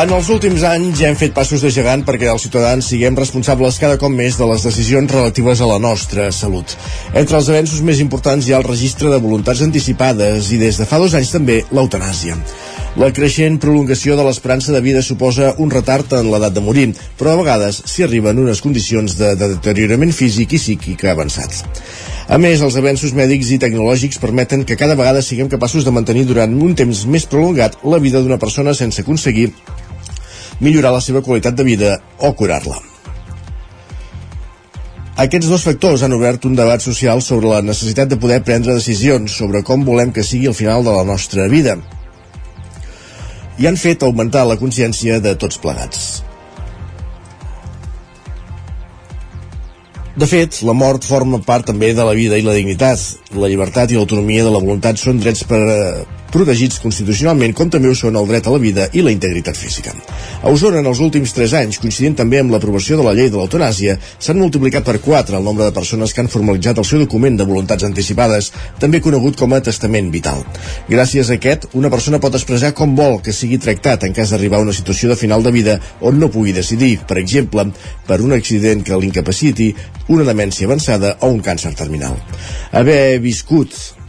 En els últims anys ja hem fet passos de gegant perquè els ciutadans siguem responsables cada cop més de les decisions relatives a la nostra salut. Entre els avenços més importants hi ha el registre de voluntats anticipades i des de fa dos anys també l'eutanàsia. La creixent prolongació de l'esperança de vida suposa un retard en l'edat de morir, però a vegades s'hi arriba en unes condicions de, de deteriorament físic i psíquic avançats. A més, els avenços mèdics i tecnològics permeten que cada vegada siguem capaços de mantenir durant un temps més prolongat la vida d'una persona sense aconseguir millorar la seva qualitat de vida o curar-la. Aquests dos factors han obert un debat social sobre la necessitat de poder prendre decisions sobre com volem que sigui el final de la nostra vida i han fet augmentar la consciència de tots plegats. De fet, la mort forma part també de la vida i la dignitat. La llibertat i l'autonomia de la voluntat són drets per, protegits constitucionalment, com també ho són el dret a la vida i la integritat física. A Osona, en els últims 3 anys, coincidint també amb l'aprovació de la llei de l'eutanàsia, s'han multiplicat per 4 el nombre de persones que han formalitzat el seu document de voluntats anticipades, també conegut com a testament vital. Gràcies a aquest, una persona pot expressar com vol que sigui tractat en cas d'arribar a una situació de final de vida on no pugui decidir, per exemple, per un accident que l'incapaciti, una demència avançada o un càncer terminal. Haver viscut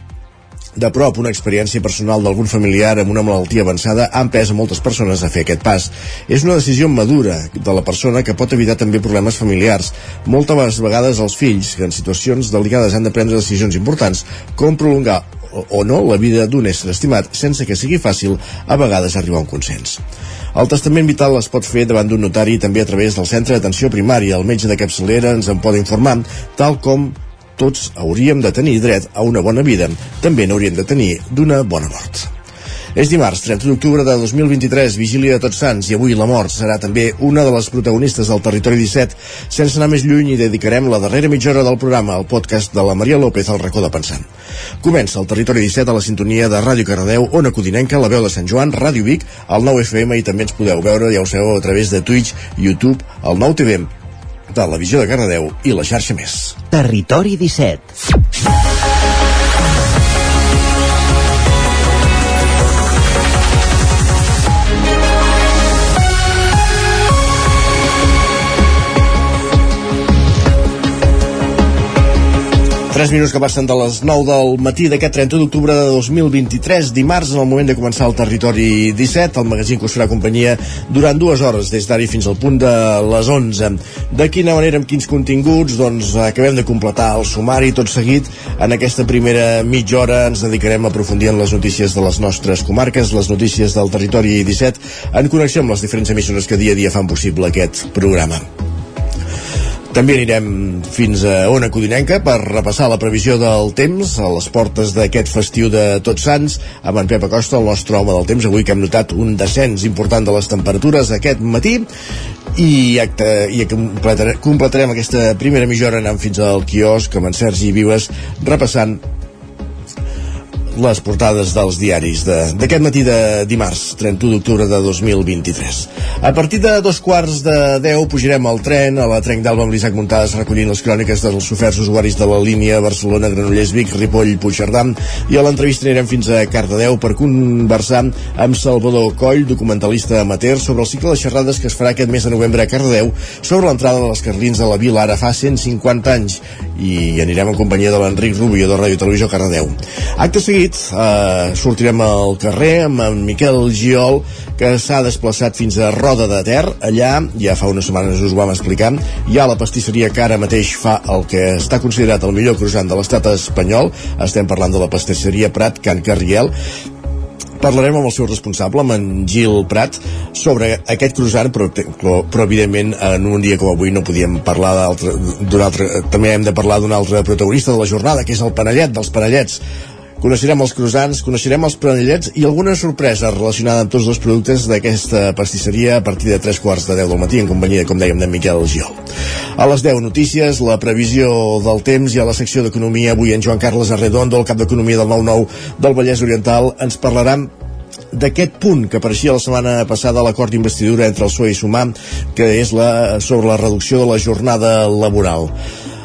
de prop una experiència personal d'algun familiar amb una malaltia avançada ha empès a moltes persones a fer aquest pas. És una decisió madura de la persona que pot evitar també problemes familiars. Moltes vegades els fills, que en situacions delicades han de prendre decisions importants, com prolongar o no la vida d'un ésser estimat sense que sigui fàcil a vegades arribar a un consens. El testament vital es pot fer davant d'un notari també a través del centre d'atenció primària. El metge de capçalera ens en pot informar, tal com tots hauríem de tenir dret a una bona vida, també n'hauríem de tenir d'una bona mort. És dimarts, 30 d'octubre de 2023, vigília de Tots Sants, i avui la mort serà també una de les protagonistes del Territori 17. Sense anar més lluny, i dedicarem la darrera mitja hora del programa al podcast de la Maria López al racó de Pensant. Comença el Territori 17 a la sintonia de Ràdio Cardeu, Ona Codinenca, la veu de Sant Joan, Ràdio Vic, el 9 FM i també ens podeu veure, ja ho sabeu, a través de Twitch, YouTube, el 9 TV Televisió de Cardedeu i la xarxa més. Territori 17. 3 minuts que passen de les 9 del matí d'aquest 30 d'octubre de 2023, dimarts, en el moment de començar el Territori 17, el magazín que us farà companyia durant dues hores, des d'ara fins al punt de les 11. De quina manera, amb quins continguts? Doncs acabem de completar el sumari tot seguit. En aquesta primera mitja hora ens dedicarem a aprofundir en les notícies de les nostres comarques, les notícies del Territori 17, en connexió amb les diferents emissores que dia a dia fan possible aquest programa. També anirem fins a Ona Codinenca per repassar la previsió del temps a les portes d'aquest festiu de Tots Sants. Amb en Pep Acosta, el nostre home del temps avui que hem notat un descens important de les temperatures aquest matí. I, acte, i completarem, completarem aquesta primera mitja hora anant fins al quiosc amb en Sergi Vives repassant les portades dels diaris d'aquest de, matí de dimarts, 31 d'octubre de 2023. A partir de dos quarts de 10 pujarem al tren a la Trenc d'Alba amb l'Isaac Montades recollint les cròniques dels oferts usuaris de la línia Barcelona, Granollers, Vic, Ripoll, Puigcerdà i a l'entrevista anirem fins a Cardedeu per conversar amb Salvador Coll, documentalista amateur, sobre el cicle de xerrades que es farà aquest mes de novembre a Cardedeu sobre l'entrada dels carlins a la vila ara fa 150 anys i anirem en companyia de l'Enric Rubio de Ràdio Televisió Cardedeu. Acte seguit nit eh, sortirem al carrer amb en Miquel Giol que s'ha desplaçat fins a Roda de Ter. Allà, ja fa unes setmanes us ho vam explicar hi ha la pastisseria que ara mateix fa el que està considerat el millor croissant de l'estat espanyol. Estem parlant de la pastisseria Prat Can Carriel. Parlarem amb el seu responsable, amb en Gil Prat, sobre aquest croissant, però, però evidentment en un dia com avui no podíem parlar d'un altre, també hem de parlar d'un altre protagonista de la jornada, que és el Panellet, dels Panellets Coneixerem els croissants, coneixerem els pranellets i alguna sorpresa relacionada amb tots dos productes d'aquesta pastisseria a partir de 3 quarts de 10 del matí en companyia, com dèiem, de Miquel Giol. A les 10 notícies, la previsió del temps i a la secció d'Economia avui en Joan Carles Arredondo, el cap d'Economia del 9-9 del Vallès Oriental, ens parlaran d'aquest punt que apareixia la setmana passada a l'acord d'investidura entre el PSOE i Sumar, que és la, sobre la reducció de la jornada laboral.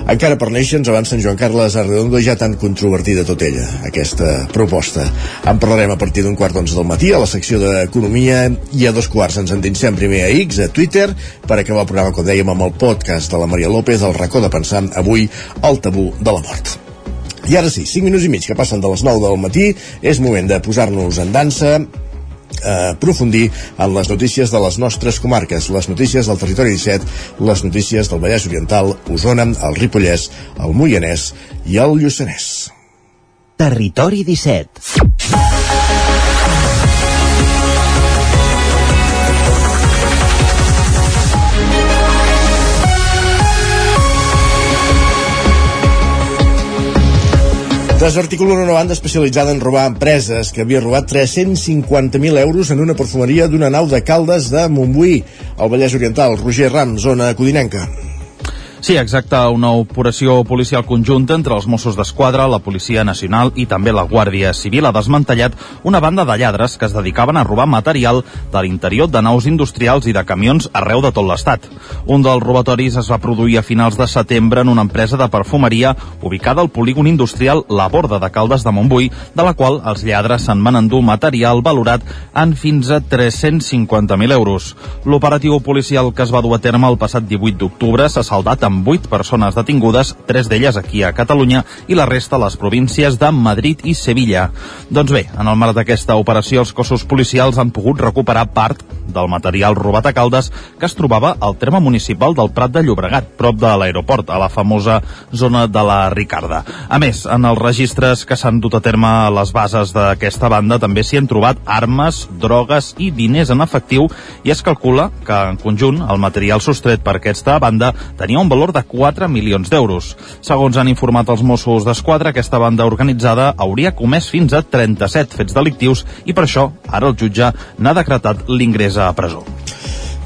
Encara per néixer ens avança en Joan Carles Arredondo ja tan controvertida tot ella, aquesta proposta. En parlarem a partir d'un quart d'onze del matí a la secció d'Economia i a dos quarts ens endinsem primer a X, a Twitter, per acabar el programa, com dèiem, amb el podcast de la Maria López, el racó de pensar avui el tabú de la mort. I ara sí, 5 minuts i mig que passen de les 9 del matí, és moment de posar-nos en dansa, aprofundir en les notícies de les nostres comarques, les notícies del territori 17, les notícies del Vallès Oriental, Osona, el Ripollès, el Moianès i el Lluçanès. Territori 17. Desarticulen una banda especialitzada en robar empreses que havia robat 350.000 euros en una perfumeria d'una nau de Caldes de Montbuí, al Vallès Oriental. Roger Ram, zona codinenca. Sí, exacte, una operació policial conjunta entre els Mossos d'Esquadra, la Policia Nacional i també la Guàrdia Civil ha desmantellat una banda de lladres que es dedicaven a robar material de l'interior de naus industrials i de camions arreu de tot l'estat. Un dels robatoris es va produir a finals de setembre en una empresa de perfumeria ubicada al polígon industrial La Borda de Caldes de Montbui, de la qual els lladres se'n van endur material valorat en fins a 350.000 euros. L'operatiu policial que es va dur a terme el passat 18 d'octubre s'ha saldat amb 8 persones detingudes, tres d'elles aquí a Catalunya i la resta a les províncies de Madrid i Sevilla. Doncs bé, en el marc d'aquesta operació els cossos policials han pogut recuperar part del material robat a Caldes que es trobava al terme municipal del Prat de Llobregat, prop de l'aeroport, a la famosa zona de la Ricarda. A més, en els registres que s'han dut a terme a les bases d'aquesta banda també s'hi han trobat armes, drogues i diners en efectiu i es calcula que en conjunt el material sostret per aquesta banda tenia un valor de 4 milions d'euros. Segons han informat els Mossos d'Esquadra, aquesta banda organitzada hauria comès fins a 37 fets delictius i per això ara el jutge n'ha decretat l'ingrés a presó.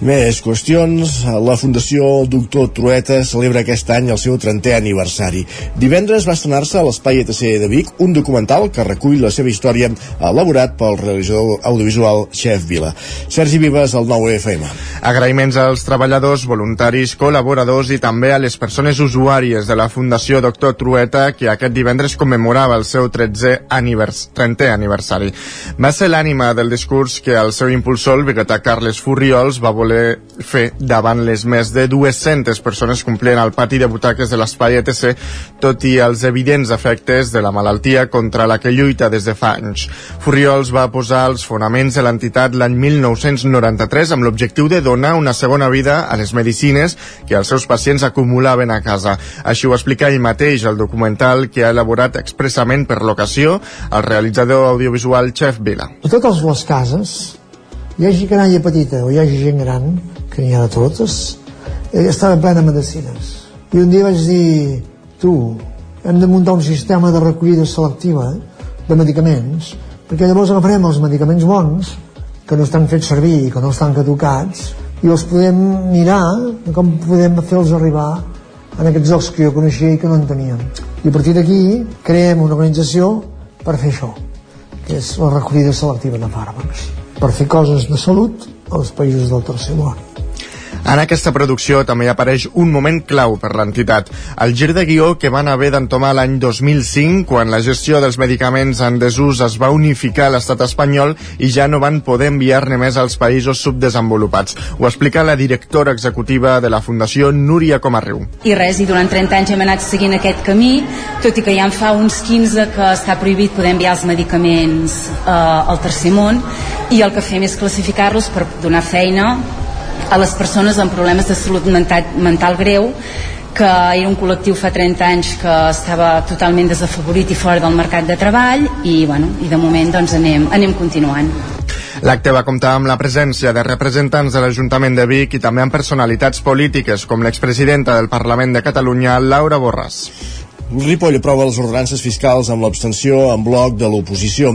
Més qüestions. La Fundació Doctor Trueta celebra aquest any el seu 30è aniversari. Divendres va estrenar-se a l'Espai ETC de Vic un documental que recull la seva història elaborat pel realitzador audiovisual Chef Vila. Sergi Vives, al 9 FM. Agraïments als treballadors, voluntaris, col·laboradors i també a les persones usuàries de la Fundació Doctor Trueta que aquest divendres commemorava el seu 13è anivers 30è aniversari. Va ser l'ànima del discurs que el seu impulsor, el biguetà Carles Furriols, va voler voler fer davant les més de 200 persones complint al pati de butaques de l'espai ETC, tot i els evidents efectes de la malaltia contra la que lluita des de fa anys. Furriols va posar els fonaments de l'entitat l'any 1993 amb l'objectiu de donar una segona vida a les medicines que els seus pacients acumulaven a casa. Així ho explica ell mateix el documental que ha elaborat expressament per l'ocasió el realitzador audiovisual Chef Vila. A totes les cases hi hagi canalla petita o hi hagi gent gran, que n'hi ha de totes, eh, estava plena de medicines. I un dia vaig dir, tu, hem de muntar un sistema de recollida selectiva de medicaments, perquè llavors agafarem els medicaments bons, que no estan fets servir i que no estan caducats, i els podem mirar com podem fer-los arribar en aquests llocs que jo coneixia i que no en teníem. I a partir d'aquí creem una organització per fer això, que és la recollida selectiva de fàrmacs per fer coses de salut als països del tercer món. En aquesta producció també apareix un moment clau per l'entitat, el gir de guió que van haver d'entomar l'any 2005 quan la gestió dels medicaments en desús es va unificar a l'estat espanyol i ja no van poder enviar-ne més als països subdesenvolupats. Ho explica la directora executiva de la Fundació, Núria Comarriu. I res, i durant 30 anys hem anat seguint aquest camí, tot i que ja en fa uns 15 que està prohibit poder enviar els medicaments eh, al tercer món, i el que fem és classificar-los per donar feina a les persones amb problemes de salut mental, mental greu que era un col·lectiu fa 30 anys que estava totalment desafavorit i fora del mercat de treball i, bueno, i de moment doncs anem, anem continuant. L'acte va comptar amb la presència de representants de l'Ajuntament de Vic i també amb personalitats polítiques com l'expresidenta del Parlament de Catalunya, Laura Borràs. Ripoll aprova les ordenances fiscals amb l'abstenció en bloc de l'oposició.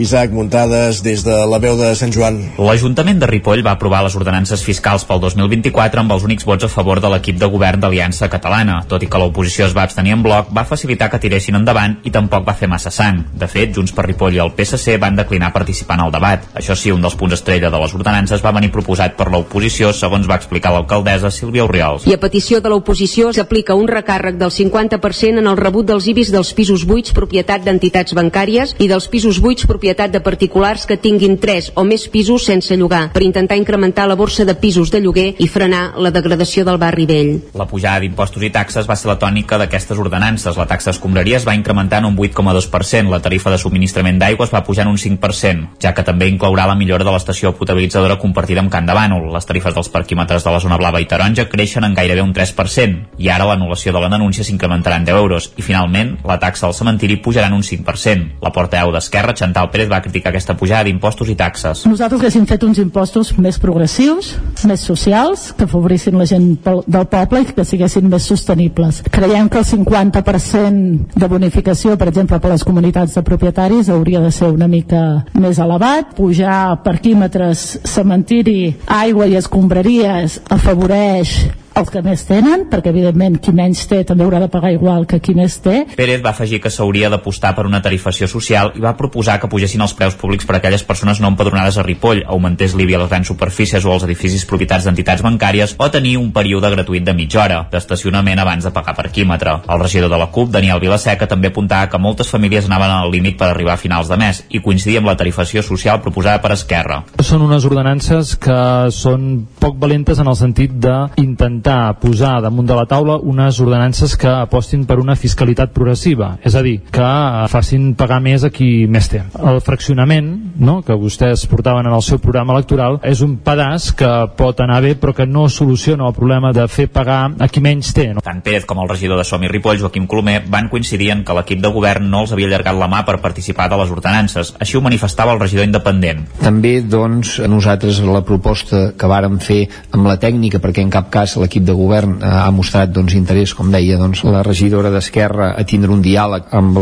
Isaac Muntades des de la veu de Sant Joan. L'Ajuntament de Ripoll va aprovar les ordenances fiscals pel 2024 amb els únics vots a favor de l'equip de govern d'Aliança Catalana. Tot i que l'oposició es va abstenir en bloc, va facilitar que tiressin endavant i tampoc va fer massa sang. De fet, Junts per Ripoll i el PSC van declinar participar en el debat. Això sí, un dels punts estrella de les ordenances va venir proposat per l'oposició, segons va explicar l'alcaldessa Sílvia Oriols. I a petició de l'oposició s'aplica un recàrrec del 50% en el rebut dels IBIs dels pisos buits propietat d'entitats bancàries i dels pisos buits propietat de particulars que tinguin 3 o més pisos sense llogar per intentar incrementar la borsa de pisos de lloguer i frenar la degradació del barri vell. La pujada d'impostos i taxes va ser la tònica d'aquestes ordenances. La taxa d'escombraria es va incrementar en un 8,2%, la tarifa de subministrament d'aigua es va pujar en un 5%, ja que també inclourà la millora de l'estació potabilitzadora compartida amb Can de Bànol. Les tarifes dels parquímetres de la zona blava i taronja creixen en gairebé un 3%, i ara l'anul·lació de la denúncia s'incrementarà en 10 euros, i finalment la taxa al cementiri pujarà en un 5%. La portaveu d'Esquerra, Chantal Pérez, va criticar aquesta pujada d'impostos i taxes. Nosaltres haguéssim fet uns impostos més progressius, més socials, que afavorissin la gent del poble i que siguessin més sostenibles. Creiem que el 50% de bonificació, per exemple, per les comunitats de propietaris hauria de ser una mica més elevat. Pujar parquímetres, cementiri, aigua i escombraries afavoreix els que més tenen, perquè evidentment qui menys té també haurà de pagar igual que qui més té. Pérez va afegir que s'hauria d'apostar per una tarifació social i va proposar que pugessin els preus públics per a aquelles persones no empadronades a Ripoll, augmentés l'IBI a les grans superfícies o als edificis propietats d'entitats bancàries o tenir un període gratuït de mitja hora d'estacionament abans de pagar parquímetre. El regidor de la CUP, Daniel Vilaseca, també apuntava que moltes famílies anaven al límit per arribar a finals de mes i coincidia amb la tarifació social proposada per Esquerra. Són unes ordenances que són poc valentes en el sentit d'intentar intentar posar damunt de la taula unes ordenances que apostin per una fiscalitat progressiva, és a dir, que facin pagar més a qui més té. El fraccionament, no?, que vostès portaven en el seu programa electoral, és un pedaç que pot anar bé però que no soluciona el problema de fer pagar a qui menys té. No? Tant Pérez com el regidor de Som i Ripoll, Joaquim Colomer, van coincidir en que l'equip de govern no els havia allargat la mà per participar de les ordenances. Així ho manifestava el regidor independent. També, doncs, a nosaltres la proposta que vàrem fer amb la tècnica, perquè en cap cas l'equip de govern eh, ha mostrat doncs, interès, com deia, doncs, la regidora d'Esquerra a tindre un diàleg amb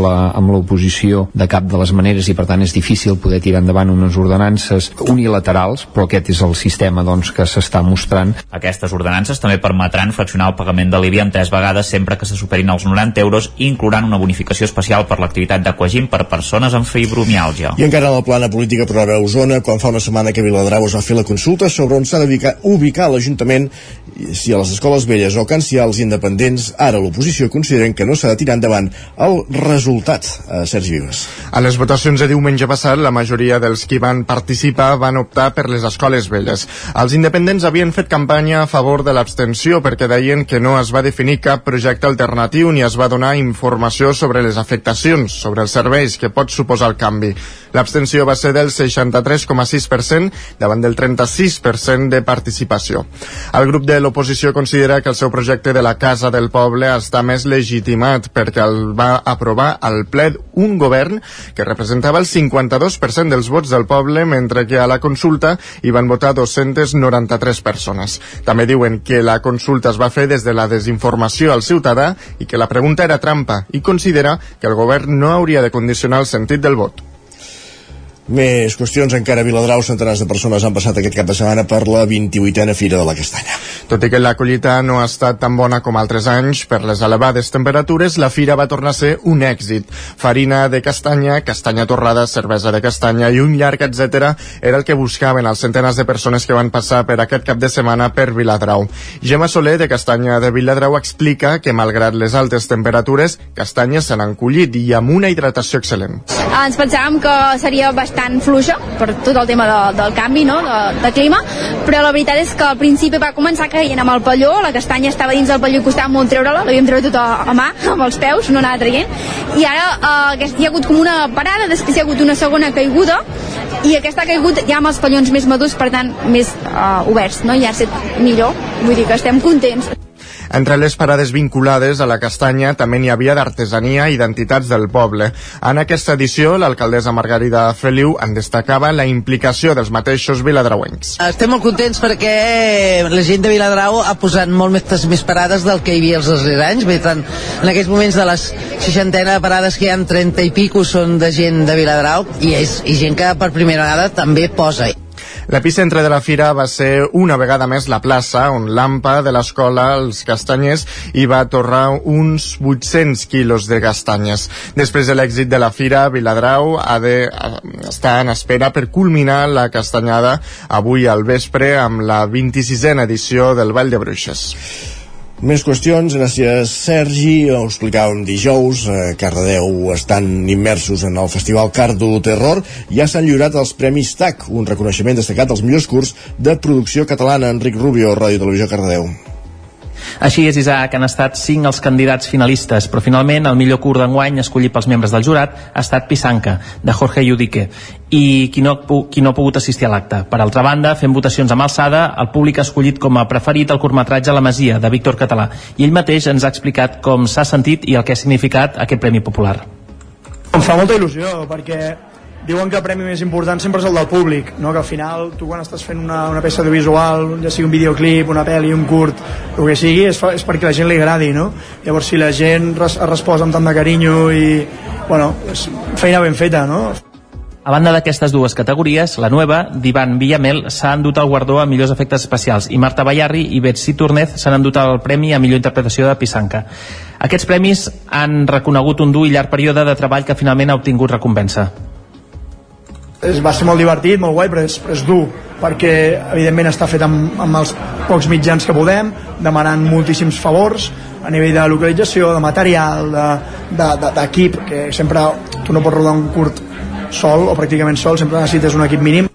l'oposició de cap de les maneres i per tant és difícil poder tirar endavant unes ordenances unilaterals, però aquest és el sistema doncs, que s'està mostrant. Aquestes ordenances també permetran fraccionar el pagament de l'IBI en tres vegades sempre que se superin els 90 euros i inclouran una bonificació especial per l'activitat d'aquagim per persones amb fibromiàlgia. I encara en la plana política preveu Osona, quan fa una setmana que Viladrau es va fer la consulta sobre on s'ha d'ubicar ubicar l'Ajuntament si a les escoles velles o cancials independents, ara l'oposició consideren que no s'ha de tirar endavant el resultat. a Sergi Vives. A les votacions de diumenge passat, la majoria dels qui van participar van optar per les escoles velles. Els independents havien fet campanya a favor de l'abstenció perquè deien que no es va definir cap projecte alternatiu ni es va donar informació sobre les afectacions, sobre els serveis que pot suposar el canvi. L'abstenció va ser del 63,6% davant del 36% de participació. El grup de l'oposició considera que el seu projecte de la Casa del Poble està més legitimat perquè el va aprovar al ple un govern que representava el 52% dels vots del poble, mentre que a la consulta hi van votar 293 persones. També diuen que la consulta es va fer des de la desinformació al ciutadà i que la pregunta era trampa i considera que el govern no hauria de condicionar el sentit del vot. Més qüestions, encara a Viladrau, centenars de persones han passat aquest cap de setmana per la 28a Fira de la Castanya. Tot i que la collita no ha estat tan bona com altres anys, per les elevades temperatures, la fira va tornar a ser un èxit. Farina de castanya, castanya torrada, cervesa de castanya i un llarg etc era el que buscaven els centenars de persones que van passar per aquest cap de setmana per Viladrau. Gemma Soler, de Castanya de Viladrau, explica que, malgrat les altes temperatures, castanyes se n'han collit i amb una hidratació excel·lent. Ens pensàvem que seria bastant bastant fluixa per tot el tema de, del canvi no? de, de clima, però la veritat és que al principi va començar caient amb el palló, la castanya estava dins del palló i costava molt treure-la, l'havíem treure tot a, a mà, amb els peus, no anava traient, i ara eh, hi ha hagut com una parada, després hi ha hagut una segona caiguda, i aquesta ha caigut ja amb els pallons més madurs, per tant, més eh, oberts, no? i ha estat millor, vull dir que estem contents. Entre les parades vinculades a la castanya també n'hi havia d'artesania i d'entitats del poble. En aquesta edició, l'alcaldessa Margarida Feliu en destacava la implicació dels mateixos viladrauencs. Estem molt contents perquè la gent de Viladrau ha posat molt més, més parades del que hi havia els darrers anys. Bé, tant, en aquests moments de les seixantena de parades que hi ha 30 i pico són de gent de Viladrau i és i gent que per primera vegada també posa. L'epicentre de la fira va ser una vegada més la plaça, on l'AMPA de l'escola, els castanyers, hi va torrar uns 800 quilos de castanyes. Després de l'èxit de la fira, Viladrau ha de estar en espera per culminar la castanyada avui al vespre amb la 26a edició del Vall de Bruixes. Més qüestions, gràcies Sergi, ho explicàvem dijous, a Cardedeu estan immersos en el Festival Cardo Terror, ja s'han lliurat els Premis TAC, un reconeixement destacat als millors curs de producció catalana. Enric Rubio, Ràdio Televisió Cardedeu. Així és, Isaac, han estat cinc els candidats finalistes, però finalment el millor curt d'enguany escollit pels membres del jurat ha estat Pisanca, de Jorge Yudique, i qui no, qui no ha pogut assistir a l'acte. Per altra banda, fent votacions amb alçada, el públic ha escollit com a preferit el curtmetratge La Masia, de Víctor Català, i ell mateix ens ha explicat com s'ha sentit i el que ha significat aquest Premi Popular. Em fa molta il·lusió, perquè diuen que el premi més important sempre és el del públic, no? que al final tu quan estàs fent una, una peça audiovisual, ja sigui un videoclip, una pel·li, un curt, el que sigui, és, és perquè la gent li agradi, no? Llavors si la gent res, resposa amb tant de carinyo i, bueno, és feina ben feta, no? A banda d'aquestes dues categories, la nova, d'Ivan Villamel, s'ha endut el guardó a millors efectes especials i Marta Ballarri i Betsy Túrnez s'han endut el premi a millor interpretació de Pisanca. Aquests premis han reconegut un dur i llarg període de treball que finalment ha obtingut recompensa es va ser molt divertit, molt guai, però és, és dur, perquè evidentment està fet amb, amb els pocs mitjans que podem, demanant moltíssims favors a nivell de localització, de material, d'equip, de, de, que sempre tu no pots rodar un curt sol o pràcticament sol, sempre necessites un equip mínim.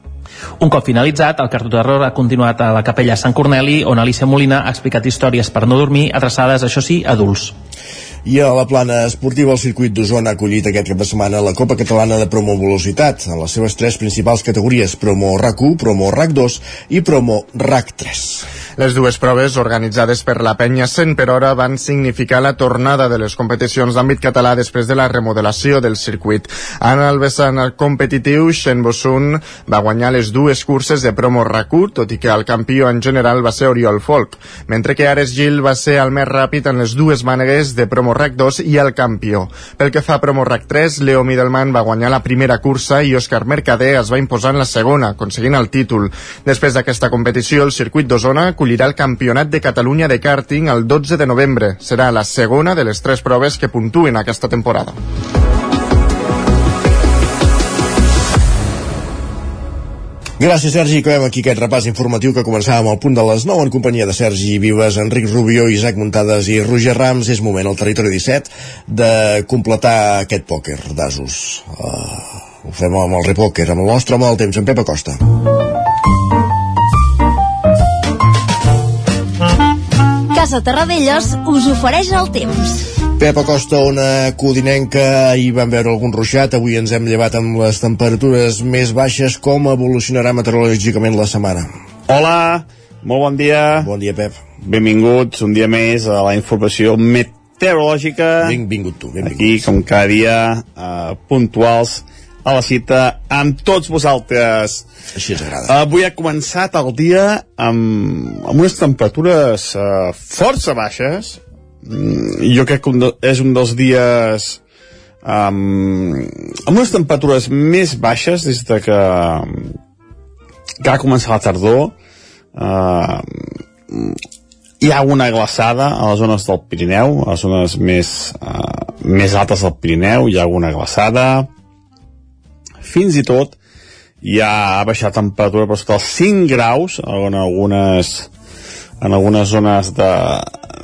Un cop finalitzat, el Cartó Terror ha continuat a la capella Sant Corneli, on Alicia Molina ha explicat històries per no dormir, adreçades, això sí, a adults. I a la plana esportiva, el circuit d'Osona ha acollit aquest cap de setmana la Copa Catalana de Promo Velocitat en les seves tres principals categories, Promo RAC1, Promo RAC2 i Promo RAC3. Les dues proves organitzades per la penya 100 per hora van significar la tornada de les competicions d'àmbit català després de la remodelació del circuit. En el vessant competitiu, Shen Bosun va guanyar les dues curses de promo RAC1, tot i que el campió en general va ser Oriol Folk, mentre que Ares Gil va ser el més ràpid en les dues mànegues de promo RAC2 i el campió. Pel que fa a promo RAC3, Leo Middleman va guanyar la primera cursa i Òscar Mercader es va imposar en la segona, aconseguint el títol. Després d'aquesta competició, el circuit d'Osona acollirà el Campionat de Catalunya de Karting el 12 de novembre. Serà la segona de les tres proves que puntuen aquesta temporada. Gràcies, Sergi. Acabem aquí aquest repàs informatiu que començàvem al punt de les 9 en companyia de Sergi Vives, Enric Rubio, Isaac Muntades i Roger Rams. És moment al territori 17 de completar aquest pòquer d'asos. Uh, ho fem amb el repòquer, amb el nostre home del temps, en Pep Acosta. Casa Terradellos us ofereix el temps. Pep Acosta, una codinenca, ahir vam veure algun ruixat, avui ens hem llevat amb les temperatures més baixes, com evolucionarà meteorològicament la setmana? Hola, molt bon dia. Bon dia, Pep. Benvinguts un dia més a la informació meteorològica. Benvingut tu, benvingut. Aquí, com cada dia, uh, puntuals a la cita amb tots vosaltres. Així ens agrada. Avui ha començat el dia amb, amb unes temperatures uh, força baixes. Mm, jo crec que un de, és un dels dies um, amb unes temperatures més baixes des de que, que ha començat la tardor. Uh, hi ha una glaçada a les zones del Pirineu, a les zones més, uh, més altes del Pirineu, hi ha alguna glaçada, fins i tot ja ha baixat temperatura per sota els 5 graus en algunes en algunes zones de,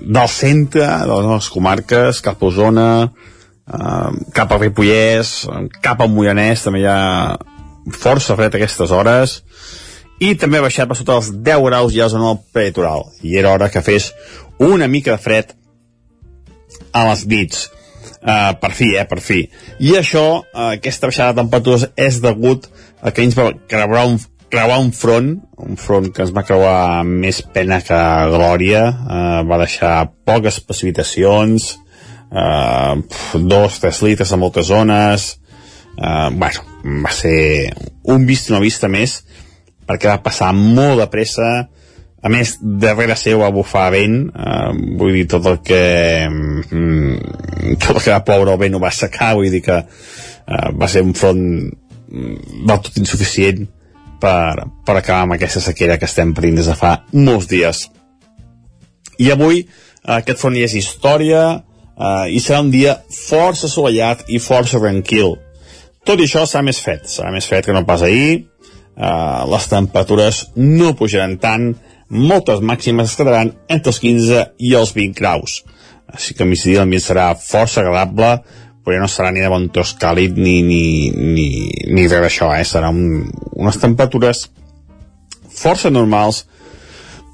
del centre de les comarques, cap a Osona eh, cap a Ripollès cap a Moianès també hi ha força fred a aquestes hores i també ha baixat per sota els 10 graus ja a la zona del peritoral i era hora que fes una mica de fred a les nits Uh, per fi, eh, per fi. I això, uh, aquesta baixada de temperatures és degut a que ens va creuar un, creuar un front, un front que ens va creuar més pena que glòria, eh, va deixar poques precipitacions, eh, dos, tres litres a moltes zones, eh, bueno, va ser un vist i no vista més, perquè va passar molt de pressa, a més, darrere seu va bufar vent, eh, vull dir, tot el que mm, tot el que va ploure el vent ho va assecar, vull dir que eh, va ser un front mm, del tot insuficient per, per acabar amb aquesta sequera que estem patint des de fa molts dies. I avui eh, aquest front és història eh, i serà un dia força assolellat i força tranquil. Tot i això serà més fet, serà més fet que no pas ahir, eh, les temperatures no pujaran tant, moltes màximes es quedaran entre els 15 i els 20 graus. Així que a migdia l'ambient serà força agradable, però ja no serà ni de bon tos càlid ni, ni, ni, ni res d'això, eh? Seran un, unes temperatures força normals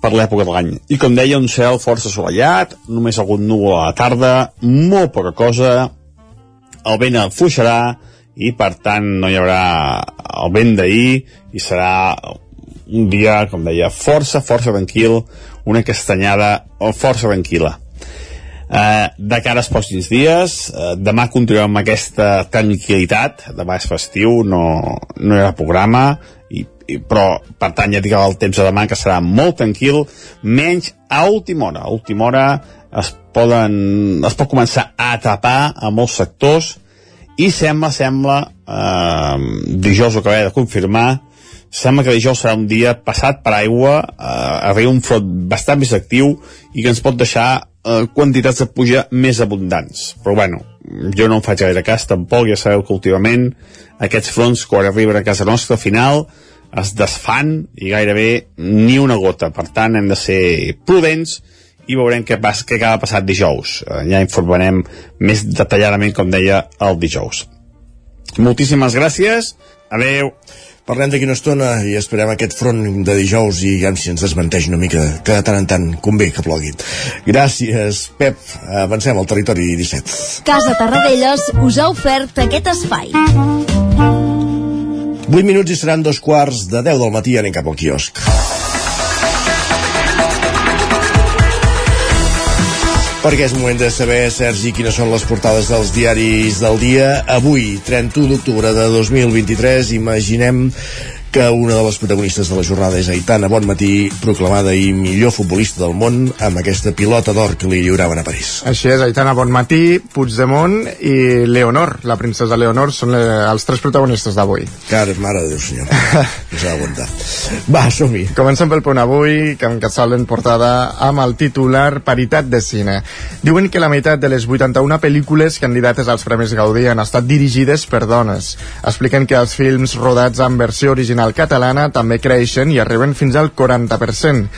per l'època de l'any. I com deia, un cel força assolellat, només algun núvol a la tarda, molt poca cosa, el vent afluixarà i per tant no hi haurà el vent d'ahir i serà un dia, com deia, força, força tranquil, una castanyada força tranquil·la. Eh, de cara als pròxims dies, eh, demà continuem amb aquesta tranquil·litat, demà és festiu, no, no hi ha programa, i, i, però per tant ja dic el temps de demà que serà molt tranquil, menys a última hora. A última hora es, poden, es pot començar a tapar a molts sectors i sembla, sembla, eh, dijous ho acabem de confirmar, sembla que dijous serà un dia passat per aigua, eh, arriba un front bastant més actiu i que ens pot deixar eh, quantitats de puja més abundants. Però bueno, jo no em faig gaire cas tampoc, ja sabeu que últimament aquests fronts quan arriben a casa nostra al final es desfan i gairebé ni una gota. Per tant, hem de ser prudents i veurem què, pas, què acaba passat dijous. Eh, ja informarem més detalladament, com deia, el dijous. Moltíssimes gràcies. Adeu. Parlem d'aquí una estona i esperem aquest front de dijous i ja si ens desmenteix una mica que de tant en tant convé que plogui. Gràcies, Pep. Avancem al territori 17. Casa Tarradellas us ha ofert aquest espai. 8 minuts i seran dos quarts de 10 del matí anem cap al quiosc. Perquè és moment de saber, Sergi, quines són les portades dels diaris del dia. Avui, 31 d'octubre de 2023, imaginem que una de les protagonistes de la jornada és Aitana Bonmatí, proclamada i millor futbolista del món amb aquesta pilota d'or que li lliuraven a París. Així és, Aitana Bonmatí, Puigdemont i Leonor, la princesa Leonor, són le, els tres protagonistes d'avui. Car, mare de Déu, senyor. no s'ha d'aguantar. Va, som-hi. Comencem pel punt avui, que encapçalen portada amb el titular Paritat de cine. Diuen que la meitat de les 81 pel·lícules candidates als Premis Gaudí han estat dirigides per dones. Expliquen que els films rodats en versió original nacional catalana també creixen i arriben fins al 40%.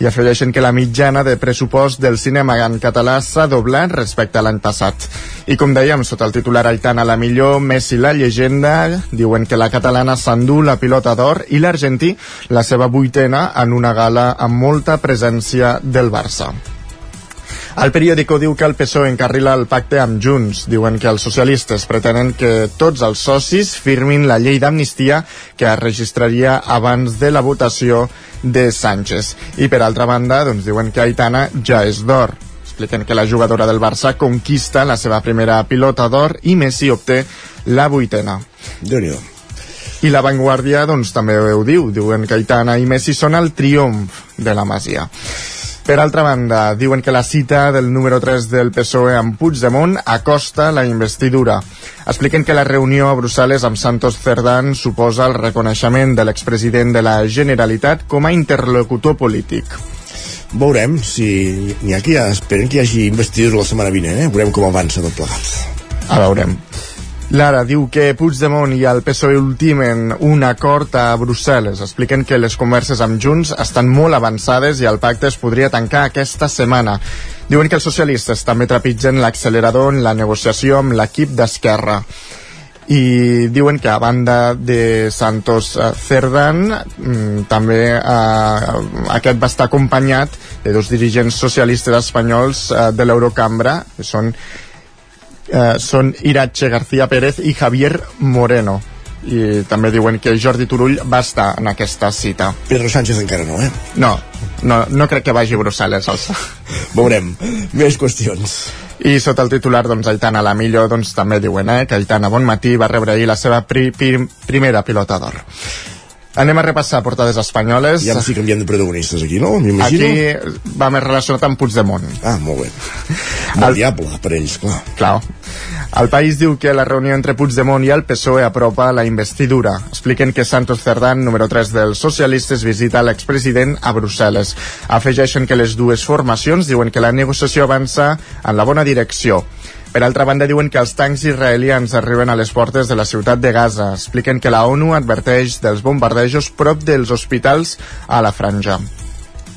I afegeixen que la mitjana de pressupost del cinema en català s'ha doblat respecte a l'any passat. I com dèiem, sota el titular Aitana la millor, Messi la llegenda, diuen que la catalana s'endú la pilota d'or i l'argentí la seva vuitena en una gala amb molta presència del Barça. El periòdico diu que el PSOE encarrila el pacte amb Junts. Diuen que els socialistes pretenen que tots els socis firmin la llei d'amnistia que es registraria abans de la votació de Sánchez. I per altra banda, doncs diuen que Aitana ja és d'or. Expliquen que la jugadora del Barça conquista la seva primera pilota d'or i Messi obté la vuitena. déu i la Vanguardia doncs, també ho diu, diuen que Aitana i Messi són el triomf de la Masia. Per altra banda, diuen que la cita del número 3 del PSOE amb Puigdemont acosta la investidura. Expliquen que la reunió a Brussel·les amb Santos Cerdán suposa el reconeixement de l'expresident de la Generalitat com a interlocutor polític. Veurem si n'hi ha qui esperen que hi hagi investidura la setmana vinent, eh? Veurem com avança tot plegat. A veurem. Lara diu que Puigdemont i el PSOE ultimen un acord a Brussel·les. Expliquen que les converses amb Junts estan molt avançades i el pacte es podria tancar aquesta setmana. Diuen que els socialistes també trepitgen l'accelerador en la negociació amb l'equip d'Esquerra i diuen que a banda de Santos eh, Cerdan mm, també eh, aquest va estar acompanyat de dos dirigents socialistes espanyols eh, de l'Eurocambra que són eh, són Irache García Pérez i Javier Moreno i també diuen que Jordi Turull va estar en aquesta cita. Pedro Sánchez encara no, eh? No, no, no crec que vagi a Brussel·les, Elsa. Veurem. Més qüestions. I sota el titular, doncs, Aitana Lamillo, doncs, també diuen eh, que Aitana Bonmatí va rebre ahir la seva pri, pri, primera pilota d'or. Anem a repassar portades espanyoles. Ja sí canviem de protagonistes aquí, no? M'imagino. Aquí va més relacionat amb Puigdemont. Ah, molt bé. Molt el... diable per ells, clar. Clar. El país diu que la reunió entre Puigdemont i el PSOE apropa la investidura. Expliquen que Santos Cerdán, número 3 dels socialistes, visita l'expresident a Brussel·les. Afegeixen que les dues formacions diuen que la negociació avança en la bona direcció. Per altra banda, diuen que els tancs israelians arriben a les portes de la ciutat de Gaza. Expliquen que la ONU adverteix dels bombardejos prop dels hospitals a la franja.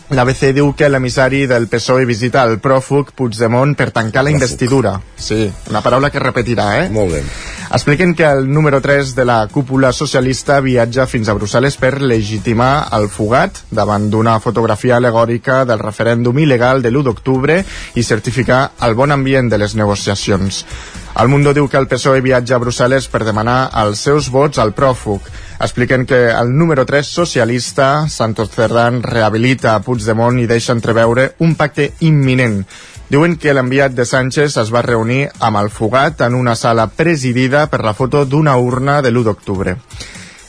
L'ABC diu que l'emissari del PSOE visita el pròfug Puigdemont per tancar la investidura. Sí, una paraula que repetirà, eh? Molt bé. Expliquen que el número 3 de la cúpula socialista viatja fins a Brussel·les per legitimar el fugat davant d'una fotografia alegòrica del referèndum il·legal de l'1 d'octubre i certificar el bon ambient de les negociacions. El Mundo diu que el PSOE viatja a Brussel·les per demanar els seus vots al pròfug. Expliquen que el número 3 socialista, Santos Cerdán, rehabilita Puigdemont i deixa entreveure un pacte imminent. Diuen que l'enviat de Sánchez es va reunir amb el fugat en una sala presidida per la foto d'una urna de l'1 d'octubre.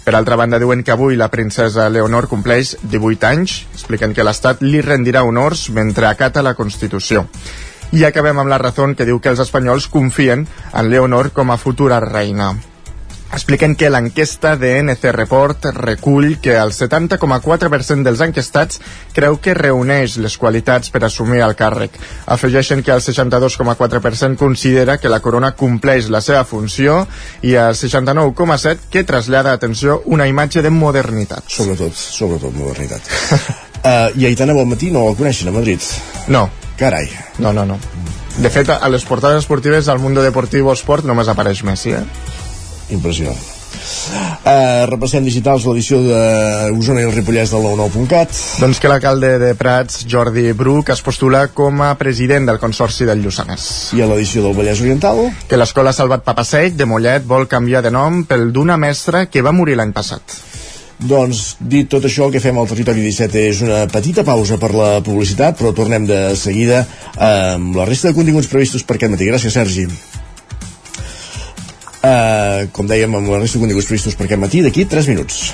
Per altra banda, diuen que avui la princesa Leonor compleix 18 anys. Expliquen que l'Estat li rendirà honors mentre acata la Constitució. I acabem amb la raó que diu que els espanyols confien en Leonor com a futura reina. Expliquen que l'enquesta de NC Report recull que el 70,4% dels enquestats creu que reuneix les qualitats per assumir el càrrec. Afegeixen que el 62,4% considera que la corona compleix la seva funció i el 69,7% que trasllada, atenció, una imatge de modernitat. Sobretot, sobretot modernitat. uh, I Aitana Bonmatí no la coneixen a Madrid? No. Carai. No, no, no. De fet, a les portades esportives al Mundo Deportivo Sport només apareix Messi, eh? Impressionant. Uh, repassem digitals l'edició d'Osona i el Ripollès de la 9.cat. Doncs que l'alcalde de Prats, Jordi Bruc, es postula com a president del Consorci del Lluçanès. I a l'edició del Vallès Oriental? Que l'escola Salvat Papaseit de Mollet vol canviar de nom pel d'una mestra que va morir l'any passat. Doncs, dit tot això, el que fem al Territori 17 és una petita pausa per la publicitat, però tornem de seguida amb la resta de continguts previstos per aquest matí. Gràcies, Sergi. Uh, com dèiem, amb la resta de continguts previstos per aquest matí, d'aquí 3 minuts.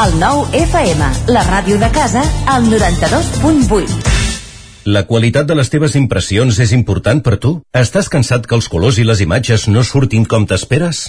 El nou FM, la ràdio de casa, al 92.8. La qualitat de les teves impressions és important per tu? Estàs cansat que els colors i les imatges no surtin com t'esperes?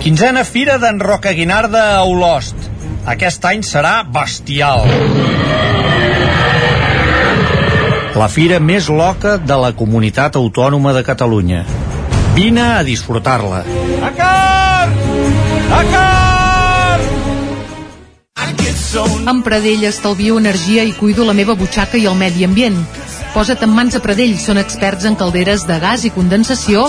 Quinzena Fira d'en Roca Guinarda a Olost. Aquest any serà bestial. La fira més loca de la comunitat autònoma de Catalunya. Vine a disfrutar-la. Dakar! Dakar! Amb Pradell estalvio energia i cuido la meva butxaca i el medi ambient. Posa't en mans a Pradell, són experts en calderes de gas i condensació,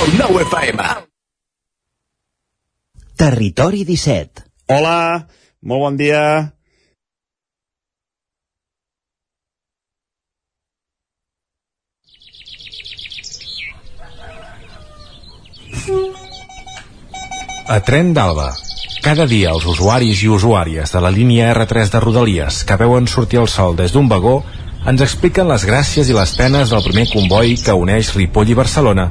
El 9 FM. Territori 17. Hola, molt bon dia. A Tren d'Alba. Cada dia els usuaris i usuàries de la línia R3 de Rodalies que veuen sortir el sol des d'un vagó ens expliquen les gràcies i les penes del primer comboi que uneix Ripoll i Barcelona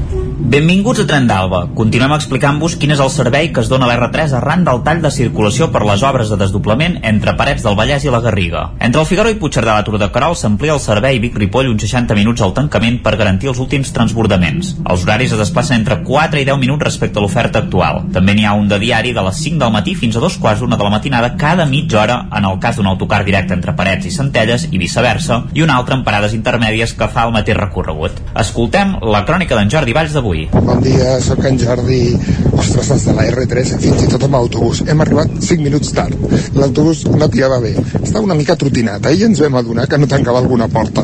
Benvinguts a Tren d'Alba. Continuem explicant-vos quin és el servei que es dona a l'R3 arran del tall de circulació per les obres de desdoblament entre Parets del Vallès i la Garriga. Entre el Figueroa i Puigcerdà la Tour de Carol s'amplia el servei Vic-Ripoll uns 60 minuts al tancament per garantir els últims transbordaments. Els horaris es desplacen entre 4 i 10 minuts respecte a l'oferta actual. També n'hi ha un de diari de les 5 del matí fins a dos quarts d'una de la matinada cada mitja hora en el cas d'un autocar directe entre Parets i Centelles i viceversa, i un altre en parades intermèdies que fa el mateix recorregut. Escoltem la crònica d'en Jordi Valls d'avui. Bon dia, sóc en Jordi. Ostres, des de la R3, fins i tot amb autobús. Hem arribat 5 minuts tard. L'autobús no tirava bé. Estava una mica trotinat. Ahir ens vam adonar que no tancava alguna porta.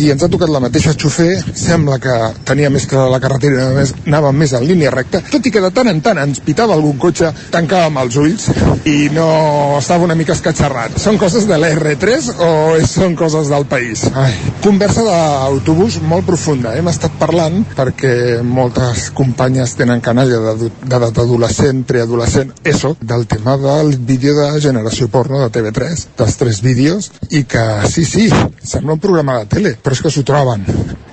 I ens ha tocat la mateixa xofer. Sembla que tenia més que la carretera, més, anava més en línia recta. Tot i que de tant en tant ens pitava algun cotxe, tancàvem els ulls i no estava una mica escatxarrat. Són coses de la R3 o són coses del país? Ai. Conversa d'autobús molt profunda. Hem estat parlant perquè moltes companyes tenen canalla d'edat adolescent, preadolescent, ESO, del tema del vídeo de generació porno de TV3, dels tres vídeos, i que sí, sí, sembla un programa de tele, però és que s'ho troben.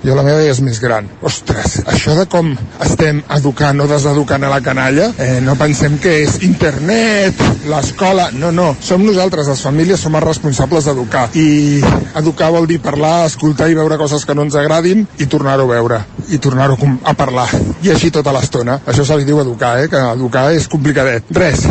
Jo la meva ja és més gran. Ostres, això de com estem educant o deseducant a la canalla, eh, no pensem que és internet, l'escola, no, no, som nosaltres, les famílies, som els responsables d'educar. I educar vol dir parlar, escoltar i veure coses que no ens agradin i tornar-ho a veure, i tornar-ho a parlar. I així tota l'estona. Això se li diu educar, eh? que educar és complicadet. Res,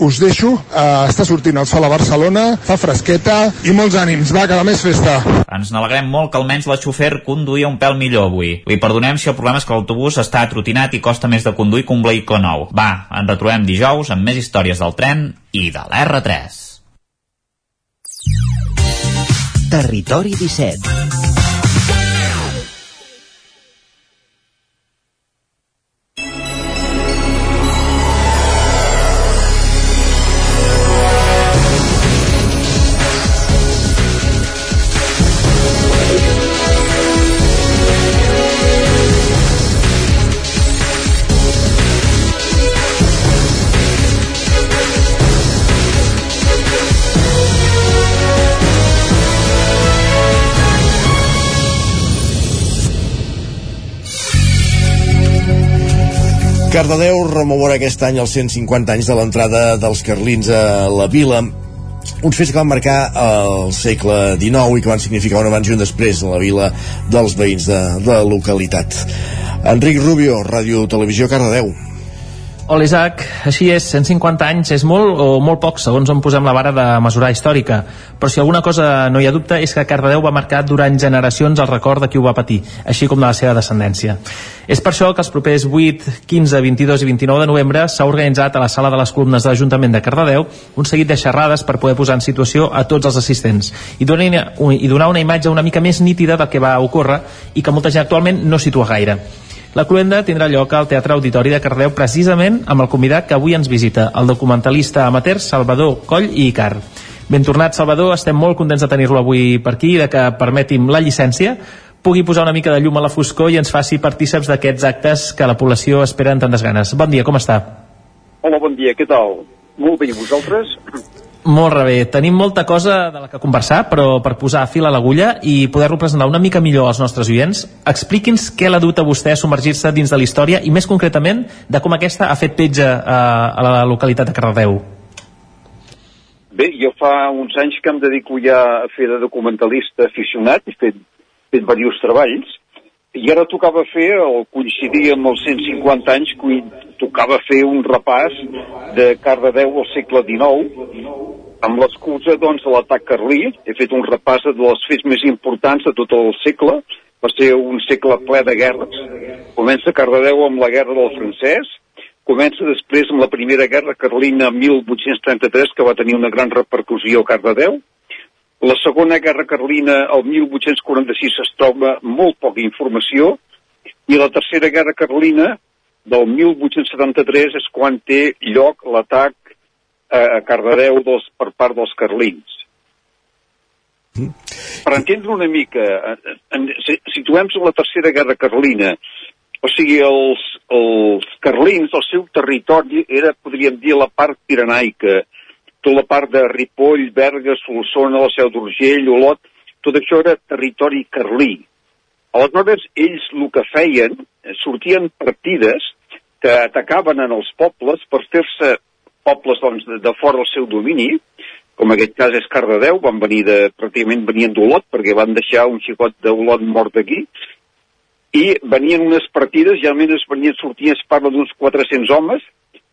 us deixo, uh, està sortint el sol a Barcelona, fa fresqueta i molts ànims, va, que la més festa. Ens n'alegrem molt que almenys la xofer conduïa un pèl millor avui. Li perdonem si el problema és que l'autobús està atrotinat i costa més de conduir que un vehicle nou. Va, ens retrobem dijous amb més històries del tren i de l'R3. Territori 17 Cardedeu rememora aquest any els 150 anys de l'entrada dels carlins a la vila uns fets que van marcar el segle XIX i que van significar un abans i un després a la vila dels veïns de, de la localitat. Enric Rubio, Ràdio Televisió, Cardedeu. Hola Isaac, així és, 150 anys és molt o molt poc segons on posem la vara de mesurar històrica, però si alguna cosa no hi ha dubte és que Cardedeu va marcar durant generacions el record de qui ho va patir, així com de la seva descendència. És per això que els propers 8, 15, 22 i 29 de novembre s'ha organitzat a la sala de les columnes de l'Ajuntament de Cardedeu un seguit de xerrades per poder posar en situació a tots els assistents i donar, i donar una imatge una mica més nítida del que va ocórrer i que molta gent actualment no situa gaire. La cluenda tindrà lloc al Teatre Auditori de Cardeu precisament amb el convidat que avui ens visita, el documentalista amateur Salvador Coll i Icar. Ben tornat, Salvador, estem molt contents de tenir-lo avui per aquí, de que permetim la llicència, pugui posar una mica de llum a la foscor i ens faci partíceps d'aquests actes que la població espera amb tantes ganes. Bon dia, com està? Hola, bon dia, què tal? Molt bé, i vosaltres? Molt bé, tenim molta cosa de la que conversar, però per posar fil a l'agulla i poder-lo presentar una mica millor als nostres oients, expliqui'ns què l'ha dut a vostè a submergir-se dins de la història i més concretament de com aquesta ha fet petja a, a la localitat de Cardedeu. Bé, jo fa uns anys que em dedico ja a fer de documentalista aficionat, he fet, fet diversos treballs, i ara tocava fer, o coincidir amb els 150 anys, tocava fer un repàs de Cardedeu al segle XIX, amb l'excusa doncs, de l'atac carlí. He fet un repàs de les fets més importants de tot el segle. Va ser un segle ple de guerres. Comença Cardedeu amb la guerra del francès, comença després amb la primera guerra carlina 1833, que va tenir una gran repercussió a Cardedeu, la segona guerra carlina, el 1846, es troba molt poca informació, i la tercera guerra carlina, del 1873, és quan té lloc l'atac a Cardedeu dels, per part dels carlins. Per entendre una mica, en, situem en la tercera guerra carlina, o sigui, els, els carlins, el seu territori era, podríem dir, la part piranaica, tota la part de Ripoll, Berga, Solsona, la Seu d'Urgell, Olot, tot això era territori carlí. Aleshores, ells el que feien, eh, sortien partides que atacaven en els pobles per fer-se pobles doncs, de, de fora del seu domini, com en aquest cas és Cardedeu, van venir de, pràcticament venien d'Olot, perquè van deixar un xicot d'Olot mort aquí, i venien unes partides, ja almenys venien, sortien, es parla d'uns 400 homes,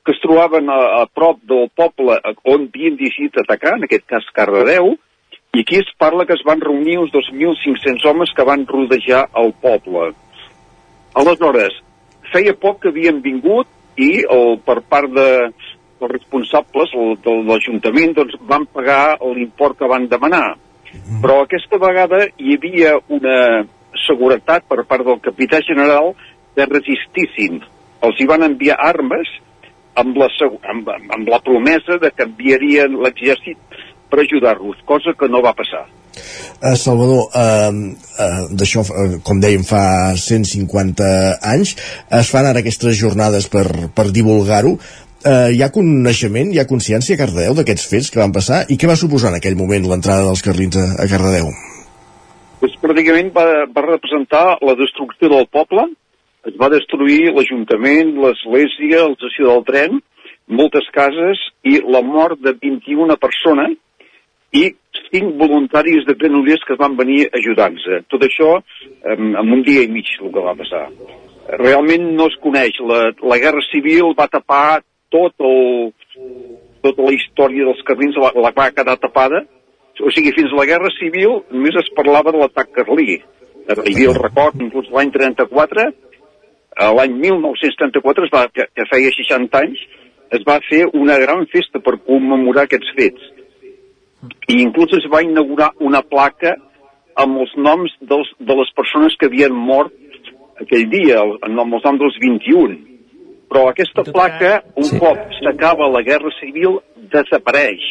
que es trobaven a, a prop del poble on havien decidit atacar, en aquest cas Cardedeu, i aquí es parla que es van reunir uns 2.500 homes que van rodejar el poble. Aleshores, feia poc que havien vingut i el, per part de, dels responsables el, de l'Ajuntament doncs, van pagar l'import que van demanar. Però aquesta vegada hi havia una seguretat per part del capità general que resistissin. Els hi van enviar armes amb la, amb, amb la promesa de que enviarien l'exèrcit per ajudar-los, cosa que no va passar. Uh, Salvador, uh, uh, d'això, uh, com dèiem, fa 150 anys, es fan ara aquestes jornades per, per divulgar-ho. Uh, hi ha coneixement, hi ha consciència a Cardedeu d'aquests fets que van passar i què va suposar en aquell moment l'entrada dels carlins a, a Cardedeu? Pues, pràcticament va, va representar la destrucció del poble, es va destruir l'Ajuntament, l'Església, l'estació del tren, moltes cases i la mort de 21 persones i cinc voluntaris de Granollers que van venir ajudant-nos. Tot això en, en un dia i mig el que va passar. Realment no es coneix. La, la Guerra Civil va tapar tot el, tota la història dels carlins, la, la va quedar tapada. O sigui, fins a la Guerra Civil només es parlava de l'atac carlí. Hi havia el record, inclús l'any 34, l'any 1934, es va, que, que feia 60 anys, es va fer una gran festa per commemorar aquests fets. I inclús es va inaugurar una placa amb els noms dels, de les persones que havien mort aquell dia, amb els noms dels 21. Però aquesta placa, un sí. cop s'acaba la Guerra Civil, desapareix.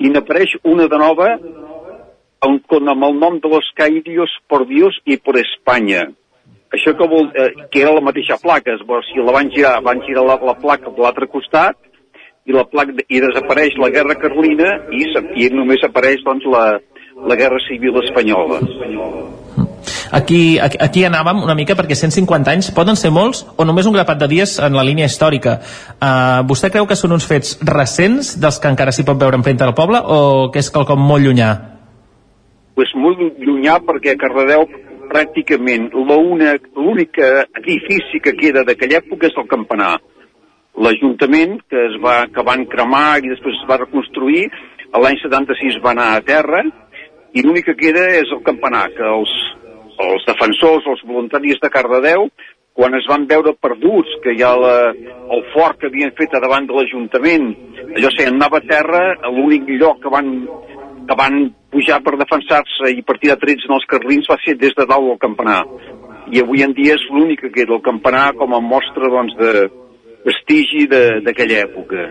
I n'apareix una de nova amb, amb el nom de los caídos por Dios y por España això que, vol, eh, que era la mateixa placa, es, si la van girar, van girar la, la placa per l'altre costat i, la placa, i desapareix la guerra carlina i, i només apareix doncs, la, la guerra civil espanyola. Aquí, aquí, aquí anàvem una mica perquè 150 anys poden ser molts o només un grapat de dies en la línia històrica. Uh, vostè creu que són uns fets recents dels que encara s'hi pot veure en frente del poble o que és quelcom molt llunyà? Pues molt llunyà perquè a Cardedeu pràcticament l'únic edifici que queda d'aquella època és el campanar. L'Ajuntament, que, es va, que van cremar i després es va reconstruir, l'any 76 va anar a terra, i l'únic que queda és el campanar, que els, els defensors, els voluntaris de Cardedeu, quan es van veure perduts, que ja la, el fort que havien fet davant de l'Ajuntament, allò sé, anava a terra, l'únic lloc que van que van pujar per defensar-se i partir de trets en els carlins va ser des de dalt del campanar. I avui en dia és l'únic que queda, el campanar com a mostra doncs, de, prestigi d'aquella època.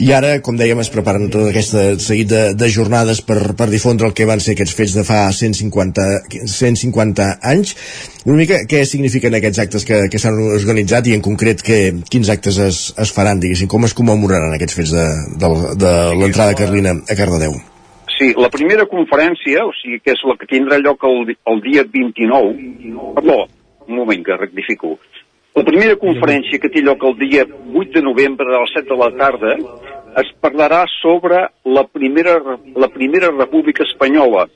I ara, com dèiem, es preparen tot aquest seguit de, de jornades per, per difondre el que van ser aquests fets de fa 150, 150 anys. Una mica què signifiquen aquests actes que, que s'han organitzat i en concret que, quins actes es, es faran, diguéssim, com es commemoraran aquests fets de, de, de l'entrada carlina a Cardedeu? Sí, la primera conferència, o sigui, que és la que tindrà lloc el, el dia 29, perdó, un moment que rectifico, la primera conferència que té lloc el dia 8 de novembre a les 7 de la tarda es parlarà sobre la primera, la primera república espanyola,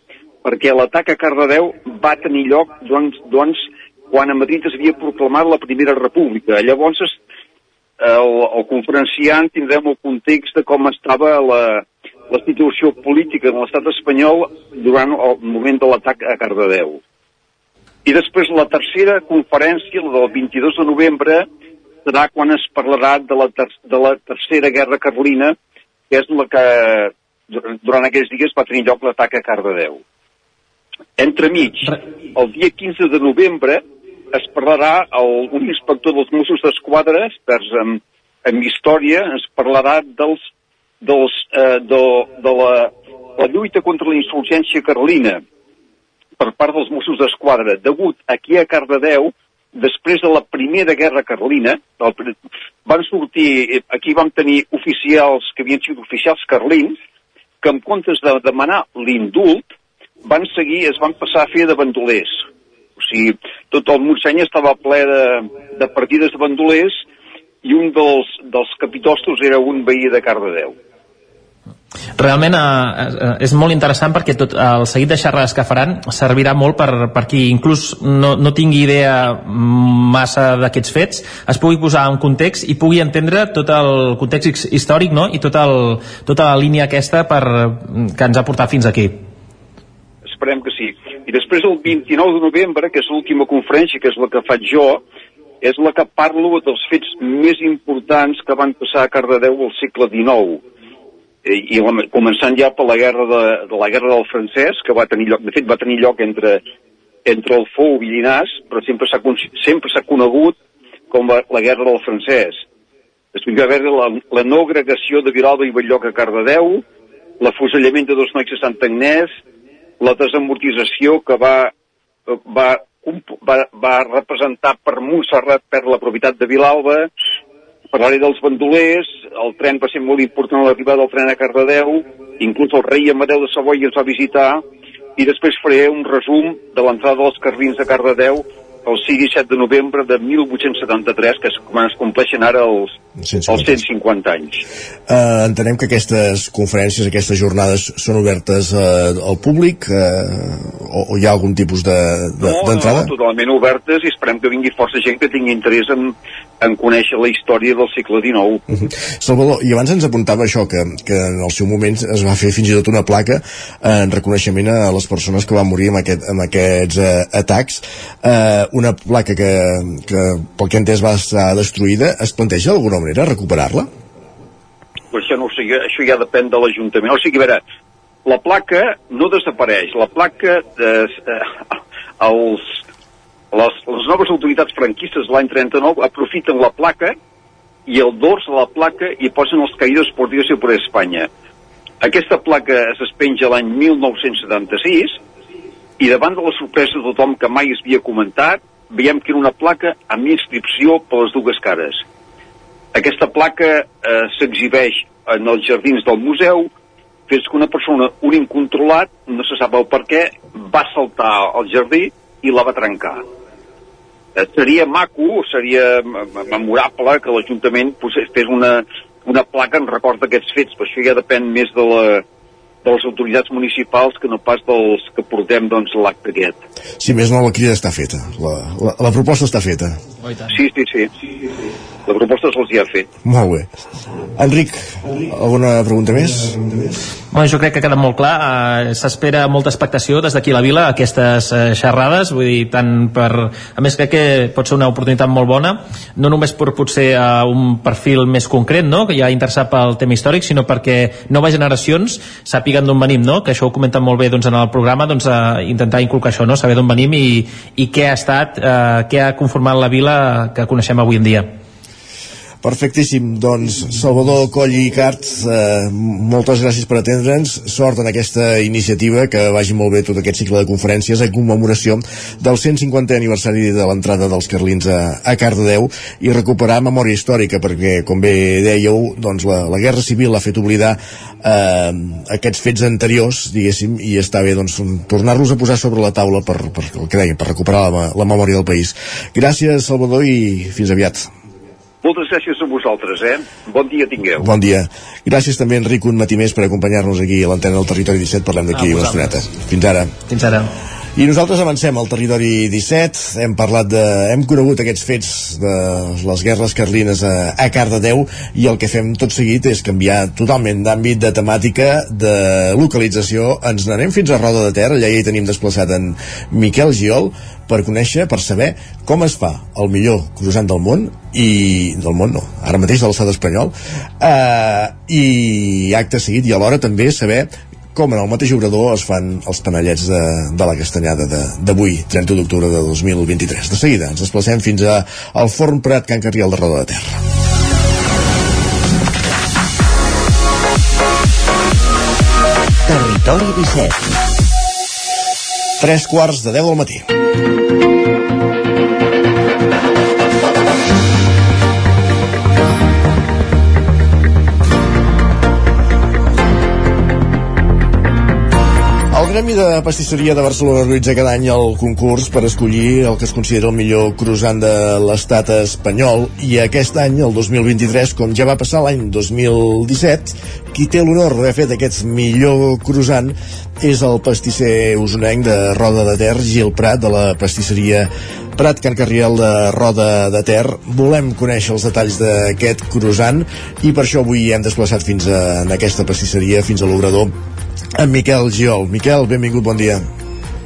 perquè l'atac a Cardedeu va tenir lloc doncs, doncs, quan a Madrid es havia proclamat la primera república. Llavors el, el conferenciant tindrem el context de com estava la, la situació política de l'estat espanyol durant el moment de l'atac a Cardedeu. I després la tercera conferència, la del 22 de novembre, serà quan es parlarà de la, ter de la tercera guerra carlina, que és la que dur- durant aquells dies va tenir lloc l'atac a Cardedeu. Entremig, el dia 15 de novembre es parlarà el, un inspector dels Mossos d'Esquadra, experts en, en història, ens parlarà dels, dels, eh, de, de la, la lluita contra la insurgència carlina per part dels Mossos d'Esquadra, degut aquí a Cardedeu, després de la primera guerra carlina, el, pri- van sortir, aquí vam tenir oficials que havien sigut oficials carlins, que en comptes de demanar l'indult, van seguir, es van passar a fer de bandolers. O sigui, tot el Montseny estava ple de, de partides de bandolers i un dels, dels capitostos era un veí de Cardedeu. Realment eh, eh, és molt interessant perquè tot el seguit de xerrades que faran servirà molt per, per qui inclús no, no tingui idea massa d'aquests fets, es pugui posar en context i pugui entendre tot el context his- històric no? i tot el, tota la línia aquesta per, que ens ha portat fins aquí. Esperem que sí. I després el 29 de novembre, que és l'última conferència, que és la que faig jo, és la que parlo dels fets més importants que van passar a Cardedeu al segle XIX. I, la, començant ja per la guerra, de, de la guerra del francès, que va tenir lloc, de fet va tenir lloc entre, entre el Fou i Llinars, però sempre s'ha sempre s'ha conegut com la, la guerra del francès. Després va haver la, la no agregació de Vilalba i Belllloc a Cardedeu, l'afusellament de dos nois a Sant Agnès, la desamortització que va, va, va, va representar per Montserrat per la propietat de Vilalba, parlaré dels bandolers, el tren va ser molt important a l'arribada del tren a Cardedeu, inclús el rei Amadeu de Savoia ens va visitar, i després faré un resum de l'entrada dels carlins a Cardedeu el 6 i 7 de novembre de 1873, que quan es compleixen ara els, 150 els 150 anys. Eh, entenem que aquestes conferències, aquestes jornades són obertes eh, al públic eh, o, o hi ha algun tipus de- de- No, d'entrada? no, totalment obertes i esperem que vingui força gent que tingui interès en, en conèixer la història del segle XIX. Mhm. Salvador, i abans ens apuntava això, que, que en el seu moment es va fer fins i tot una placa en reconeixement a les persones que van morir amb, aquest, amb aquests eh, atacs. Eh, una placa que, que, pel que entès, va estar destruïda. Es planteja d'alguna manera recuperar-la? Però això no ho sé, això ja depèn de l'Ajuntament. O sigui, a veure, la placa no desapareix. La placa, eh, eh, els, les, les noves autoritats franquistes de l'any 39 aprofiten la placa i el dors de la placa i posen els caïdos por y por Espanya. Aquesta placa es despenja l'any 1976 i davant de la sorpresa de tothom que mai es havia comentat, veiem que era una placa amb inscripció per les dues cares. Aquesta placa eh, s'exhibeix en els jardins del museu fins que una persona, un incontrolat, no se sap el per què, va saltar al jardí i la va trencar. Eh, seria maco, seria memorable que l'Ajuntament fes una, una placa en record d'aquests fets, però això ja depèn més de, la, de les autoritats municipals que no pas dels que portem doncs, l'acte aquest. Si més no, la crida està feta. La, la, la proposta està feta. Sí, sí, sí. La proposta se'ls hi ha fet. Molt bé. Enric, alguna pregunta més? Bueno, jo crec que ha quedat molt clar. Eh, S'espera molta expectació des d'aquí a la vila aquestes eh, xerrades, vull dir, tant per... A més, crec que pot ser una oportunitat molt bona, no només per potser a un perfil més concret, no?, que ja ha interessat pel tema històric, sinó perquè noves generacions sàpiguen d'on venim, no?, que això ho comenten molt bé doncs, en el programa, doncs, a intentar inculcar això, no?, saber d'on venim i, i què ha estat, eh, què ha conformat la vila que coneixem avui en dia. Perfectíssim, doncs Salvador Coll i Cart, eh, moltes gràcies per atendre'ns, sort en aquesta iniciativa, que vagi molt bé tot aquest cicle de conferències en commemoració del 150è aniversari de l'entrada dels Carlins a, a Cardedeu i recuperar memòria històrica, perquè, com bé dèieu, doncs la, la Guerra Civil ha fet oblidar eh, aquests fets anteriors, diguéssim, i està bé doncs, tornar-los a posar sobre la taula per, per, el que deia, per recuperar la, la memòria del país. Gràcies, Salvador, i fins aviat. Moltes gràcies a vosaltres, eh? Bon dia tingueu. Bon dia. Gràcies també, Enric, un matí més per acompanyar-nos aquí a l'antena del Territori 17. Parlem d'aquí una estoneta. Fins ara. Fins ara. I nosaltres avancem al territori 17, hem parlat de... hem conegut aquests fets de les guerres carlines a, a Cardedeu i el que fem tot seguit és canviar totalment d'àmbit de temàtica, de localització. Ens n'anem fins a Roda de Ter, allà hi tenim desplaçat en Miquel Giol per conèixer, per saber com es fa el millor croissant del món i del món no, ara mateix de l'estat espanyol eh, i acte seguit i alhora també saber com en el mateix obrador es fan els panellets de, de la castanyada d'avui, 30 d'octubre de 2023. De seguida ens desplacem fins a, al Forn Prat Can Carriel de Roda de Terra. Territori 17 Tres quarts de 10 del matí. El Gremi de Pastisseria de Barcelona organitza cada any el concurs per escollir el que es considera el millor croissant de l'estat espanyol i aquest any, el 2023, com ja va passar l'any 2017, qui té l'honor d'haver fet aquest millor croissant és el pastisser usonenc de Roda de Ter, Gil Prat, de la pastisseria Prat Can Carriel de Roda de Ter. Volem conèixer els detalls d'aquest croissant i per això avui hem desplaçat fins a, en aquesta pastisseria, fins a l'obrador, en Miquel Giol. Miquel, benvingut, bon dia.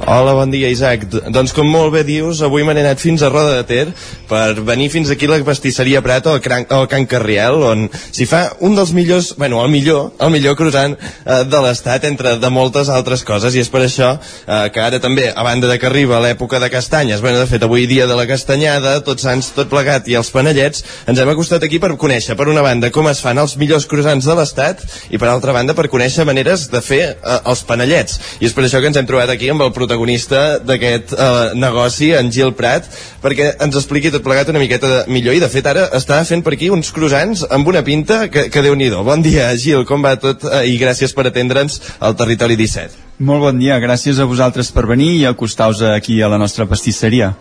Hola, bon dia, Isaac. Doncs, com molt bé dius, avui m'he anat fins a Roda de Ter per venir fins aquí a la pastisseria Prat o Can, o Can Carriel, on s'hi fa un dels millors, bueno, el millor, el millor croissant eh, de l'estat, entre de moltes altres coses, i és per això eh, que ara també, a banda de que arriba l'època de castanyes, bueno, de fet, avui dia de la castanyada, tots sants, tot plegat, i els panellets, ens hem acostat aquí per conèixer, per una banda, com es fan els millors croissants de l'estat, i per altra banda, per conèixer maneres de fer eh, els panellets. I és per això que ens hem trobat aquí amb el protagonista d'aquest eh, negoci, en Gil Prat, perquè ens expliqui tot plegat una miqueta de, millor. I de fet ara està fent per aquí uns croissants amb una pinta que, que déu nhi Bon dia, Gil, com va tot? Eh, I gràcies per atendre'ns al Territori 17. Molt bon dia, gràcies a vosaltres per venir i acostar-vos aquí a la nostra pastisseria.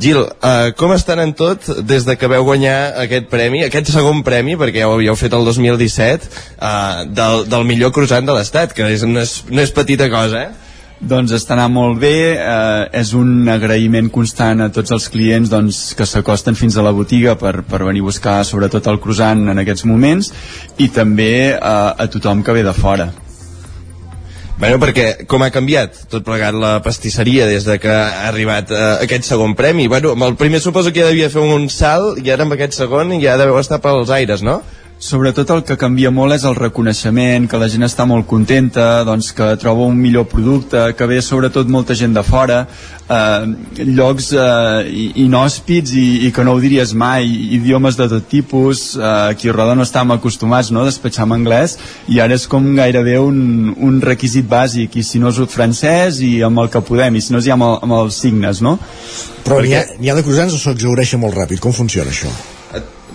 Gil, uh, com estan en tot des de que veu guanyar aquest premi, aquest segon premi, perquè ja ho havíeu fet el 2017, uh, del, del millor croissant de l'Estat, que és, no, és, no és petita cosa, eh? Doncs anant molt bé, eh, és un agraïment constant a tots els clients doncs, que s'acosten fins a la botiga per, per venir a buscar sobretot el croissant en aquests moments i també eh, a tothom que ve de fora. Bueno, perquè com ha canviat tot plegat la pastisseria des de que ha arribat eh, aquest segon premi? Bueno, amb el primer suposo que ja devia fer un salt i ara amb aquest segon ja deveu estar pels aires, no? Sobretot el que canvia molt és el reconeixement, que la gent està molt contenta, doncs que troba un millor producte, que ve sobretot molta gent de fora, eh, llocs eh, inhòspits i, i que no ho diries mai, idiomes de tot tipus, eh, aquí a Roda no estàvem acostumats no, a despatxar en anglès, i ara és com gairebé un, un requisit bàsic, i si no és francès i amb el que podem, i si no és ja amb, el, amb els signes, no? Però n'hi ha, ha de croissants o s'exaureixen molt ràpid? Com funciona això?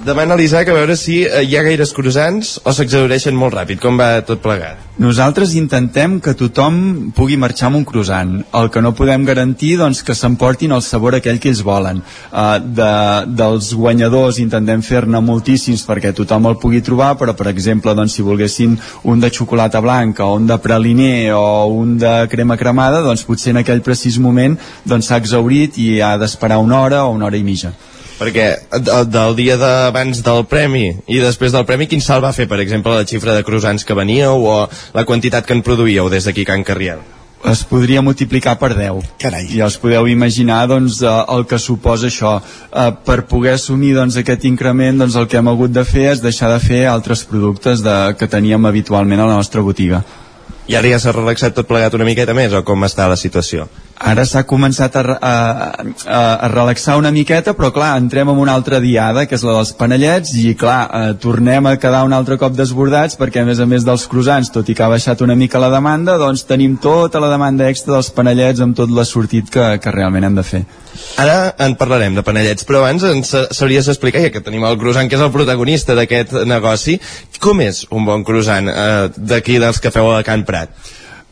Demana l'Isaac a veure si eh, hi ha gaires croissants o s'exaureixen molt ràpid, com va tot plegat. Nosaltres intentem que tothom pugui marxar amb un croissant. El que no podem garantir, doncs, que s'emportin el sabor aquell que ells volen. Uh, de, dels guanyadors intentem fer-ne moltíssims perquè tothom el pugui trobar, però, per exemple, doncs, si volguessin un de xocolata blanca o un de praliner o un de crema cremada, doncs potser en aquell precís moment doncs, s'ha doncs, exaurit i ha d'esperar una hora o una hora i mitja perquè del, del dia d'abans del premi i després del premi, quin salt va fer, per exemple, la xifra de croissants que veníeu o la quantitat que en produïeu des d'aquí Can Carriel? es podria multiplicar per 10 Carai. i els podeu imaginar doncs, eh, el que suposa això eh, per poder assumir doncs, aquest increment doncs, el que hem hagut de fer és deixar de fer altres productes de, que teníem habitualment a la nostra botiga i ara ja s'ha relaxat tot plegat una miqueta més o com està la situació? Ara s'ha començat a, a, a, a relaxar una miqueta, però clar, entrem en una altra diada, que és la dels panellets, i clar, eh, tornem a quedar un altre cop desbordats, perquè a més a més dels croissants, tot i que ha baixat una mica la demanda, doncs tenim tota la demanda extra dels panellets amb tot l'assortit que, que realment hem de fer. Ara en parlarem de panellets, però abans ens sabries explicar, ja que tenim el croissant, que és el protagonista d'aquest negoci, com és un bon croissant eh, d'aquí dels que feu a Can Prat?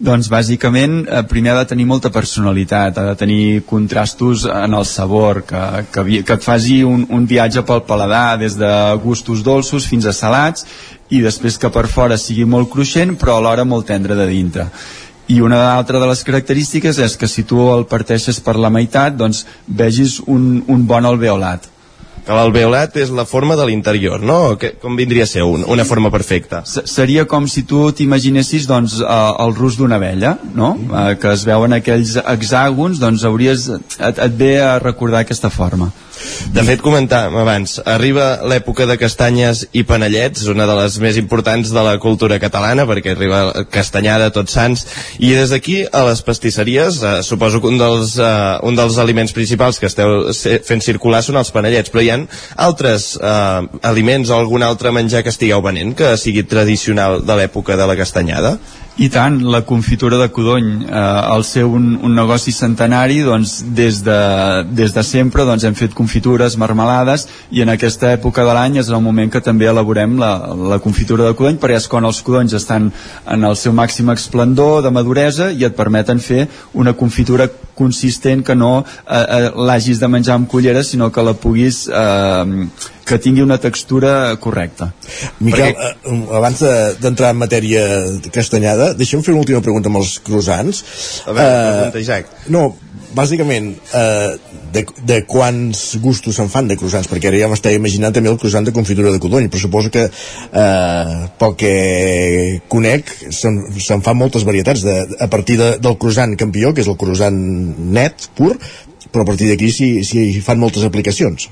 Doncs bàsicament eh, primer ha de tenir molta personalitat, ha de tenir contrastos en el sabor, que, que, que et faci un, un viatge pel paladar des de gustos dolços fins a salats i després que per fora sigui molt cruixent però alhora molt tendre de dintre. I una altra de les característiques és que si tu el parteixes per la meitat doncs vegis un, un bon alveolat que l'alveolat és la forma de l'interior, no? Que, com vindria a ser un, una forma perfecta? S seria com si tu t'imaginessis doncs, eh, el rus d'una abella, no? Eh, que es veuen aquells hexàgons, doncs hauries, et, et ve a recordar aquesta forma. De fet, comentàvem abans, arriba l'època de castanyes i panellets, una de les més importants de la cultura catalana, perquè arriba castanyada tots sants, i des d'aquí a les pastisseries, eh, suposo que un dels, eh, un dels aliments principals que esteu fent circular són els panellets, però hi ha altres eh, aliments o algun altre menjar que estigueu venent que sigui tradicional de l'època de la castanyada? I tant, la confitura de Codony, eh, al ser un, un negoci centenari, doncs des de, des de sempre doncs, hem fet confitures, marmelades, i en aquesta època de l'any és el moment que també elaborem la, la confitura de Codony, perquè és quan els codonys estan en el seu màxim esplendor de maduresa i et permeten fer una confitura consistent que no eh, eh, l'hagis de menjar amb cullera, sinó que la puguis eh, que tingui una textura correcta. Miquel, Perquè... eh, abans d'entrar de, en matèria castanyada, deixa'm fer una última pregunta amb els croissants. A veure, eh, pregunta, Isaac. No, bàsicament, eh, de, de quants gustos se'n fan de croissants? Perquè ara ja m'estava imaginant també el croissant de confitura de codony, però suposo que eh, pel que conec se'n se fan moltes varietats de, a partir de, del croissant campió, que és el croissant net, pur, però a partir d'aquí s'hi fan moltes aplicacions.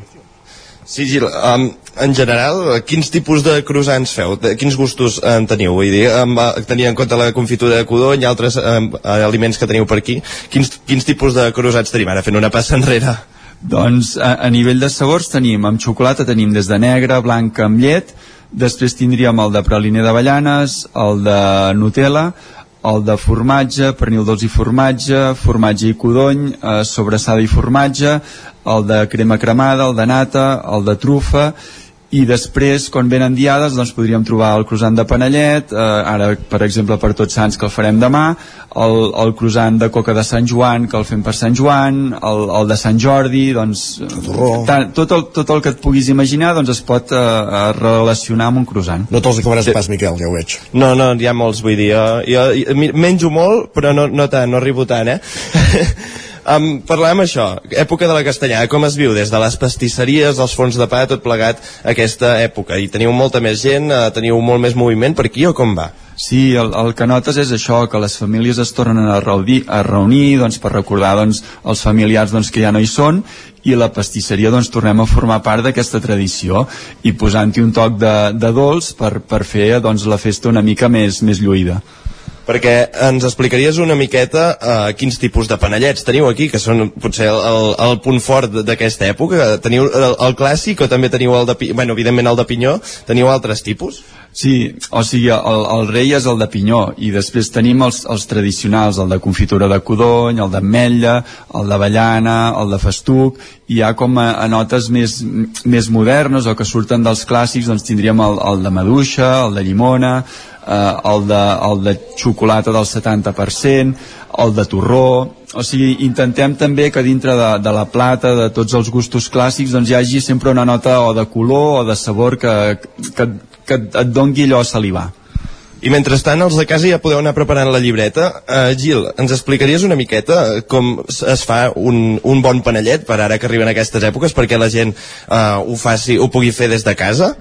Sí, Gil, um, en general, quins tipus de croissants feu? De, quins gustos en teniu? Vull dir, um, tenint en compte la confitura de codony i altres um, aliments que teniu per aquí, quins, quins tipus de croissants tenim? Ara fent una passa enrere. Doncs a, a nivell de sabors tenim, amb xocolata tenim des de negre, blanca, amb llet, després tindríem el de praliner d'avellanes, el de Nutella, el de formatge, pernil dolç i formatge, formatge i codony, eh, sobrassada i formatge, el de crema cremada, el de nata, el de trufa i després, quan venen diades, doncs podríem trobar el croissant de panellet, eh, ara, per exemple, per Tots Sants, que el farem demà, el, el croissant de coca de Sant Joan, que el fem per Sant Joan, el, el de Sant Jordi, doncs... Tant, tot, el, tot el que et puguis imaginar, doncs es pot eh, relacionar amb un croissant. No te'ls acabaràs sí. pas, Miquel, ja ho veig. No, no, hi ha molts, vull dir, jo, jo, jo menjo molt, però no, no tant, no arribo tant, eh? Um, parlem això, època de la castanyada, com es viu des de les pastisseries, els fons de pa, tot plegat aquesta època? I teniu molta més gent, uh, teniu molt més moviment per aquí o com va? Sí, el, el que notes és això, que les famílies es tornen a reunir, a reunir doncs, per recordar doncs, els familiars doncs, que ja no hi són i la pastisseria doncs, tornem a formar part d'aquesta tradició i posant-hi un toc de, de dolç per, per fer doncs, la festa una mica més, més lluïda perquè ens explicaries una miqueta uh, quins tipus de panellets teniu aquí, que són potser el, el, el punt fort d'aquesta època. Teniu el, el clàssic o també teniu el de, bueno, evidentment el de pinyó, teniu altres tipus? Sí, o sigui, el, el rei és el de pinyó i després tenim els, els tradicionals, el de confitura de codony, el d'ametlla, el d'avellana, el de festuc, i ja com a, a notes més, més modernes o que surten dels clàssics, doncs tindríem el, el de maduixa, el de llimona, eh, el, de, el de xocolata del 70%, el de torró, o sigui, intentem també que dintre de, de la plata, de tots els gustos clàssics, doncs hi hagi sempre una nota o de color o de sabor que, que, que et dongui allò a salivar. I mentrestant, els de casa ja podeu anar preparant la llibreta. Uh, Gil, ens explicaries una miqueta com es fa un, un bon panellet per ara que arriben aquestes èpoques, perquè la gent uh, ho, faci, ho pugui fer des de casa?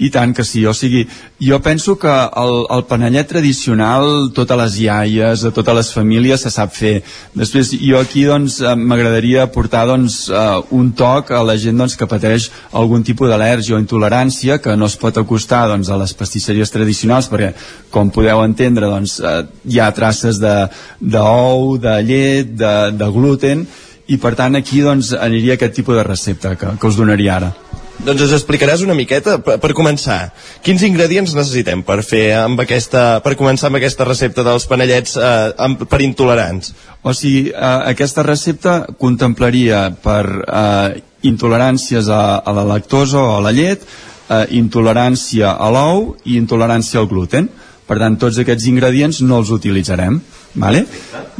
I tant que sí, o sigui, jo penso que el, el panellet tradicional, totes les iaies, de totes les famílies se sap fer. Després, jo aquí doncs eh, m'agradaria portar doncs uh, un toc a la gent doncs, que pateix algun tipus d'al·lèrgia o intolerància que no es pot acostar doncs, a les pastisseries tradicionals perquè, com podeu entendre, doncs, uh, hi ha traces d'ou, de, de llet, de, de gluten, i per tant aquí doncs, aniria aquest tipus de recepta que, que us donaria ara. Doncs ens explicaràs una miqueta, per, per començar, quins ingredients necessitem per fer amb aquesta, per començar amb aquesta recepta dels panellets eh, amb, per intolerants? O sigui, eh, aquesta recepta contemplaria per eh, intoleràncies a, a la lactosa o a la llet, eh, intolerància a l'ou i intolerància al gluten. Per tant, tots aquests ingredients no els utilitzarem. Vale?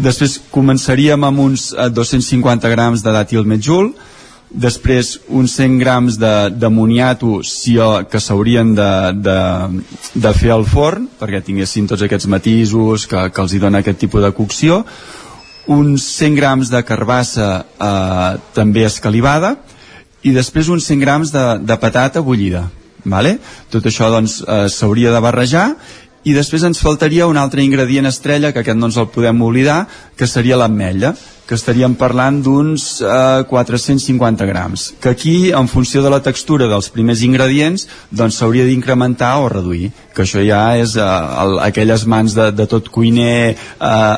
Després començaríem amb uns eh, 250 grams de dàtil metjul, després uns 100 grams d'amoniato si, que s'haurien de, de, de fer al forn perquè tinguessin tots aquests matisos que, que els hi dona aquest tipus de cocció. Uns 100 grams de carbassa eh, també escalivada. I després uns 100 grams de, de patata bullida vale? tot això doncs eh, de barrejar. I després ens faltaria un altre ingredient estrella que aquest no ens el podem oblidar que seria l'ametlla que estaríem parlant d'uns eh, 450 grams, que aquí, en funció de la textura dels primers ingredients, doncs s'hauria d'incrementar o reduir, que això ja és eh, el, aquelles mans de, de tot cuiner eh,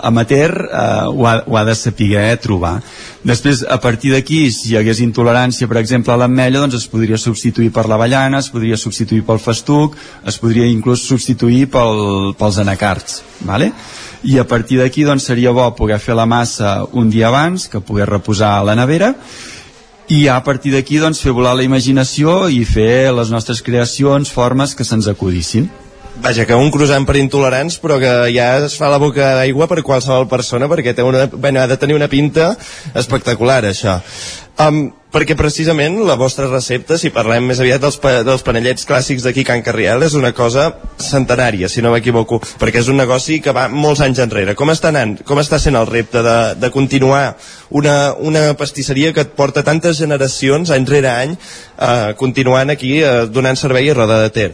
amateur eh, ho, ha, ho ha de saber trobar. Després, a partir d'aquí, si hi hagués intolerància, per exemple, a l'ametlla, doncs es podria substituir per l'avellana, es podria substituir pel festuc, es podria inclús substituir pel, pels anacards, ¿vale? I a partir d'aquí doncs, seria bo poder fer la massa un dia abans, que poder reposar a la nevera i a partir d'aquí doncs, fer volar la imaginació i fer les nostres creacions, formes que se'ns acudissin. Vaja, que un croissant per intolerants, però que ja es fa la boca d'aigua per qualsevol persona, perquè té una, bueno, ha de tenir una pinta espectacular, això. Um, perquè precisament la vostra recepta, si parlem més aviat dels, pa, dels panellets clàssics d'aquí Can Carriel, és una cosa centenària, si no m'equivoco, perquè és un negoci que va molts anys enrere. Com està anant? Com està sent el repte de, de continuar una, una pastisseria que et porta tantes generacions, any rere any, eh, continuant aquí eh, donant servei a Roda de Ter?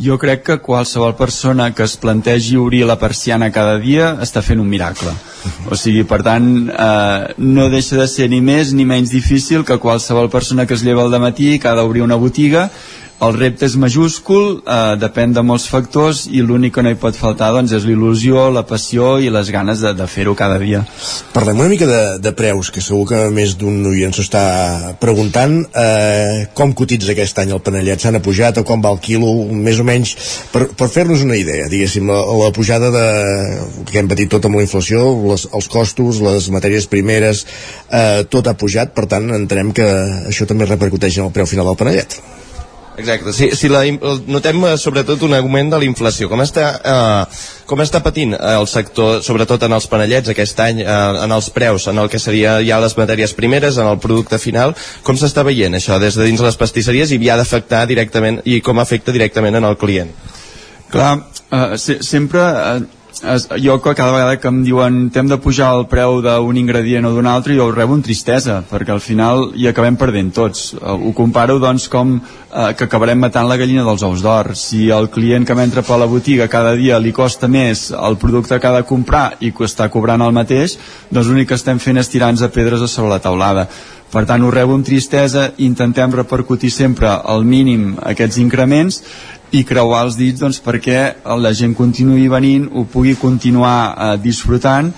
Jo crec que qualsevol persona que es plantegi obrir la persiana cada dia està fent un miracle. O sigui, per tant, eh, no deixa de ser ni més ni menys difícil que qualsevol persona que es lleva al matí que ha d'obrir una botiga el repte és majúscul, eh, depèn de molts factors i l'únic que no hi pot faltar doncs, és l'il·lusió, la passió i les ganes de, de fer-ho cada dia. Parlem una mica de, de preus, que segur que més d'un oient s'ho està preguntant. Eh, com cotitza aquest any el panellet? S'han apujat o com va el quilo? Més o menys, per, per fer-nos una idea, diguéssim, la, la pujada de, que hem patit tot amb la inflació, les, els costos, les matèries primeres, eh, tot ha pujat, per tant entenem que això també repercuteix en el preu final del panellet. Exacte, si, si la, notem eh, sobretot un augment de l'inflació. Com, està, eh, com està patint eh, el sector, sobretot en els panellets aquest any, eh, en els preus, en el que seria ja les matèries primeres, en el producte final, com s'està veient això des de dins les pastisseries i ha d'afectar directament i com afecta directament en el client? Clar, eh, se, sempre eh, es, jo cada vegada que em diuen t'hem de pujar el preu d'un ingredient o d'un altre jo ho rebo amb tristesa perquè al final hi acabem perdent tots. Uh, ho comparo doncs com uh, que acabarem matant la gallina dels ous d'or. Si el client que m'entra per la botiga cada dia li costa més el producte que ha de comprar i que està cobrant el mateix doncs l'únic que estem fent és tirar-nos pedres a sobre la taulada. Per tant ho rebo amb tristesa intentem repercutir sempre al mínim aquests increments i creuar els dits doncs, perquè la gent continuï venint, ho pugui continuar eh, disfrutant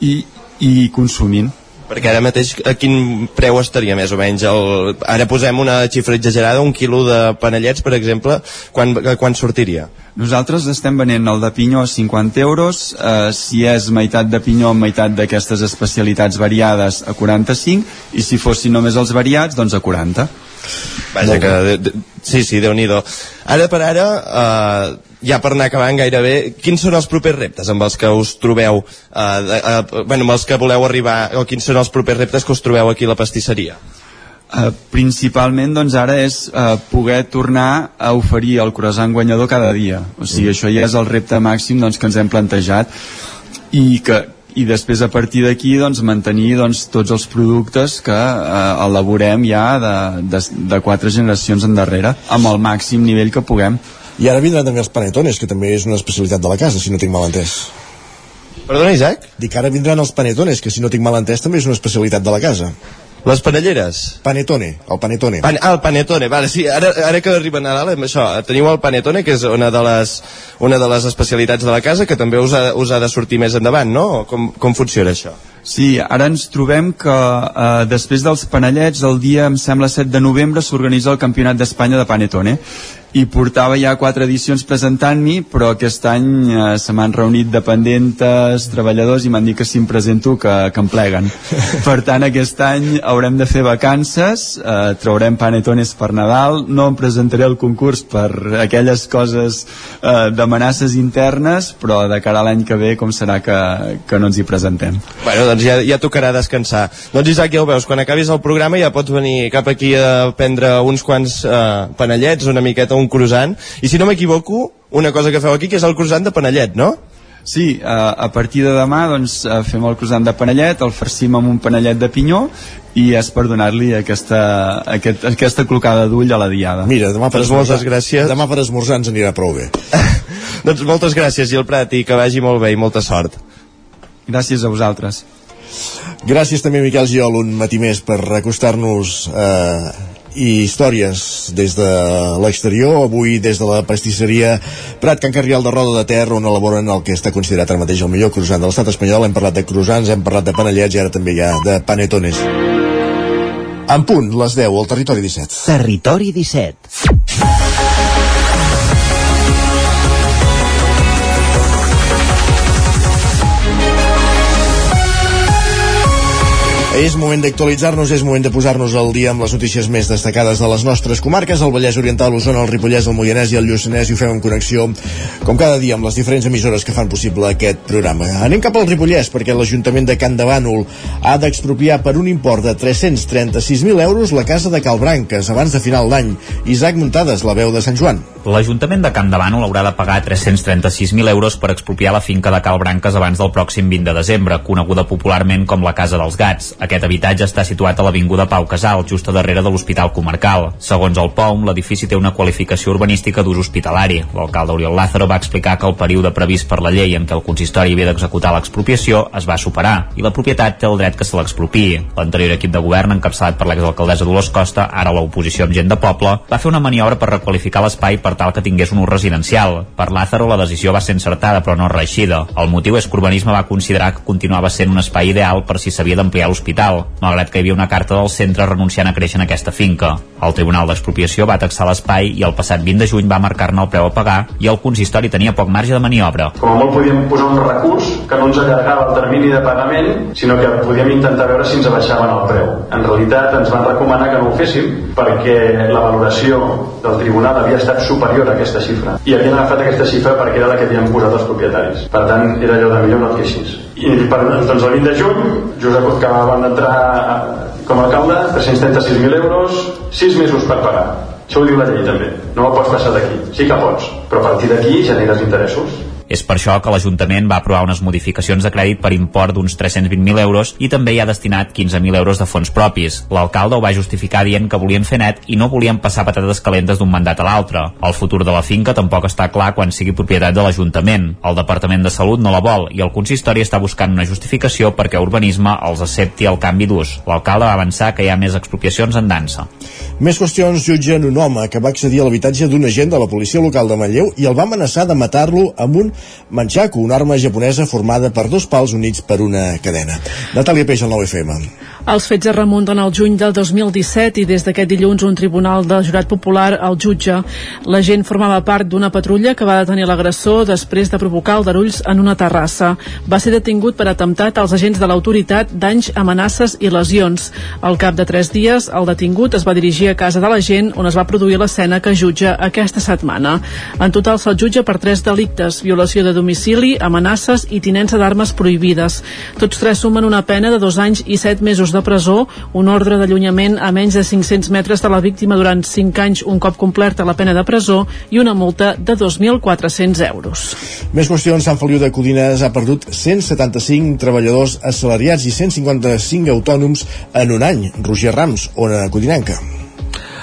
i, i consumint perquè ara mateix a quin preu estaria més o menys el... ara posem una xifra exagerada un quilo de panellets per exemple quan, quan sortiria? Nosaltres estem venent el de pinyó a 50 euros eh, si és meitat de pinyó meitat d'aquestes especialitats variades a 45 i si fossin només els variats doncs a 40 Vaja, que... De, de, sí, sí, déu nhi Ara per ara, eh, ja per anar acabant gairebé, quins són els propers reptes amb els que us trobeu, eh, eh, bueno, amb els que voleu arribar, o quins són els propers reptes que us trobeu aquí a la pastisseria? Uh, principalment doncs ara és uh, poder tornar a oferir el croissant guanyador cada dia o sigui, mm. això ja és el repte màxim doncs, que ens hem plantejat i que, i després a partir d'aquí doncs, mantenir doncs, tots els productes que eh, elaborem ja de, de, de quatre generacions endarrere amb el màxim nivell que puguem. I ara vindran també els panetones que també és una especialitat de la casa si no tinc mal entès. Perdona Isaac? Dic ara vindran els panetones que si no tinc mal entès també és una especialitat de la casa les panelleres? Panetone, el panetone. Pan, ah, el panetone, vale, sí, ara, ara que arriba Nadal, amb això, teniu el panetone, que és una de les, una de les especialitats de la casa, que també us ha, us ha de sortir més endavant, no? Com, com funciona això? Sí, ara ens trobem que eh, després dels panellets, el dia, em sembla, 7 de novembre, s'organitza el Campionat d'Espanya de Panetone i portava ja quatre edicions presentant-m'hi, però aquest any eh, se m'han reunit dependentes, treballadors, i m'han dit que si em presento que, que em pleguen. per tant, aquest any haurem de fer vacances, eh, traurem panetones per Nadal, no em presentaré al concurs per aquelles coses eh, d'amenaces internes, però de cara a l'any que ve com serà que, que no ens hi presentem. Bueno, doncs ja, ja tocarà descansar. Doncs Isaac, ja ho veus, quan acabis el programa ja pots venir cap aquí a prendre uns quants eh, panellets, una miqueta un croissant, i si no m'equivoco, una cosa que feu aquí, que és el croissant de panellet, no? Sí, a, a partir de demà doncs, eh, fem el croissant de panellet, el farcim amb un panellet de pinyó i és per donar-li aquesta, aquest, aquesta clocada d'ull a la diada. Mira, demà per, doncs moltes gràcies. demà per esmorzar ens anirà prou bé. doncs moltes gràcies, Gil Prat, i que vagi molt bé i molta sort. Gràcies a vosaltres. Gràcies també Miquel Giol un matí més per acostar-nos eh, i històries des de l'exterior, avui des de la pastisseria Prat Can Carrial de Roda de Ter on elaboren el que està considerat ara mateix el millor croissant de l'estat espanyol, hem parlat de croissants hem parlat de panellets i ara també hi ha de panetones. En punt, les 10, al Territori 17 Territori 17 És moment d'actualitzar-nos, és moment de posar-nos al dia amb les notícies més destacades de les nostres comarques, el Vallès Oriental, l'Osona, el Ripollès, el Moianès i el Lluçanès, i ho fem en connexió, com cada dia, amb les diferents emissores que fan possible aquest programa. Anem cap al Ripollès, perquè l'Ajuntament de Can de Bànol ha d'expropiar per un import de 336.000 euros la casa de Calbranques abans de final d'any. Isaac Muntades, la veu de Sant Joan. L'Ajuntament de Can de Bànol haurà de pagar 336.000 euros per expropiar la finca de Calbranques abans del pròxim 20 de desembre, coneguda popularment com la Casa dels Gats. Aquest habitatge està situat a l'Avinguda Pau Casal, just a darrere de l'Hospital Comarcal. Segons el POM, l'edifici té una qualificació urbanística d'ús hospitalari. L'alcalde Oriol Lázaro va explicar que el període previst per la llei en què el consistori havia d'executar l'expropiació es va superar i la propietat té el dret que se l'expropiï. L'anterior equip de govern, encapçalat per l'exalcaldessa Dolors Costa, ara l'oposició amb gent de poble, va fer una maniobra per requalificar l'espai per tal que tingués un ús residencial. Per Lázaro, la decisió va ser encertada però no reeixida. El motiu és que Urbanisme va considerar que continuava sent un espai ideal per si s'havia d'ampliar l'hospital, malgrat que hi havia una carta del centre renunciant a créixer en aquesta finca. El Tribunal d'Expropiació va taxar l'espai i el passat 20 de juny va marcar-ne el preu a pagar i el consistori tenia poc marge de maniobra. Com a molt podíem posar un recurs que no ens allargava el termini de pagament, sinó que podíem intentar veure si ens abaixaven el preu. En realitat ens van recomanar que no ho féssim perquè la valoració del tribunal havia estat superior a aquesta xifra i havien agafat aquesta xifra perquè era la que havien posat els propietaris. Per tant, era allò de millor no et queixis. I per, doncs el 20 de juny, Josep que van entrar com a alcalde, 336.000 euros, 6 mesos per pagar. Això ho diu la llei també. No ho pots passar d'aquí. Sí que pots, però a partir d'aquí generes interessos. És per això que l'Ajuntament va aprovar unes modificacions de crèdit per import d'uns 320.000 euros i també hi ha destinat 15.000 euros de fons propis. L'alcalde ho va justificar dient que volien fer net i no volien passar patates calentes d'un mandat a l'altre. El futur de la finca tampoc està clar quan sigui propietat de l'Ajuntament. El Departament de Salut no la vol i el consistori està buscant una justificació perquè Urbanisme els accepti el canvi d'ús. L'alcalde va avançar que hi ha més expropiacions en dansa. Més qüestions jutgen un home que va accedir a l'habitatge d'un agent de la policia local de Manlleu i el va amenaçar de matar-lo amb un manxaco, una arma japonesa formada per dos pals units per una cadena. Natàlia Peix, al 9FM. Els fets es remunten al juny del 2017 i des d'aquest dilluns un tribunal del jurat popular el jutge. La gent formava part d'una patrulla que va detenir l'agressor després de provocar aldarulls en una terrassa. Va ser detingut per atemptat als agents de l'autoritat, danys, amenaces i lesions. Al cap de tres dies, el detingut es va dirigir a casa de la gent on es va produir l'escena que jutja aquesta setmana. En total se'l jutja per tres delictes, violació de domicili, amenaces i tinença d'armes prohibides. Tots tres sumen una pena de dos anys i set mesos treballadors de presó, un ordre d'allunyament a menys de 500 metres de la víctima durant 5 anys un cop complerta la pena de presó i una multa de 2.400 euros. Més qüestions, Sant Feliu de Codines ha perdut 175 treballadors assalariats i 155 autònoms en un any. Roger Rams, Ona Codinenca.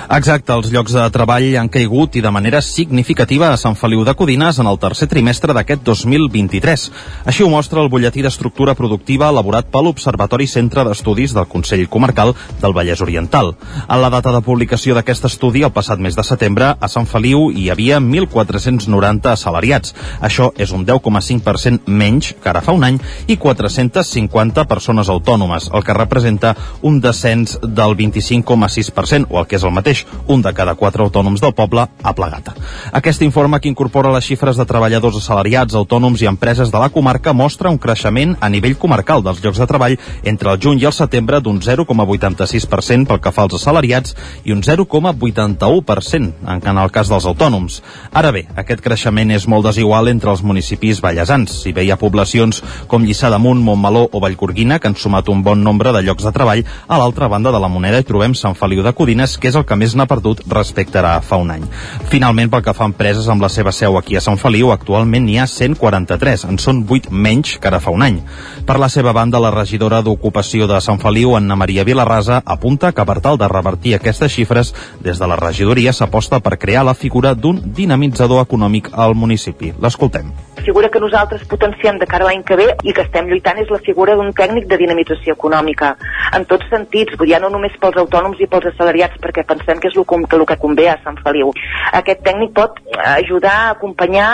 Exacte, els llocs de treball han caigut i de manera significativa a Sant Feliu de Codines en el tercer trimestre d'aquest 2023. Així ho mostra el butlletí d'estructura productiva elaborat per l'Observatori Centre d'Estudis del Consell Comarcal del Vallès Oriental. En la data de publicació d'aquest estudi, el passat mes de setembre, a Sant Feliu hi havia 1.490 assalariats. Això és un 10,5% menys que ara fa un any i 450 persones autònomes, el que representa un descens del 25,6% o el que és el mateix mateix, un de cada quatre autònoms del poble ha plegat. Aquest informe que incorpora les xifres de treballadors assalariats, autònoms i empreses de la comarca mostra un creixement a nivell comarcal dels llocs de treball entre el juny i el setembre d'un 0,86% pel que fa als assalariats i un 0,81% en el cas dels autònoms. Ara bé, aquest creixement és molt desigual entre els municipis ballesans. Si bé hi ha poblacions com Lliçà d'Amunt, Montmeló o Vallcorguina que han sumat un bon nombre de llocs de treball, a l'altra banda de la moneda hi trobem Sant Feliu de Codines, que és el que més n'ha perdut respecte a fa un any. Finalment, pel que fa a empreses amb la seva seu aquí a Sant Feliu, actualment n'hi ha 143, en són 8 menys que ara fa un any. Per la seva banda, la regidora d'Ocupació de Sant Feliu, Anna Maria Vilarrasa, apunta que per tal de revertir aquestes xifres, des de la regidoria s'aposta per crear la figura d'un dinamitzador econòmic al municipi. L'escoltem. La figura que nosaltres potenciem de cara a l'any que ve i que estem lluitant és la figura d'un tècnic de dinamització econòmica, en tots sentits, ja no només pels autònoms i pels assalariats, perquè pensem que és el, el que convé a Sant Feliu. Aquest tècnic pot ajudar a acompanyar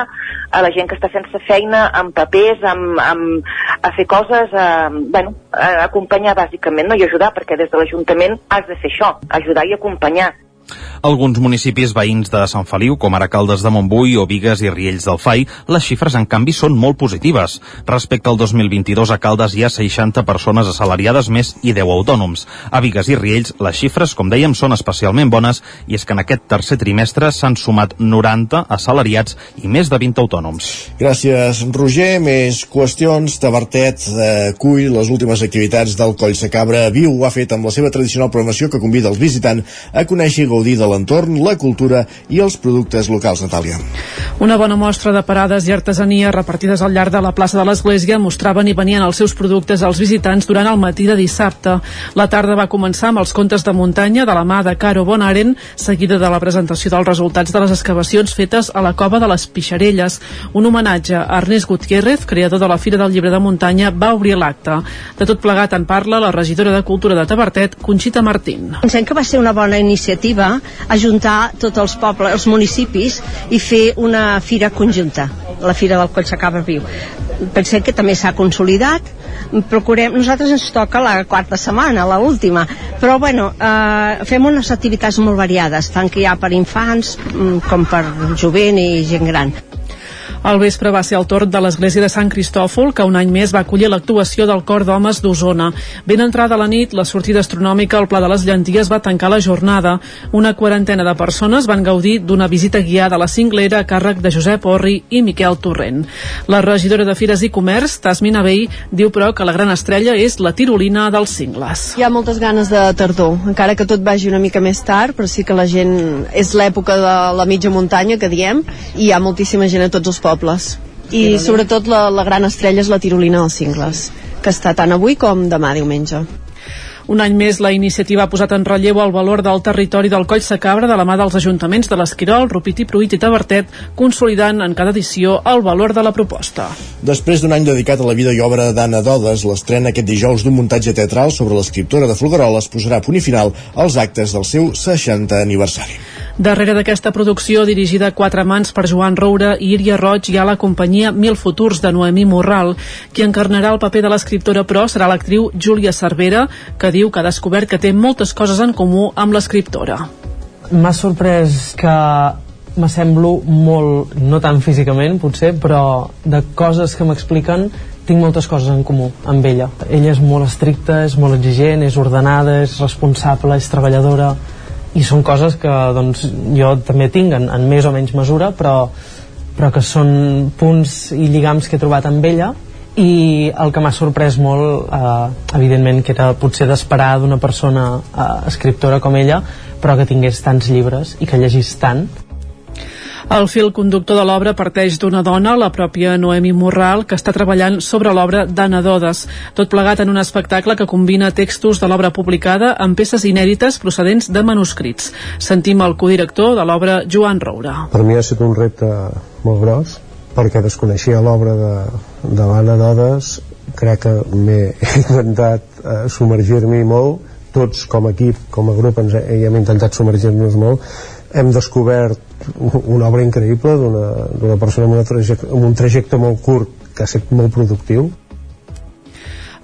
a la gent que està sense feina amb papers, amb, amb, a fer coses, a, bueno, a acompanyar bàsicament, no? i ajudar, perquè des de l'Ajuntament has de fer això, ajudar i acompanyar. Alguns municipis veïns de Sant Feliu, com ara Caldes de Montbui o Vigues i Riells del Fai, les xifres en canvi són molt positives. Respecte al 2022 a Caldes hi ha 60 persones assalariades més i 10 autònoms. A Vigues i Riells les xifres, com dèiem, són especialment bones i és que en aquest tercer trimestre s'han sumat 90 assalariats i més de 20 autònoms. Gràcies, Roger. Més qüestions. Tabertet eh, cull les últimes activitats del Coll Sacabra Viu. Ho ha fet amb la seva tradicional programació que convida els visitants a conèixer gaudir de l'entorn, la cultura i els productes locals, Natàlia. Una bona mostra de parades i artesania repartides al llarg de la plaça de l'Església mostraven i venien els seus productes als visitants durant el matí de dissabte. La tarda va començar amb els contes de muntanya de la mà de Caro Bonaren, seguida de la presentació dels resultats de les excavacions fetes a la cova de les Pixarelles. Un homenatge a Ernest Gutiérrez, creador de la Fira del Llibre de Muntanya, va obrir l'acte. De tot plegat en parla la regidora de Cultura de Tabertet, Conxita Martín. Pensem que va ser una bona iniciativa ajuntar tots els pobles, els municipis i fer una fira conjunta, la Fira del Coll Sacabra Viu. Pensem que també s'ha consolidat, procurem, nosaltres ens toca la quarta setmana, la última, però bueno, eh, fem unes activitats molt variades, tant que hi ha per infants mm, com per jovent i gent gran. Al vespre va ser el torn de l'església de Sant Cristòfol, que un any més va acollir l'actuació del cor d'homes d'Osona. Ben entrada la nit, la sortida astronòmica al Pla de les Llenties va tancar la jornada. Una quarantena de persones van gaudir d'una visita guiada a la cinglera a càrrec de Josep Orri i Miquel Torrent. La regidora de Fires i Comerç, Tasmina Vell, diu però que la gran estrella és la tirolina dels cingles. Hi ha moltes ganes de tardor, encara que tot vagi una mica més tard, però sí que la gent... És l'època de la mitja muntanya, que diem, i hi ha moltíssima gent a tots els pobles. I sobretot la, la gran estrella és la tirolina dels cingles, que està tant avui com demà diumenge. Un any més, la iniciativa ha posat en relleu el valor del territori del Coll Sacabra de la mà dels ajuntaments de l'Esquirol, Rupit i Pruit i Tabertet, consolidant en cada edició el valor de la proposta. Després d'un any dedicat a la vida i obra d'Anna Dodes, l'estrena aquest dijous d'un muntatge teatral sobre l'escriptora de Folgueroles posarà punt i final als actes del seu 60 aniversari. Darrere d'aquesta producció, dirigida a quatre mans per Joan Roura i Iria Roig, hi ha la companyia Mil Futurs de Noemí Morral. Qui encarnarà el paper de l'escriptora, però, serà l'actriu Júlia Cervera, que diu que ha descobert que té moltes coses en comú amb l'escriptora. M'ha sorprès que m'assemblo molt, no tant físicament potser, però de coses que m'expliquen tinc moltes coses en comú amb ella. Ella és molt estricta, és molt exigent, és ordenada, és responsable, és treballadora, i són coses que doncs, jo també tinc en, en més o menys mesura però, però que són punts i lligams que he trobat amb ella. I el que m'ha sorprès molt eh, evidentment que era potser d'esperar d'una persona eh, escriptora com ella però que tingués tants llibres i que llegís tant el fil conductor de l'obra parteix d'una dona, la pròpia Noemi Morral, que està treballant sobre l'obra d'Anna Dodes, tot plegat en un espectacle que combina textos de l'obra publicada amb peces inèdites procedents de manuscrits. Sentim el codirector de l'obra, Joan Roura. Per mi ha estat un repte molt gros, perquè desconeixia l'obra de, de l'Anna Dodes, crec que m'he intentat eh, submergir-m'hi molt, tots com a equip, com a grup ens he, hem intentat submergir-nos molt hem descobert una obra increïble d'una persona amb, una amb un trajecte molt curt que ha estat molt productiu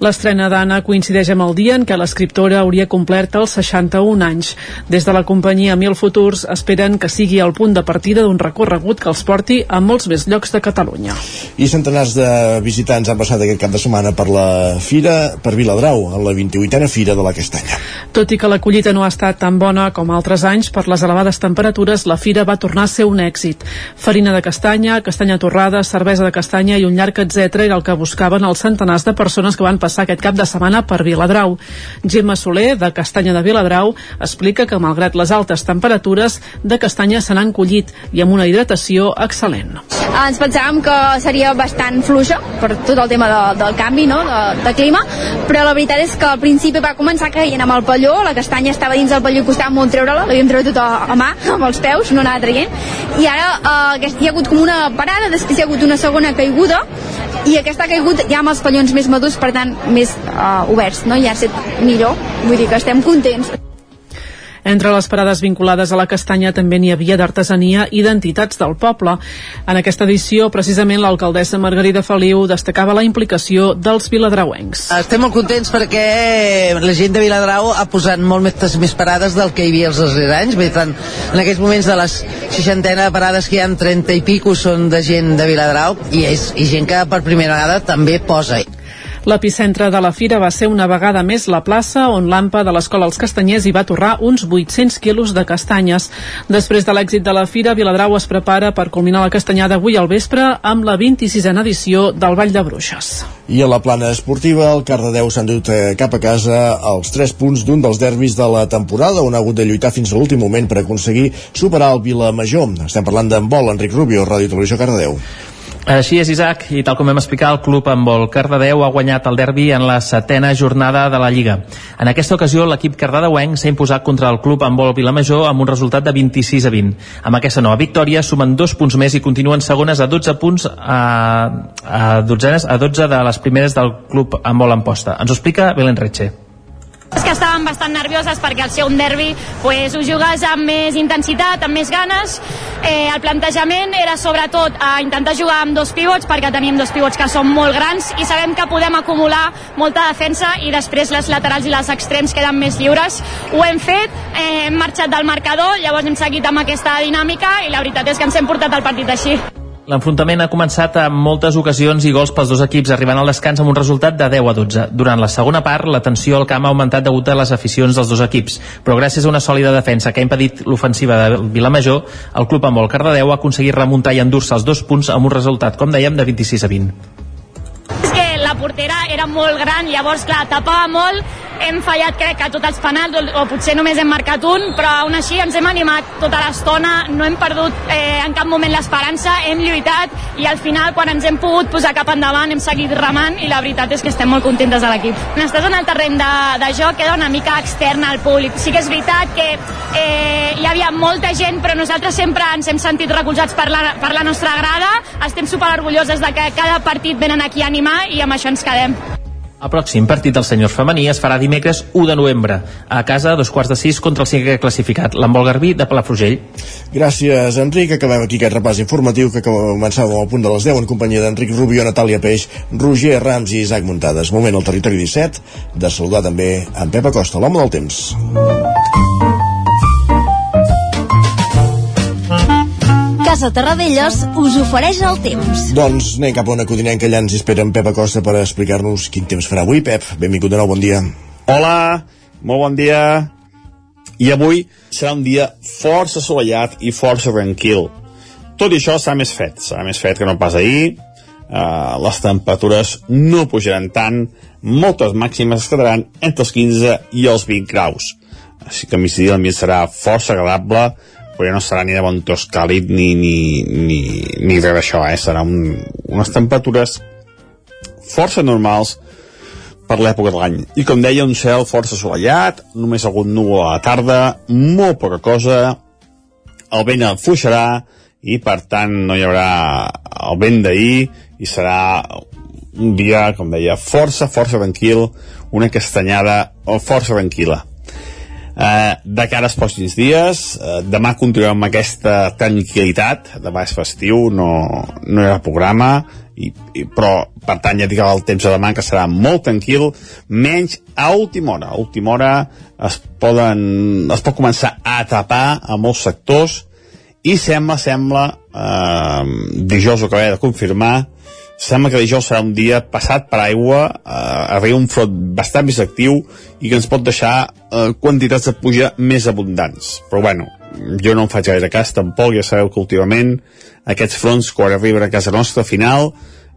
L'estrena d'Anna coincideix amb el dia en què l'escriptora hauria complert els 61 anys. Des de la companyia Mil Futurs esperen que sigui el punt de partida d'un recorregut que els porti a molts més llocs de Catalunya. I centenars de visitants han passat aquest cap de setmana per la Fira, per Viladrau, a la 28a Fira de la Castanya. Tot i que la collita no ha estat tan bona com altres anys, per les elevades temperatures, la Fira va tornar a ser un èxit. Farina de castanya, castanya torrada, cervesa de castanya i un llarg etc era el que buscaven els centenars de persones que van passar passar aquest cap de setmana per Viladrau. Gemma Soler, de Castanya de Viladrau, explica que malgrat les altes temperatures, de castanya se n'han collit i amb una hidratació excel·lent. Ens pensàvem que seria bastant fluixa per tot el tema de, del canvi no? de, de clima, però la veritat és que al principi va començar caient amb el palló, la castanya estava dins del palló i costava molt treure-la, l'havíem tret tot a, a mà, amb els peus, no anava traient, i ara eh, hi ha hagut com una parada, després hi ha hagut una segona caiguda, i aquesta ha caigut ja amb els pallons més madurs, per tant, més uh, oberts, no? ja ha estat millor, vull dir que estem contents. Entre les parades vinculades a la castanya també n'hi havia d'artesania i d'entitats del poble. En aquesta edició, precisament, l'alcaldessa Margarida Feliu destacava la implicació dels viladrauencs. Estem molt contents perquè la gent de Viladrau ha posat molt més, més parades del que hi havia els darrers anys. Bé, tant, en aquests moments de les seixantena de parades que hi ha 30 i pico són de gent de Viladrau i, és, i gent que per primera vegada també posa. L'epicentre de la fira va ser una vegada més la plaça on l'AMPA de l'Escola Els Castanyers hi va torrar uns 800 quilos de castanyes. Després de l'èxit de la fira, Viladrau es prepara per culminar la castanyada avui al vespre amb la 26a edició del Vall de Bruixes. I a la plana esportiva, el Cardedeu s'han dut eh, cap a casa els 3 punts d'un dels derbis de la temporada on ha hagut de lluitar fins a l'últim moment per aconseguir superar el Vilamajor. Estem parlant d'en vol, Enric Rubio, Ràdio Televisió Cardedeu. Així és, Isaac, i tal com vam explicar, el club amb el Cardedeu ha guanyat el derbi en la setena jornada de la Lliga. En aquesta ocasió, l'equip cardedeuenc s'ha imposat contra el club amb vol Vilamajor amb un resultat de 26 a 20. Amb aquesta nova victòria sumen dos punts més i continuen segones a 12 punts a, a, dotzenes, a 12 de les primeres del club amb vol en posta. Ens ho explica Belén Retxe. És que estàvem bastant nervioses perquè al ser un derbi pues, ho jugues amb més intensitat, amb més ganes. Eh, el plantejament era sobretot a intentar jugar amb dos pivots perquè tenim dos pivots que són molt grans i sabem que podem acumular molta defensa i després les laterals i les extrems queden més lliures. Ho hem fet, eh, hem marxat del marcador, llavors hem seguit amb aquesta dinàmica i la veritat és que ens hem portat el partit així. L'enfrontament ha començat amb moltes ocasions i gols pels dos equips, arribant al descans amb un resultat de 10 a 12. Durant la segona part, la tensió al camp ha augmentat degut a les aficions dels dos equips, però gràcies a una sòlida defensa que ha impedit l'ofensiva de Vilamajor, el club amb el Cardedeu ha aconseguit remuntar i endur-se els dos punts amb un resultat, com dèiem, de 26 a 20 és que la portera era molt gran, llavors, clar, tapava molt, hem fallat, crec, que tots els penals, o, o potser només hem marcat un, però aún així ens hem animat tota l'estona, no hem perdut eh, en cap moment l'esperança, hem lluitat, i al final, quan ens hem pogut posar cap endavant, hem seguit remant, i la veritat és que estem molt contentes de l'equip. Estàs en el terreny de, de joc, queda una mica externa al públic. Sí que és veritat que eh, hi havia molta gent, però nosaltres sempre ens hem sentit recolzats per la, per la nostra grada, estem super orgulloses de que cada partit venen aquí a animar i amb això ens quedem. El pròxim partit del senyor femení es farà dimecres 1 de novembre, a casa dos quarts de sis contra el cinquè classificat, l'Embol Garbí de Palafrugell. Gràcies, Enric. Acabem aquí aquest repàs informatiu que començàvem al punt de les 10 en companyia d'Enric Rubio, Natàlia Peix, Roger Rams i Isaac Muntades. Moment al territori 17 de saludar també en Pep Acosta, l'home del temps. Casa Terradellos us ofereix el temps. Doncs anem cap a una codinenca, allà ens espera en Pep Acosta per explicar-nos quin temps farà avui. Pep, benvingut de nou, bon dia. Hola, molt bon dia. I avui serà un dia força assolellat i força tranquil. Tot i això serà més fred, serà més fred que no pas ahir. eh, les temperatures no pujaran tant, moltes màximes es quedaran entre els 15 i els 20 graus. Així que a migdia l'ambient serà força agradable, però no serà ni de bon tos càlid ni, ni, ni, ni res d'això, eh? Serà un, unes temperatures força normals per l'època de l'any. I com deia, un cel força assolellat, només algun núvol a la tarda, molt poca cosa, el vent afluixarà i per tant no hi haurà el vent d'ahir i serà un dia, com deia, força, força tranquil, una castanyada força tranquil·la. Eh, de cara als pròxims dies, eh, demà continuem amb aquesta tranquil·litat, demà és festiu, no, no hi ha programa, i, i, però per tant ja dic el temps de demà que serà molt tranquil menys a última hora. A última hora es, poden, es pot començar a tapar a molts sectors i sembla, sembla eh, dijous ho acabem de confirmar sembla que dijous serà un dia passat per aigua eh, arriba un front bastant més actiu i que ens pot deixar eh, quantitats de puja més abundants. Però bueno, jo no em faig gaire cas tampoc, ja sabeu que últimament aquests fronts quan arriben a casa nostra final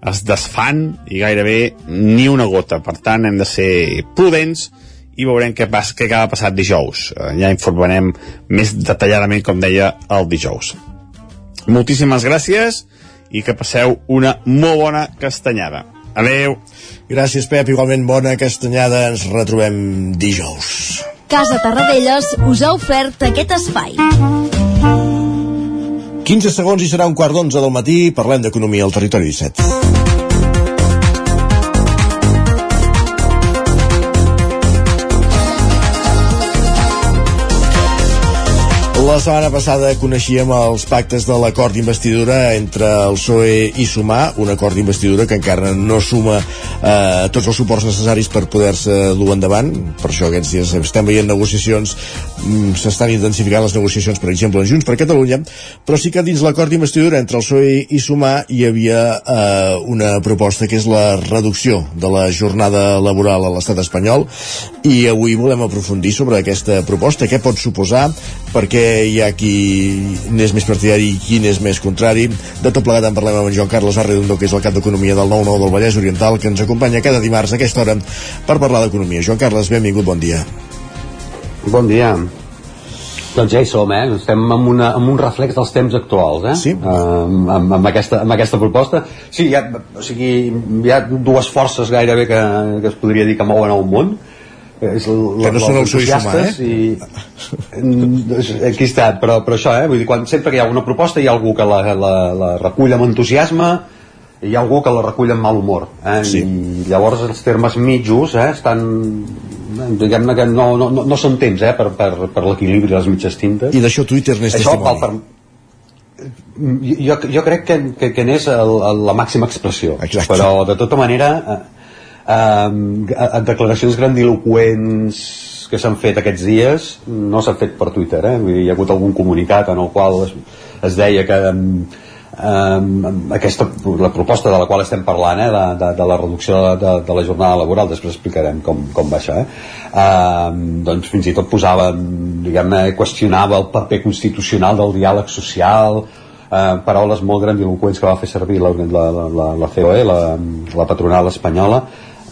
es desfan i gairebé ni una gota. Per tant hem de ser prudents i veurem què, pas, què acaba passat dijous. Eh, ja informarem més detalladament com deia el dijous. Moltíssimes gràcies i que passeu una molt bona castanyada. Adeu gràcies Pep, igualment bona castanyada. Ens retrobem dijous. Casa Tarradellas us ha ofert aquest espai. 15 segons i serà un quart d'onze del matí. Parlem d'economia al territori 17. La setmana passada coneixíem els pactes de l'acord d'investidura entre el PSOE i Sumar, un acord d'investidura que encara no suma eh, tots els suports necessaris per poder-se dur endavant. Per això aquests dies estem veient negociacions, mm, s'estan intensificant les negociacions, per exemple, en Junts per Catalunya, però sí que dins l'acord d'investidura entre el PSOE i Sumar hi havia eh, una proposta que és la reducció de la jornada laboral a l'estat espanyol. I avui volem aprofundir sobre aquesta proposta, què pot suposar, perquè hi ha qui n'és més partidari i qui n'és més contrari. De tot plegat en parlem amb en Joan Carles Arredondo, que és el cap d'Economia del 9-9 del Vallès Oriental, que ens acompanya cada dimarts a aquesta hora per parlar d'economia. Joan Carles, benvingut, bon dia. Bon dia. Doncs ja hi som, eh? Estem amb, una, amb un reflex dels temps actuals, eh? Sí. Uh, amb, amb, aquesta, amb aquesta proposta. Sí, hi ha, o sigui, hi ha dues forces gairebé que, que es podria dir que mouen el món. És l, que no són el seu sumar, eh? I, aquí està, però, però això, eh? Vull dir, quan, sempre que hi ha una proposta hi ha algú que la, la, la recull amb entusiasme i hi ha algú que la recull amb mal humor eh? Sí. i llavors els termes mitjos eh, estan diguem-ne que no, no, no, no són temps eh, per, per, per l'equilibri de les mitges tintes I d'això Twitter n'és testimoni. per, jo, jo crec que, que, que n'és la màxima expressió Exacte. però de tota manera eh, eh, declaracions grandiloquents que s'han fet aquests dies no s'han fet per Twitter eh? Vull dir, hi ha hagut algun comunicat en el qual es, es deia que um, aquesta, la proposta de la qual estem parlant eh, de, de, de la reducció de, de, de la jornada laboral després explicarem com, com va això eh? um, doncs fins i tot posava diguem-ne, qüestionava el paper constitucional del diàleg social eh, paraules molt grandiloquents que va fer servir la, la, la, la COE, la, la patronal espanyola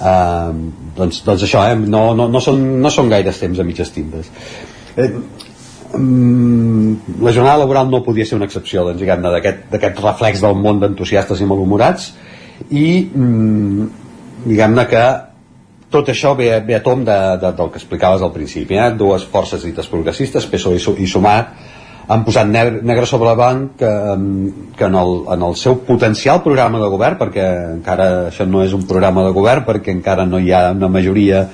eh, doncs, doncs això, eh, no, no, no, són, no són gaires temps a mitges tintes eh, mm, la jornada laboral no podia ser una excepció doncs, d'aquest reflex del món d'entusiastes i malhumorats. I mm, diguem-ne que tot això ve, ve a tom de, de, del que explicaves al principi eh? dues forces dites progressistes PSOE i, i Sumar han posat negre, sobre blanc que, que en, el, en el seu potencial programa de govern perquè encara això no és un programa de govern perquè encara no hi ha una majoria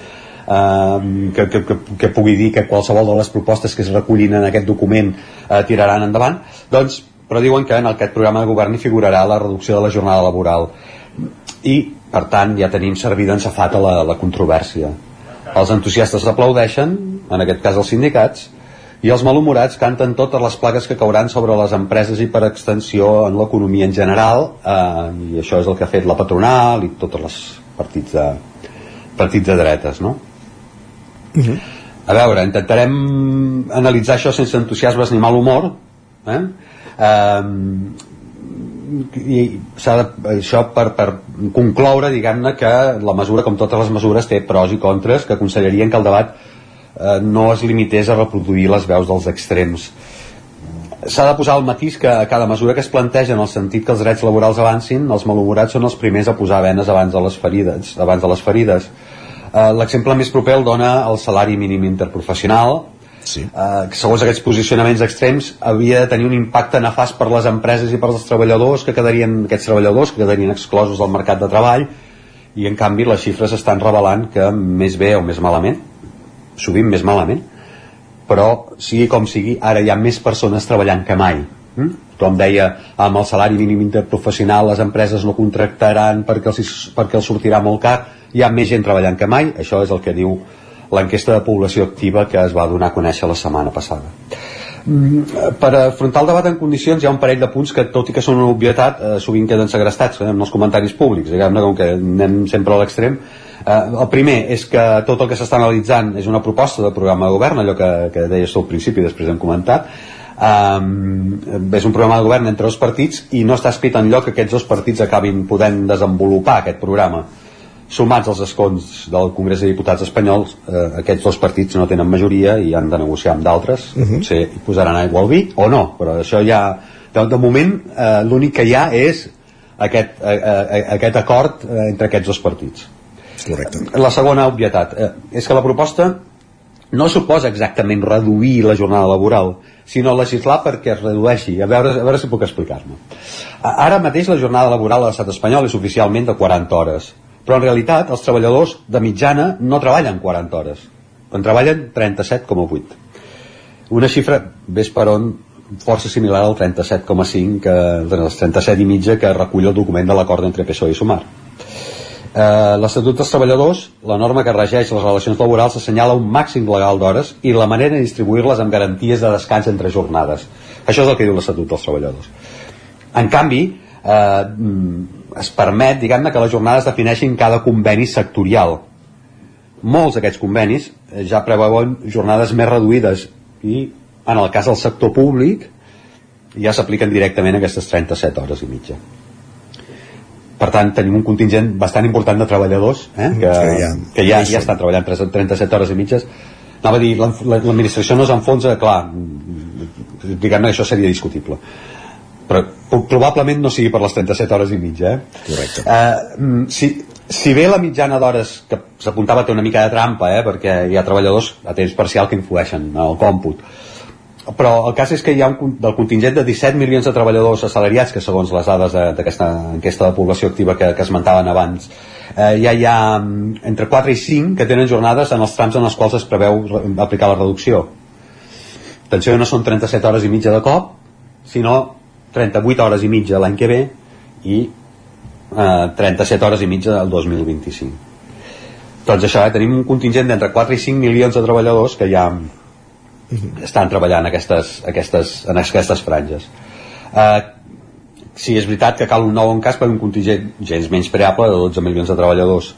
eh, que, que, que, que pugui dir que qualsevol de les propostes que es recullin en aquest document eh, tiraran endavant. Doncs, però diuen que en aquest programa de govern hi figurarà la reducció de la jornada laboral. I per tant ja tenim servida en safata la, la controvèrsia. Els entusiastes aplaudeixen en aquest cas els sindicats i els malhumorats canten totes les plagues que cauran sobre les empreses i per extensió en l'economia en general eh, i això és el que ha fet la patronal i tots els partits de, partits de dretes no? Uh -huh. a veure, intentarem analitzar això sense entusiasmes ni mal humor eh? Eh, i s'ha això per, per concloure diguem-ne que la mesura com totes les mesures té pros i contres que aconsellarien que el debat eh, no es limités a reproduir les veus dels extrems s'ha de posar el matís que a cada mesura que es planteja en el sentit que els drets laborals avancin els malhumorats són els primers a posar venes abans de les ferides, abans de les ferides. Eh, l'exemple més proper el dona el salari mínim interprofessional sí. eh, que segons aquests posicionaments extrems havia de tenir un impacte nefast per les empreses i per als treballadors que quedarien, aquests treballadors que quedarien exclosos del mercat de treball i en canvi les xifres estan revelant que més bé o més malament sovint més malament però sigui com sigui ara hi ha més persones treballant que mai mm? com deia, amb el salari mínim interprofessional les empreses no contractaran perquè els, perquè els sortirà molt car hi ha més gent treballant que mai això és el que diu l'enquesta de població activa que es va donar a conèixer la setmana passada. Mm, per afrontar el debat en condicions hi ha un parell de punts que, tot i que són una obvietat, eh, sovint queden segrestats eh, en els comentaris públics, diguem-ne, com que anem sempre a l'extrem. Eh, el primer és que tot el que s'està analitzant és una proposta de programa de govern, allò que, que deies al principi i després hem comentat, um, és un programa de govern entre dos partits i no està escrit en lloc que aquests dos partits acabin podent desenvolupar aquest programa sumats als escons del Congrés de Diputats espanyols eh, aquests dos partits no tenen majoria i han de negociar amb d'altres uh mhm. -huh. potser hi posaran aigua al vi o no però això ja de, de moment eh, l'únic que hi ha és aquest, eh, eh, aquest acord eh, entre aquests dos partits Correcte. la segona obvietat. Eh, és que la proposta no suposa exactament reduir la jornada laboral sinó legislar perquè es redueixi. A veure, a veure si puc explicar-me ara mateix la jornada laboral a l'estat espanyol és oficialment de 40 hores però en realitat els treballadors de mitjana no treballen 40 hores en treballen 37,8 una xifra ves per on força similar al 37,5 que, els 37 i mitja que recull el document de l'acord entre PSOE i Sumar l'Estatut dels Treballadors, la norma que regeix les relacions laborals assenyala un màxim legal d'hores i la manera de distribuir-les amb garanties de descans entre jornades. Això és el que diu l'Estatut dels Treballadors. En canvi, eh, es permet, diguem-ne, que les jornades defineixin cada conveni sectorial. Molts d'aquests convenis eh, ja preveuen jornades més reduïdes i, en el cas del sector públic, ja s'apliquen directament aquestes 37 hores i mitja. Per tant, tenim un contingent bastant important de treballadors eh, que, que ja, que ja, ja estan treballant 37 hores i mitges. Anava a dir, l'administració no s'enfonsa, clar, diguem-ne això seria discutible però probablement no sigui per les 37 hores i mitja eh? correcte uh, si, si bé la mitjana d'hores que s'apuntava té una mica de trampa eh? perquè hi ha treballadors a temps parcial que influeixen en el còmput però el cas és que hi ha un, del contingent de 17 milions de treballadors assalariats que segons les dades d'aquesta enquesta de població activa que, que esmentaven abans eh, ja hi ha mm, entre 4 i 5 que tenen jornades en els trams en els quals es preveu aplicar la reducció. Atenció no són 37 hores i mitja de cop sinó 38 hores i mitja l'any que ve i eh, 37 hores i mitja el 2025 doncs això, eh, tenim un contingent d'entre 4 i 5 milions de treballadors que ja estan treballant aquestes, aquestes, en aquestes franges. Eh, sí, és veritat que cal un nou encàs per un contingent gens menys preable de 12 milions de treballadors.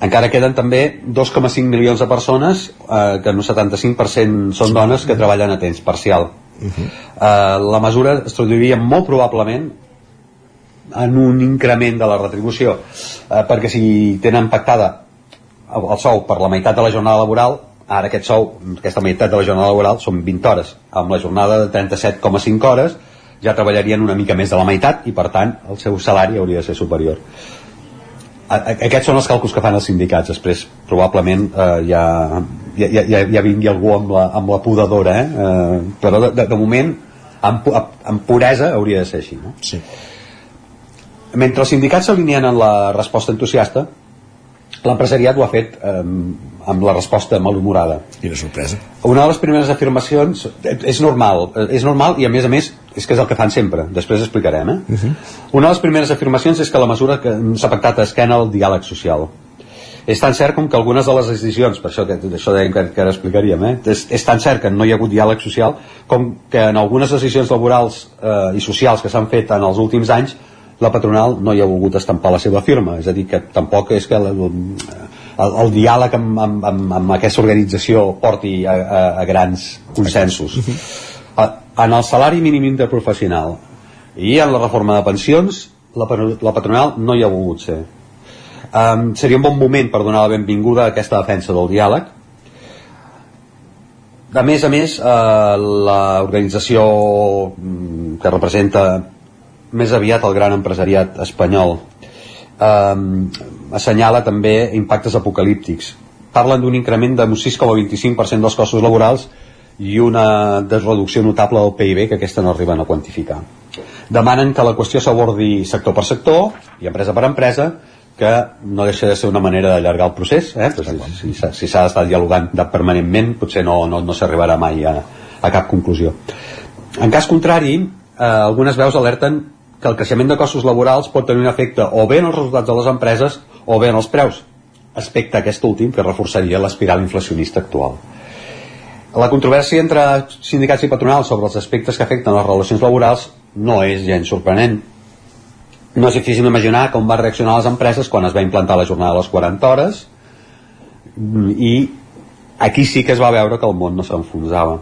Encara queden també 2,5 milions de persones eh, que en un 75% són dones que treballen a temps parcial. Uh -huh. uh, la mesura es traduiria molt probablement en un increment de la retribució uh, perquè si tenen pactada el sou per la meitat de la jornada laboral ara aquest sou, aquesta meitat de la jornada laboral són 20 hores, amb la jornada de 37,5 hores ja treballarien una mica més de la meitat i per tant el seu salari hauria de ser superior aquests són els càlculs que fan els sindicats després probablement eh, ja, ja, ja, ja vingui algú amb la, amb la podadora eh? Eh, però de, de, de moment amb, amb puresa hauria de ser així no? sí. mentre els sindicats s'alineen en la resposta entusiasta l'empresariat ho ha fet eh, amb la resposta malhumorada. Quina sorpresa. Una de les primeres afirmacions és normal, és normal i a més a més és que és el que fan sempre, després explicarem eh? Uh -huh. Una de les primeres afirmacions és que la mesura que s'ha pactat esquena el diàleg social és tan cert com que algunes de les decisions per això, que, això deien que, que ara explicaríem eh? és, és tan cert que no hi ha hagut diàleg social com que en algunes decisions laborals eh, i socials que s'han fet en els últims anys la patronal no hi ha volgut estampar la seva firma és a dir, que tampoc és que el, el, el diàleg amb, amb, amb, amb aquesta organització porti a, a, a grans consensos -huh. en el salari mínim interprofessional I en la reforma de pensions, la, la patronal no hi ha volgut ser. Um, seria un bon moment per donar la benvinguda a aquesta defensa del diàleg. A més a més, eh, l'organització mm, que representa més aviat el gran empresariat espanyol eh, assenyala també impactes apocalíptics. Parlen d'un increment de un 6,25% dels costos laborals i una desreducció notable del PIB que aquesta no arriben a quantificar. Demanen que la qüestió s'abordi sector per sector i empresa per empresa que no deixa de ser una manera d'allargar el procés eh? pues, si, si, si s'ha d'estar dialogant permanentment potser no, no, no s'arribarà mai a, a cap conclusió en cas contrari eh, algunes veus alerten que el creixement de costos laborals pot tenir un efecte o bé en els resultats de les empreses o bé en els preus aspecte aquest últim que reforçaria l'espiral inflacionista actual la controvèrsia entre sindicats i patronals sobre els aspectes que afecten les relacions laborals no és gens sorprenent. No és difícil imaginar com va reaccionar les empreses quan es va implantar la jornada de les 40 hores i aquí sí que es va veure que el món no s'enfonsava.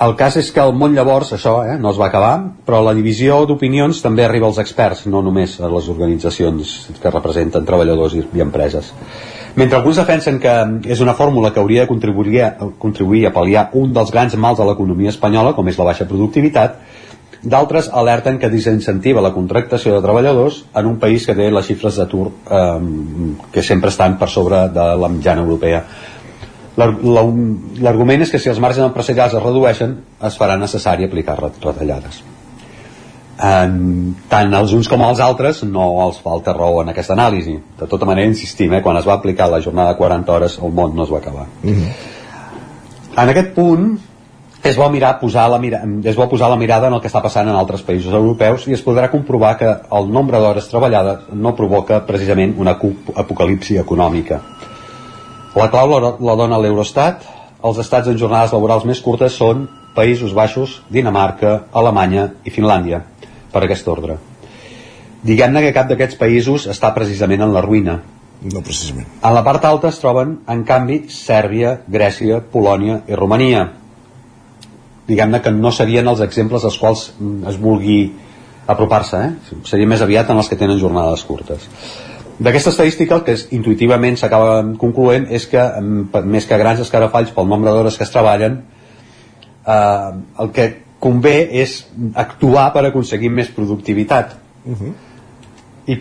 El cas és que el món llavors, això, eh, no es va acabar, però la divisió d'opinions també arriba als experts, no només a les organitzacions que representen treballadors i, i empreses. Mentre alguns defensen que és una fórmula que hauria de contribuir a, contribuir a pal·liar un dels grans mals de l'economia espanyola, com és la baixa productivitat, d'altres alerten que desincentiva la contractació de treballadors en un país que té les xifres d'atur eh, que sempre estan per sobre de la mitjana europea. L'argument és que si els marges empresarials es redueixen es farà necessari aplicar retallades. En, tant els uns com els altres no els falta raó en aquesta anàlisi. De tota manera insistim, eh, quan es va aplicar la jornada de 40 hores el món no es va acabar. Mm -hmm. en aquest punt és bo, mirar, posar la mira, és bo posar la mirada en el que està passant en altres països europeus i es podrà comprovar que el nombre d'hores treballades no provoca precisament una apocalipsi econòmica la clau la, la dona l'Eurostat els estats en jornades laborals més curtes són Països Baixos, Dinamarca, Alemanya i Finlàndia per aquest ordre. Diguem-ne que cap d'aquests països està precisament en la ruïna. No precisament. En la part alta es troben, en canvi, Sèrbia, Grècia, Polònia i Romania. Diguem-ne que no serien els exemples als quals es vulgui apropar-se, eh? seria més aviat en els que tenen jornades curtes. D'aquesta estadística el que és, intuïtivament s'acaba concloent és que més que grans escarafalls pel nombre d'hores que es treballen eh, el que convé és actuar per aconseguir més productivitat uh -huh. i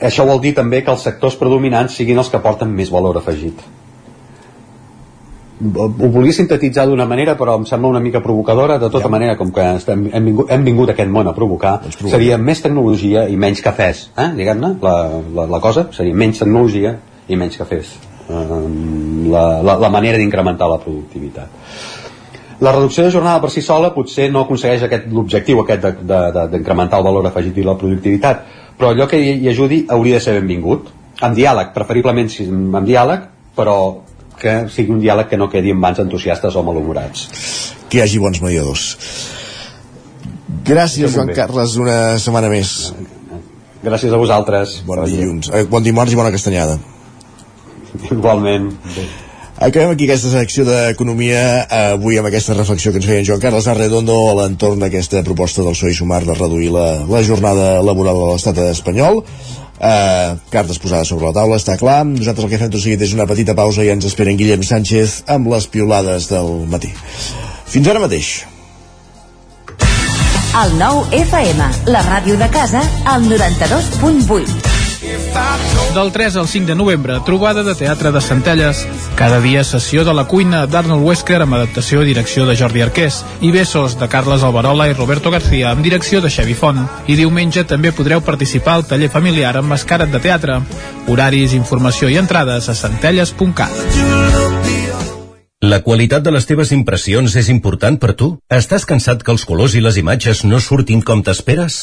això vol dir també que els sectors predominants siguin els que porten més valor afegit ho volia sintetitzar d'una manera però em sembla una mica provocadora de tota ja. manera com que estem, hem, vingut, hem vingut a aquest món a provocar seria més tecnologia i menys cafès eh? diguem-ne, la, la, la cosa seria menys tecnologia i menys cafès eh, la, la, la manera d'incrementar la productivitat la reducció de jornada per si sola potser no aconsegueix aquest l'objectiu aquest d'incrementar el valor afegit i la productivitat, però allò que hi ajudi hauria de ser benvingut, amb diàleg, preferiblement amb diàleg, però que sigui un diàleg que no quedi en mans entusiastes o malhumorats. Que hi hagi bons mediadors. Gràcies, Joan Carles, una setmana més. Gràcies a vosaltres. Bon dilluns. Eh, bon dimarts i bona castanyada. Igualment. Bé. Acabem aquí aquesta secció d'Economia avui amb aquesta reflexió que ens feia en Joan Carles Arredondo a l'entorn d'aquesta proposta del PSOE i Sumar de reduir la, la jornada laboral de l'estat espanyol. Eh, cartes posades sobre la taula, està clar. Nosaltres el que fem tot seguit és una petita pausa i ens esperen Guillem Sánchez amb les piolades del matí. Fins ara mateix. El nou FM, la ràdio de casa, al 92.8. Del 3 al 5 de novembre, trobada de teatre de Centelles. Cada dia sessió de la cuina d'Arnold Wesker amb adaptació i direcció de Jordi Arqués i Besos de Carles Alberola i Roberto García amb direcció de Xavi Font. I diumenge també podreu participar al taller familiar amb mascaret de teatre. Horaris, informació i entrades a centelles.cat. La qualitat de les teves impressions és important per tu? Estàs cansat que els colors i les imatges no surtin com t'esperes?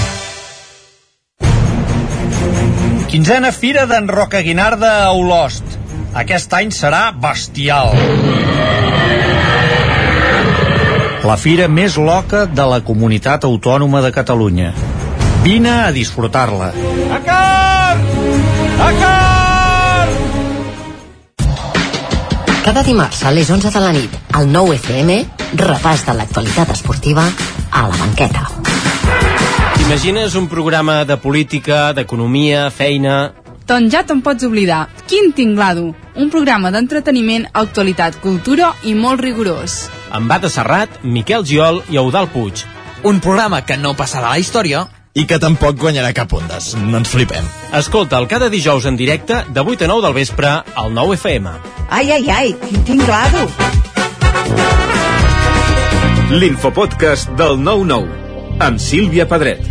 Quinzena Fira d'en Roca Guinarda a Olost. Aquest any serà bestial. La fira més loca de la comunitat autònoma de Catalunya. Vine a disfrutar-la. Acar! Acar! Cada dimarts a les 11 de la nit, al 9 FM, repàs de l'actualitat esportiva a la banqueta. T'imagines un programa de política, d'economia, feina... Doncs ja te'n pots oblidar. Quin tinglado! Un programa d'entreteniment, actualitat, cultura i molt rigorós. Amb Bata Serrat, Miquel Giol i Eudal Puig. Un programa que no passarà a la història i que tampoc guanyarà cap ondes. No ens flipem. Escolta'l cada dijous en directe de 8 a 9 del vespre al 9 FM. Ai, ai, ai, quin tinglado! L'infopodcast del 9-9 amb Sílvia Pedret.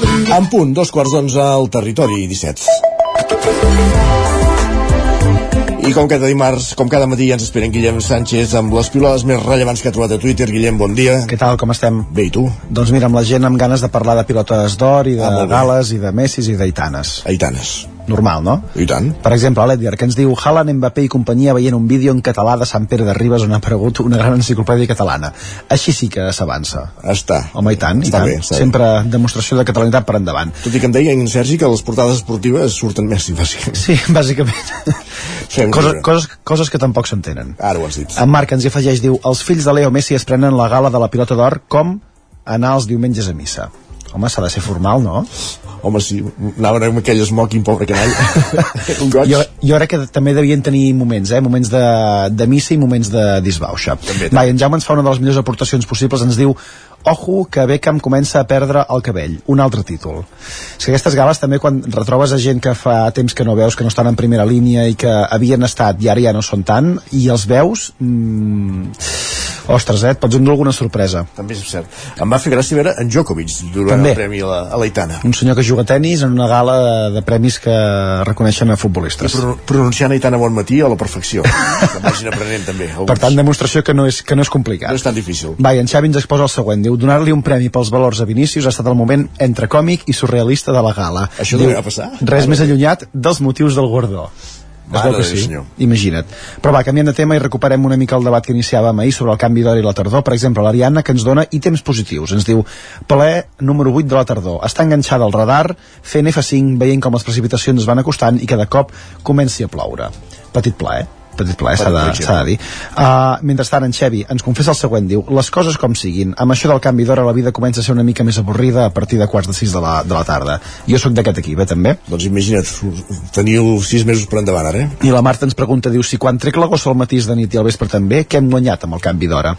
cocodrilo. En punt, dos quarts d'onze al territori 17. I com cada dimarts, com cada matí, ens esperen Guillem Sánchez amb les pilades més rellevants que ha trobat a Twitter. Guillem, bon dia. Què tal, com estem? Bé, i tu? Doncs mira, amb la gent amb ganes de parlar de pilotes d'or i de Ah, gales i de Messis i d'Aitanes. Aitanes. Normal, no? I tant. Per exemple, l'Edgar, que ens diu Haaland, Mbappé i companyia veient un vídeo en català de Sant Pere de Ribes on ha aparegut una gran enciclopèdia catalana. Així sí que s'avança. Està. Home, i tant, i Està tant. bé, està bé. Sempre demostració de catalanitat per endavant. Tot i que em deia en Sergi que les portades esportives surten Messi, bàsicament. Sí, bàsicament. Fem Coses, coses, coses que tampoc s'entenen. Ara ho has dit. En Marc ens hi afegeix, diu, els fills de Leo Messi es prenen la gala de la pilota d'or com anar els diumenges a missa. Home, s'ha de ser formal, no? Home, sí, anaven amb aquell smoking, pobre canall. un goig. Jo, jo crec que també devien tenir moments, eh? moments de, de missa i moments de disbauxa. També, Va, i en Jaume ens fa una de les millors aportacions possibles, ens diu Ojo que Beckham comença a perdre el cabell, un altre títol. És que aquestes gales també quan retrobes a gent que fa temps que no veus, que no estan en primera línia i que havien estat i ara ja no són tant, i els veus... Mmm, ostres, eh? Et pots endur alguna sorpresa. També és cert. Em va fer gràcia veure en Djokovic durant També. el premi a la, a l'Aitana. Un senyor que juga a tennis en una gala de, de premis que reconeixen a I futbolistes. pro pronunciant Aitana bon matí a la perfecció. que vagin aprenent també. alguns. Per tant, demostració que no és, que no és complicat. No és tan difícil. Va, i en Xavi ens exposa el següent. Diu, donar-li un premi pels valors a Vinícius ha estat el moment entre còmic i surrealista de la gala. Això Diu, no va passar? Res més allunyat dels motius del guardó. Es veu que sí, senyor. imagina't. Però va, canviant de tema i recuperem una mica el debat que iniciàvem ahir sobre el canvi d'hora i la tardor. Per exemple, l'Ariadna que ens dona ítems positius. Ens diu, ple número 8 de la tardor. Està enganxada al radar, fent F5, veient com les precipitacions es van acostant i de cop comenci a ploure. Petit ple, eh? Petit ple, s'ha de, de dir. Uh, mentrestant, en Xevi ens confessa el següent, diu, les coses com siguin, amb això del canvi d'hora la vida comença a ser una mica més avorrida a partir de quarts de sis de la, de la tarda. Jo sóc d'aquest equip, eh, també. Doncs imagina't, teniu sis mesos per endavant ara, eh? I la Marta ens pregunta, diu, si quan trec la gossa al matí de nit i al vespre també, què hem guanyat amb el canvi d'hora?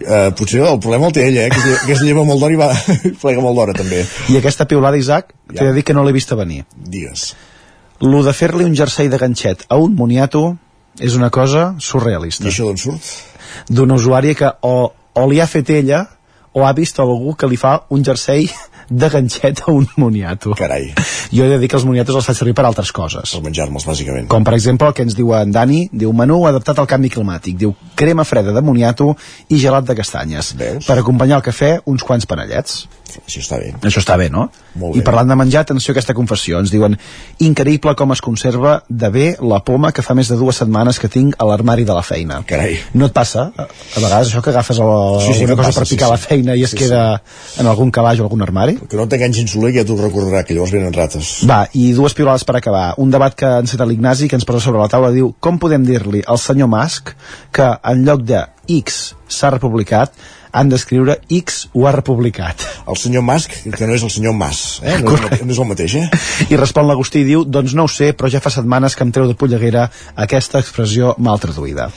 Uh, potser el problema el té ella, eh? que, es que es lleva molt d'hora i va plega molt d'hora també I aquesta piulada, Isaac, t'he de dir que no l'he vista venir. digues Lo de fer-li un jersei de ganxet a un moniato és una cosa surrealista. i això d'on surt? D'una usuària que o, o li ha fet ella o ha vist algú que li fa un jersei de ganxet a un moniato. Carai. Jo he de dir que els moniatos els faig servir per altres coses. Per menjar-me'ls, bàsicament. Com, per exemple, el que ens diu en Dani, diu menú adaptat al canvi climàtic, diu crema freda de moniato i gelat de castanyes. Veus? Per acompanyar el cafè, uns quants panellets. Això està bé. Això està bé, no? Molt I bé. parlant de menjar, atenció a aquesta confessió. Ens diuen, increïble com es conserva de bé la poma que fa més de dues setmanes que tinc a l'armari de la feina. Carai. No et passa, a, a vegades, això que agafes a la, Sí, sí, que cosa passa, per sí, picar sí. la feina i es Sí, queda en algun calaix o algun armari? Que no t'enganxin soler, ja t'ho recordarà, que llavors venen rates. Va, i dues piulades per acabar. Un debat que ha encetat l'Ignasi, que ens posa sobre la taula, diu com podem dir-li al senyor Musk que en lloc de X s'ha republicat, han d'escriure X ho ha republicat. El senyor Musk, que no és el senyor Mas, eh? No, és, el- no és el mateix, eh? I respon l'Agustí i diu, doncs no ho sé, però ja fa setmanes que em treu de polleguera aquesta expressió mal traduïda.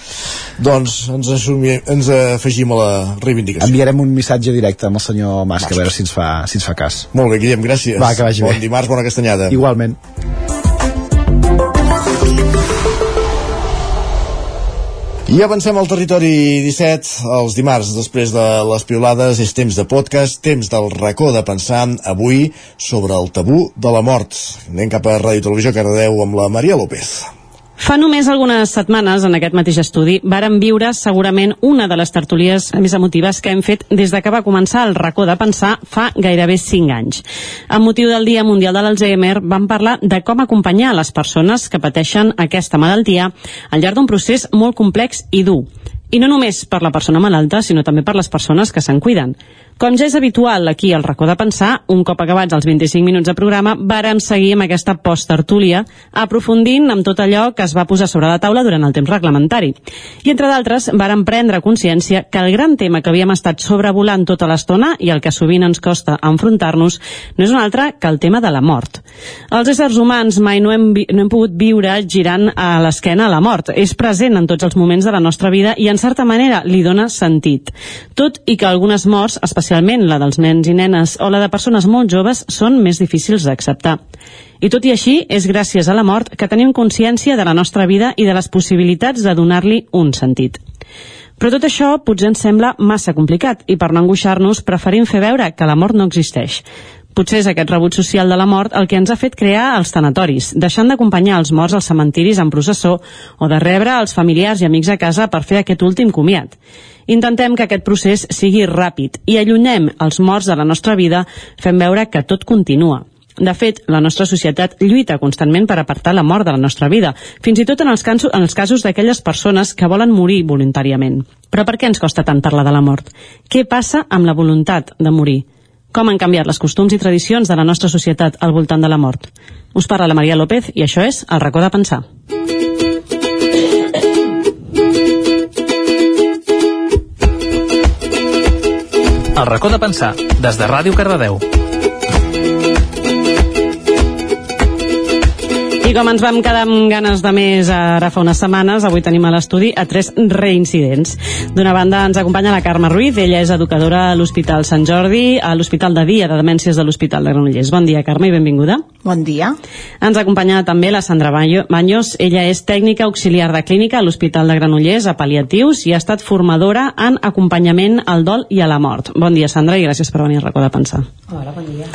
Doncs ens, assumim, ens afegim a la reivindicació. Enviarem un missatge directe amb el senyor Mas, a veure si ens fa, si ens fa cas. Molt bé, Guillem, gràcies. Va, que vagi bon bé. dimarts, bona castanyada. Igualment. I avancem al territori 17 els dimarts, després de les piolades és temps de podcast, temps del racó de pensar avui sobre el tabú de la mort. Anem cap a Ràdio Televisió Cardedeu amb la Maria López. Fa només algunes setmanes, en aquest mateix estudi, varen viure segurament una de les tertulies més emotives que hem fet des de que va començar el racó de pensar fa gairebé 5 anys. Amb motiu del Dia Mundial de l'Alzheimer, vam parlar de com acompanyar les persones que pateixen aquesta malaltia al llarg d'un procés molt complex i dur. I no només per la persona malalta, sinó també per les persones que se'n cuiden. Com ja és habitual aquí al racó de pensar, un cop acabats els 25 minuts de programa, vàrem seguir amb aquesta post-tertúlia, aprofundint amb tot allò que es va posar sobre la taula durant el temps reglamentari. I entre d'altres, vàrem prendre consciència que el gran tema que havíem estat sobrevolant tota l'estona i el que sovint ens costa enfrontar-nos no és un altre que el tema de la mort. Els éssers humans mai no hem, no hem pogut viure girant a l'esquena a la mort. És present en tots els moments de la nostra vida i en certa manera li dona sentit. Tot i que algunes morts, especialment la dels nens i nenes o la de persones molt joves, són més difícils d'acceptar. I tot i així, és gràcies a la mort que tenim consciència de la nostra vida i de les possibilitats de donar-li un sentit. Però tot això potser ens sembla massa complicat i per no angoixar-nos preferim fer veure que la mort no existeix. Potser és aquest rebut social de la mort el que ens ha fet crear els tanatoris, deixant d'acompanyar els morts als cementiris en processó o de rebre els familiars i amics a casa per fer aquest últim comiat. Intentem que aquest procés sigui ràpid i allunyem els morts de la nostra vida fent veure que tot continua. De fet, la nostra societat lluita constantment per apartar la mort de la nostra vida, fins i tot en els, canso, en els casos d'aquelles persones que volen morir voluntàriament. Però per què ens costa tant parlar de la mort? Què passa amb la voluntat de morir? Com han canviat les costums i tradicions de la nostra societat al voltant de la mort? Us parla la Maria López i això és El racó de pensar. El racó de pensar, des de Ràdio Cardedeu. I com ens vam quedar amb ganes de més ara fa unes setmanes, avui tenim a l'estudi a tres reincidents. D'una banda ens acompanya la Carme Ruiz, ella és educadora a l'Hospital Sant Jordi, a l'Hospital de Dia de Demències de l'Hospital de Granollers. Bon dia, Carme, i benvinguda. Bon dia. Ens acompanya també la Sandra Baño- Baños, ella és tècnica auxiliar de clínica a l'Hospital de Granollers a pal·liatius i ha estat formadora en acompanyament al dol i a la mort. Bon dia, Sandra, i gràcies per venir al racó de pensar. Hola, bon dia.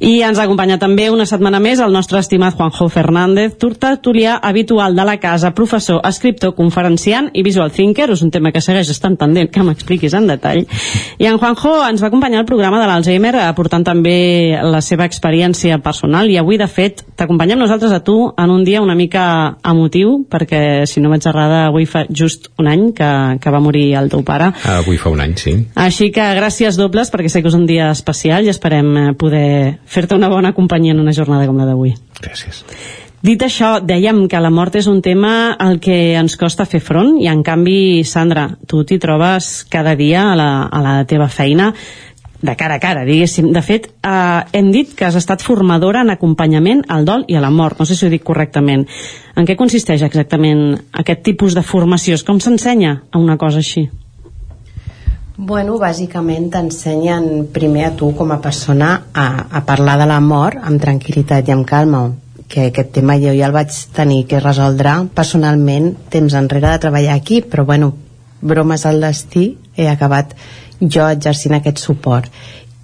I ens acompanya també una setmana més el nostre estimat Juanjo Fernández, tertulià habitual de la casa, professor, escriptor, conferenciant i visual thinker. És un tema que segueix estant pendent que m'expliquis en detall. I en Juanjo ens va acompanyar al programa de l'Alzheimer aportant també la seva experiència personal i avui, de fet, t'acompanyem nosaltres a tu en un dia una mica emotiu perquè, si no vaig errada, avui fa just un any que, que va morir el teu pare. Avui fa un any, sí. Així que gràcies dobles perquè sé que és un dia especial i esperem poder fer-te una bona companyia en una jornada com la d'avui. Gràcies. Dit això, dèiem que la mort és un tema al que ens costa fer front i en canvi, Sandra, tu t'hi trobes cada dia a la, a la teva feina de cara a cara, diguéssim. De fet, eh, hem dit que has estat formadora en acompanyament al dol i a la mort. No sé si ho dic correctament. En què consisteix exactament aquest tipus de formació? Com s'ensenya a una cosa així? Bueno, bàsicament t'ensenyen primer a tu com a persona a, a parlar de la mort amb tranquil·litat i amb calma que aquest tema jo ja el vaig tenir que resoldre personalment temps enrere de treballar aquí, però bueno, bromes al destí, he acabat jo exercint aquest suport.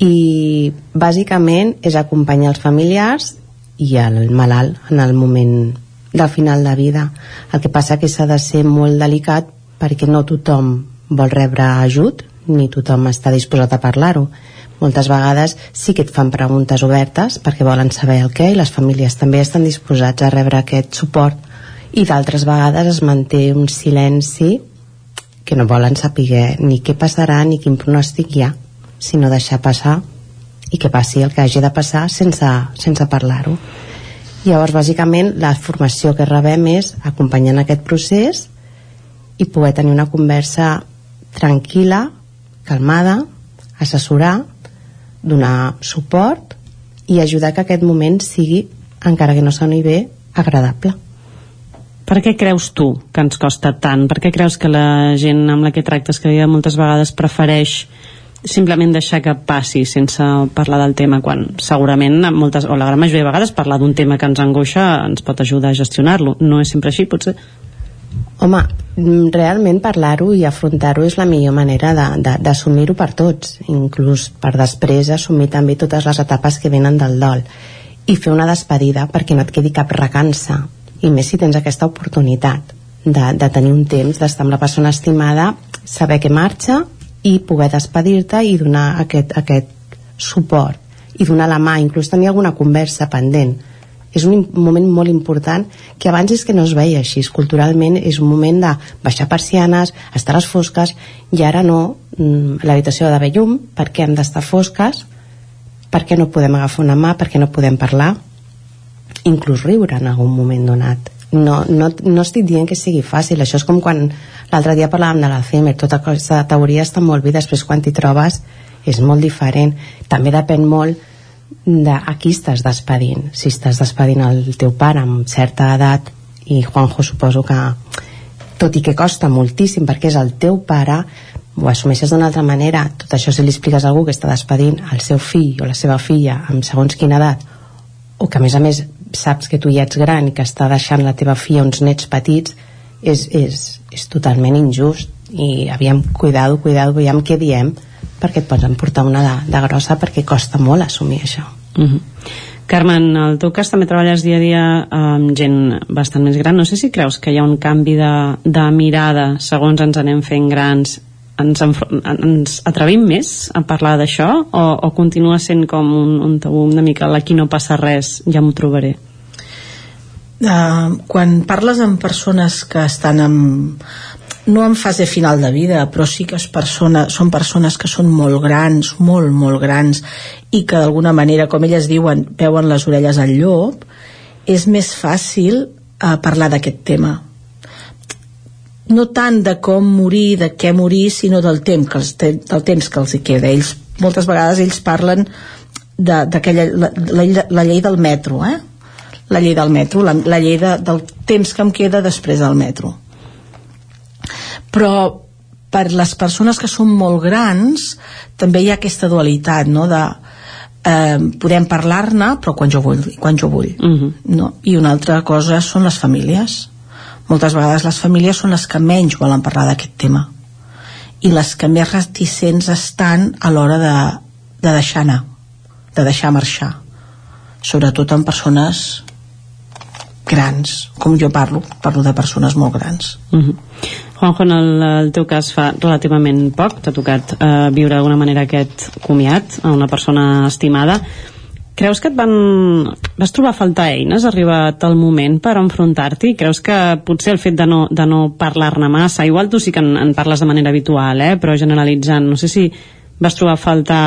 I bàsicament és acompanyar els familiars i el malalt en el moment del final de vida. El que passa que s'ha de ser molt delicat perquè no tothom vol rebre ajut ni tothom està disposat a parlar-ho. Moltes vegades sí que et fan preguntes obertes perquè volen saber el què i les famílies també estan disposats a rebre aquest suport. I d'altres vegades es manté un silenci que no volen saber ni què passarà ni quin pronòstic hi ha sinó deixar passar i que passi el que hagi de passar sense, sense parlar-ho. Llavors bàsicament la formació que rebem és acompanyant aquest procés i poder tenir una conversa tranquil·la, calmada assessorar donar suport i ajudar que aquest moment sigui, encara que no soni bé, agradable. Per què creus tu que ens costa tant? Per què creus que la gent amb la que tractes que moltes vegades prefereix simplement deixar que passi sense parlar del tema quan segurament moltes, o la gran majoria de vegades parlar d'un tema que ens angoixa ens pot ajudar a gestionar-lo no és sempre així potser Home, realment parlar-ho i afrontar-ho és la millor manera d'assumir-ho per tots, inclús per després assumir també totes les etapes que venen del dol. I fer una despedida perquè no et quedi cap recança i més si tens aquesta oportunitat de, de tenir un temps d'estar amb la persona estimada saber que marxa i poder despedir-te i donar aquest, aquest suport. I donar la mà, inclús tenir alguna conversa pendent és un moment molt important que abans és que no es veia així. Culturalment és un moment de baixar persianes estar a les fosques i ara no. Mm, l'habitació ha d'haver llum perquè hem d'estar fosques perquè no podem agafar una mà perquè no podem parlar inclús riure en algun moment donat. No, no, no estic dient que sigui fàcil. Això és com quan l'altre dia parlàvem de l'Alzheimer. Tota aquesta teoria està molt bé després quan t'hi trobes és molt diferent. També depèn molt de a qui estàs despedint. Si estàs despedint el teu pare amb certa edat i Juanjo suposo que tot i que costa moltíssim perquè és el teu pare ho assumeixes d'una altra manera. Tot això si li expliques a algú que està despedint el seu fill o la seva filla amb segons quina edat o que a més a més saps que tu ja ets gran i que està deixant la teva filla uns nets petits és, és, és totalment injust i aviam, cuidado, cuidado, aviam què diem perquè et pots emportar una de, de grossa perquè costa molt assumir això uh -huh. Carmen, en el teu cas també treballes dia a dia amb gent bastant més gran. No sé si creus que hi ha un canvi de, de mirada segons ens anem fent grans ens, ens atrevim més a parlar d'això o, o continua sent com un, un tabú una mica aquí no passa res, ja m'ho trobaré uh, quan parles amb persones que estan amb, no en fase final de vida, però sí que és persona, són persones que són molt grans, molt, molt grans, i que d'alguna manera, com elles diuen, veuen les orelles al llop, és més fàcil eh, parlar d'aquest tema. No tant de com morir, de què morir, sinó del temps que els, del temps que els hi queda. Ells, moltes vegades ells parlen d'aquella la, la, la llei del metro, eh? la llei del metro, la, la llei de, del temps que em queda després del metro però per les persones que són molt grans també hi ha aquesta dualitat no? de eh, podem parlar-ne però quan jo vull, quan jo vull uh -huh. no? i una altra cosa són les famílies moltes vegades les famílies són les que menys volen parlar d'aquest tema i les que més reticents estan a l'hora de, de deixar anar de deixar marxar sobretot en persones grans, com jo parlo parlo de persones molt grans uh -huh. Juanjo, en el, el teu cas fa relativament poc, t'ha tocat eh, viure d'alguna manera aquest comiat a una persona estimada. Creus que et van... vas trobar a faltar eines arribat el moment per enfrontar-t'hi? Creus que potser el fet de no, de no parlar-ne massa, igual tu sí que en, en parles de manera habitual, eh? però generalitzant, no sé si vas trobar a faltar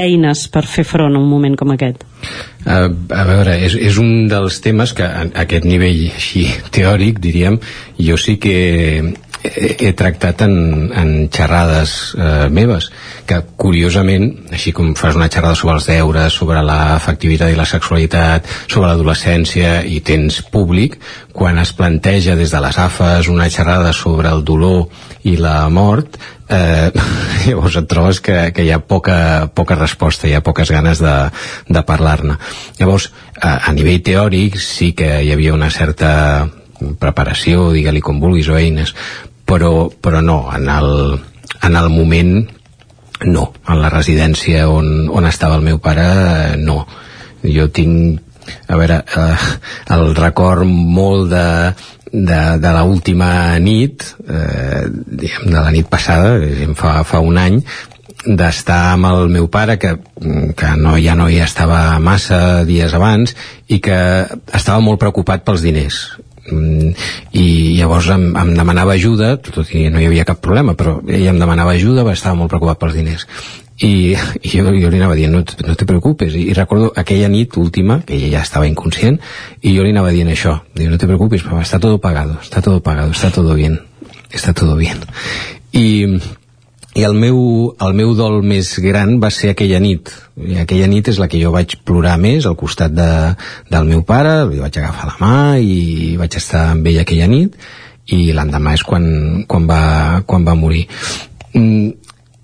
eines per fer front a un moment com aquest? Uh, a veure, és, és un dels temes que a, a aquest nivell així teòric, diríem, jo sí que he, he tractat en, en xerrades eh, meves que curiosament, així com fas una xerrada sobre els deures, sobre l'afectivitat i la sexualitat, sobre l'adolescència i tens públic, quan es planteja des de les AFAs una xerrada sobre el dolor i la mort, eh, llavors et trobes que, que hi ha poca, poca resposta, hi ha poques ganes de, de parlar-ne. Llavors, a, a nivell teòric sí que hi havia una certa preparació, digue-li com vulguis, o eines, però, però no, en el, en el moment no, en la residència on, on estava el meu pare eh, no, jo tinc a veure, eh, el record molt de, de, de l última nit eh, de la nit passada fa, fa un any d'estar amb el meu pare que, que no, ja no hi estava massa dies abans i que estava molt preocupat pels diners i llavors em, em demanava ajuda tot i no hi havia cap problema però ell em demanava ajuda, estava molt preocupat pels diners. I, i jo, jo li anava dient no, no te preocupes, I, i recordo aquella nit última, que ella ja estava inconscient i jo li anava dient això, diu, no te preocupes papá, está todo pagado, está todo pagado está todo bien, está todo bien i i el meu, el meu dol més gran va ser aquella nit. I aquella nit és la que jo vaig plorar més al costat de, del meu pare li vaig agafar la mà i vaig estar amb ell aquella nit i l'endemà és quan, quan, va, quan va morir. Mm,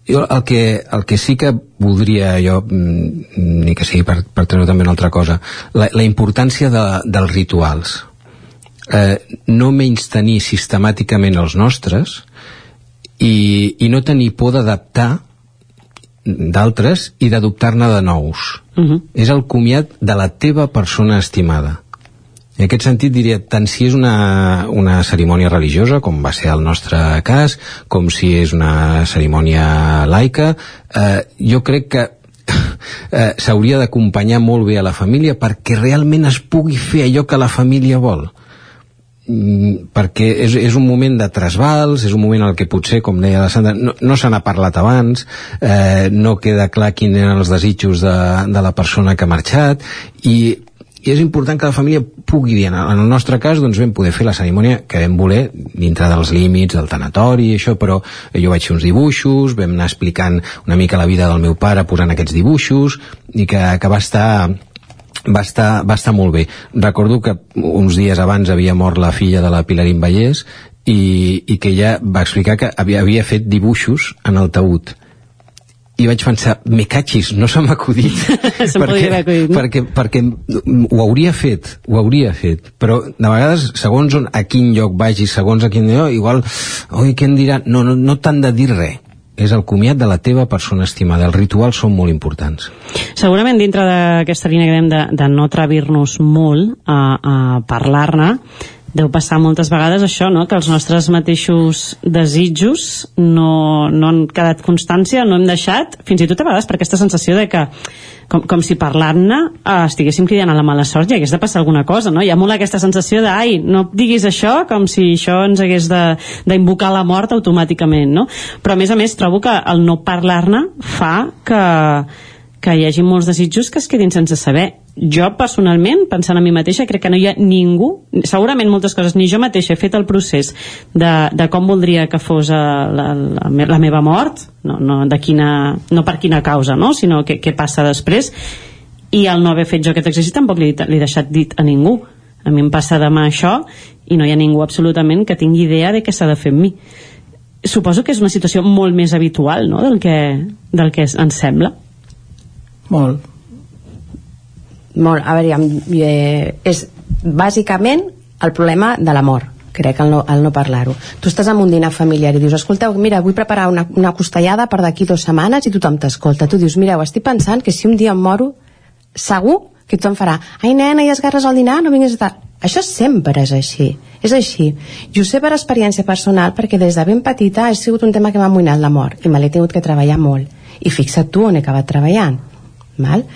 jo el que, el que sí que voldria jo mm, ni que sigui per, per treure també una altra cosa la, la importància de, dels rituals. Eh, no menys tenir sistemàticament els nostres i, i no tenir por d'adaptar d'altres i d'adoptar-ne de nous. Uh -huh. És el comiat de la teva persona estimada. En aquest sentit diria, tant si és una, una cerimònia religiosa, com va ser el nostre cas, com si és una cerimònia laica, eh, jo crec que eh, s'hauria d'acompanyar molt bé a la família perquè realment es pugui fer allò que la família vol. Mm, perquè és, és un moment de trasbals, és un moment en que potser, com deia la Sandra, no, no se n'ha parlat abans, eh, no queda clar quins eren els desitjos de, de la persona que ha marxat, i, i és important que la família pugui dir, en el nostre cas doncs vam poder fer la cerimònia que vam voler dintre dels límits del tanatori i això, però jo vaig fer uns dibuixos vam anar explicant una mica la vida del meu pare posant aquests dibuixos i que, que va estar va estar, va estar molt bé. Recordo que uns dies abans havia mort la filla de la Pilarín Vallès i, i que ella va explicar que havia, havia fet dibuixos en el taüt i vaig pensar, me catxis, no se m'ha acudit perquè, acudit, no? perquè, perquè ho hauria fet ho hauria fet, però de vegades segons on, a quin lloc vagi, segons a quin lloc igual, oi, què em dirà? No, no, no t'han de dir res és el comiat de la teva persona estimada. Els rituals són molt importants. Segurament dintre d'aquesta línia que dèiem de, de no atrevir-nos molt a, a parlar-ne, deu passar moltes vegades això, no? que els nostres mateixos desitjos no, no han quedat constància, no hem deixat, fins i tot a vegades per aquesta sensació de que com, com si parlant-ne eh, estiguéssim cridant a la mala sort i hagués de passar alguna cosa, no? Hi ha molt aquesta sensació de, ai, no diguis això, com si això ens hagués d'invocar la mort automàticament, no? Però a més a més trobo que el no parlar-ne fa que, que hi hagi molts desitjos que es quedin sense saber jo personalment, pensant a mi mateixa, crec que no hi ha ningú, segurament moltes coses, ni jo mateixa he fet el procés de, de com voldria que fos eh, la, la, la meva mort, no, no, de quina, no per quina causa, no? sinó què, què passa després, i al no haver fet jo aquest exercici tampoc li, he deixat dit a ningú. A mi em passa demà això i no hi ha ningú absolutament que tingui idea de què s'ha de fer amb mi. Suposo que és una situació molt més habitual no? del, que, del que ens sembla. Molt, molt, a veure, eh, és bàsicament el problema de l'amor crec, el no, el no parlar-ho. Tu estàs en un dinar familiar i dius, escolteu, mira, vull preparar una, una costellada per d'aquí dues setmanes i tothom t'escolta. Tu dius, mireu, estic pensant que si un dia em moro, segur que tothom farà, ai nena, ja esgarres el dinar, no vinguis a tal. Això sempre és així, és així. I ho sé per experiència personal perquè des de ben petita ha sigut un tema que m'ha amoïnat l'amor i me l'he tingut que treballar molt. I fixa't tu on he acabat treballant. Val?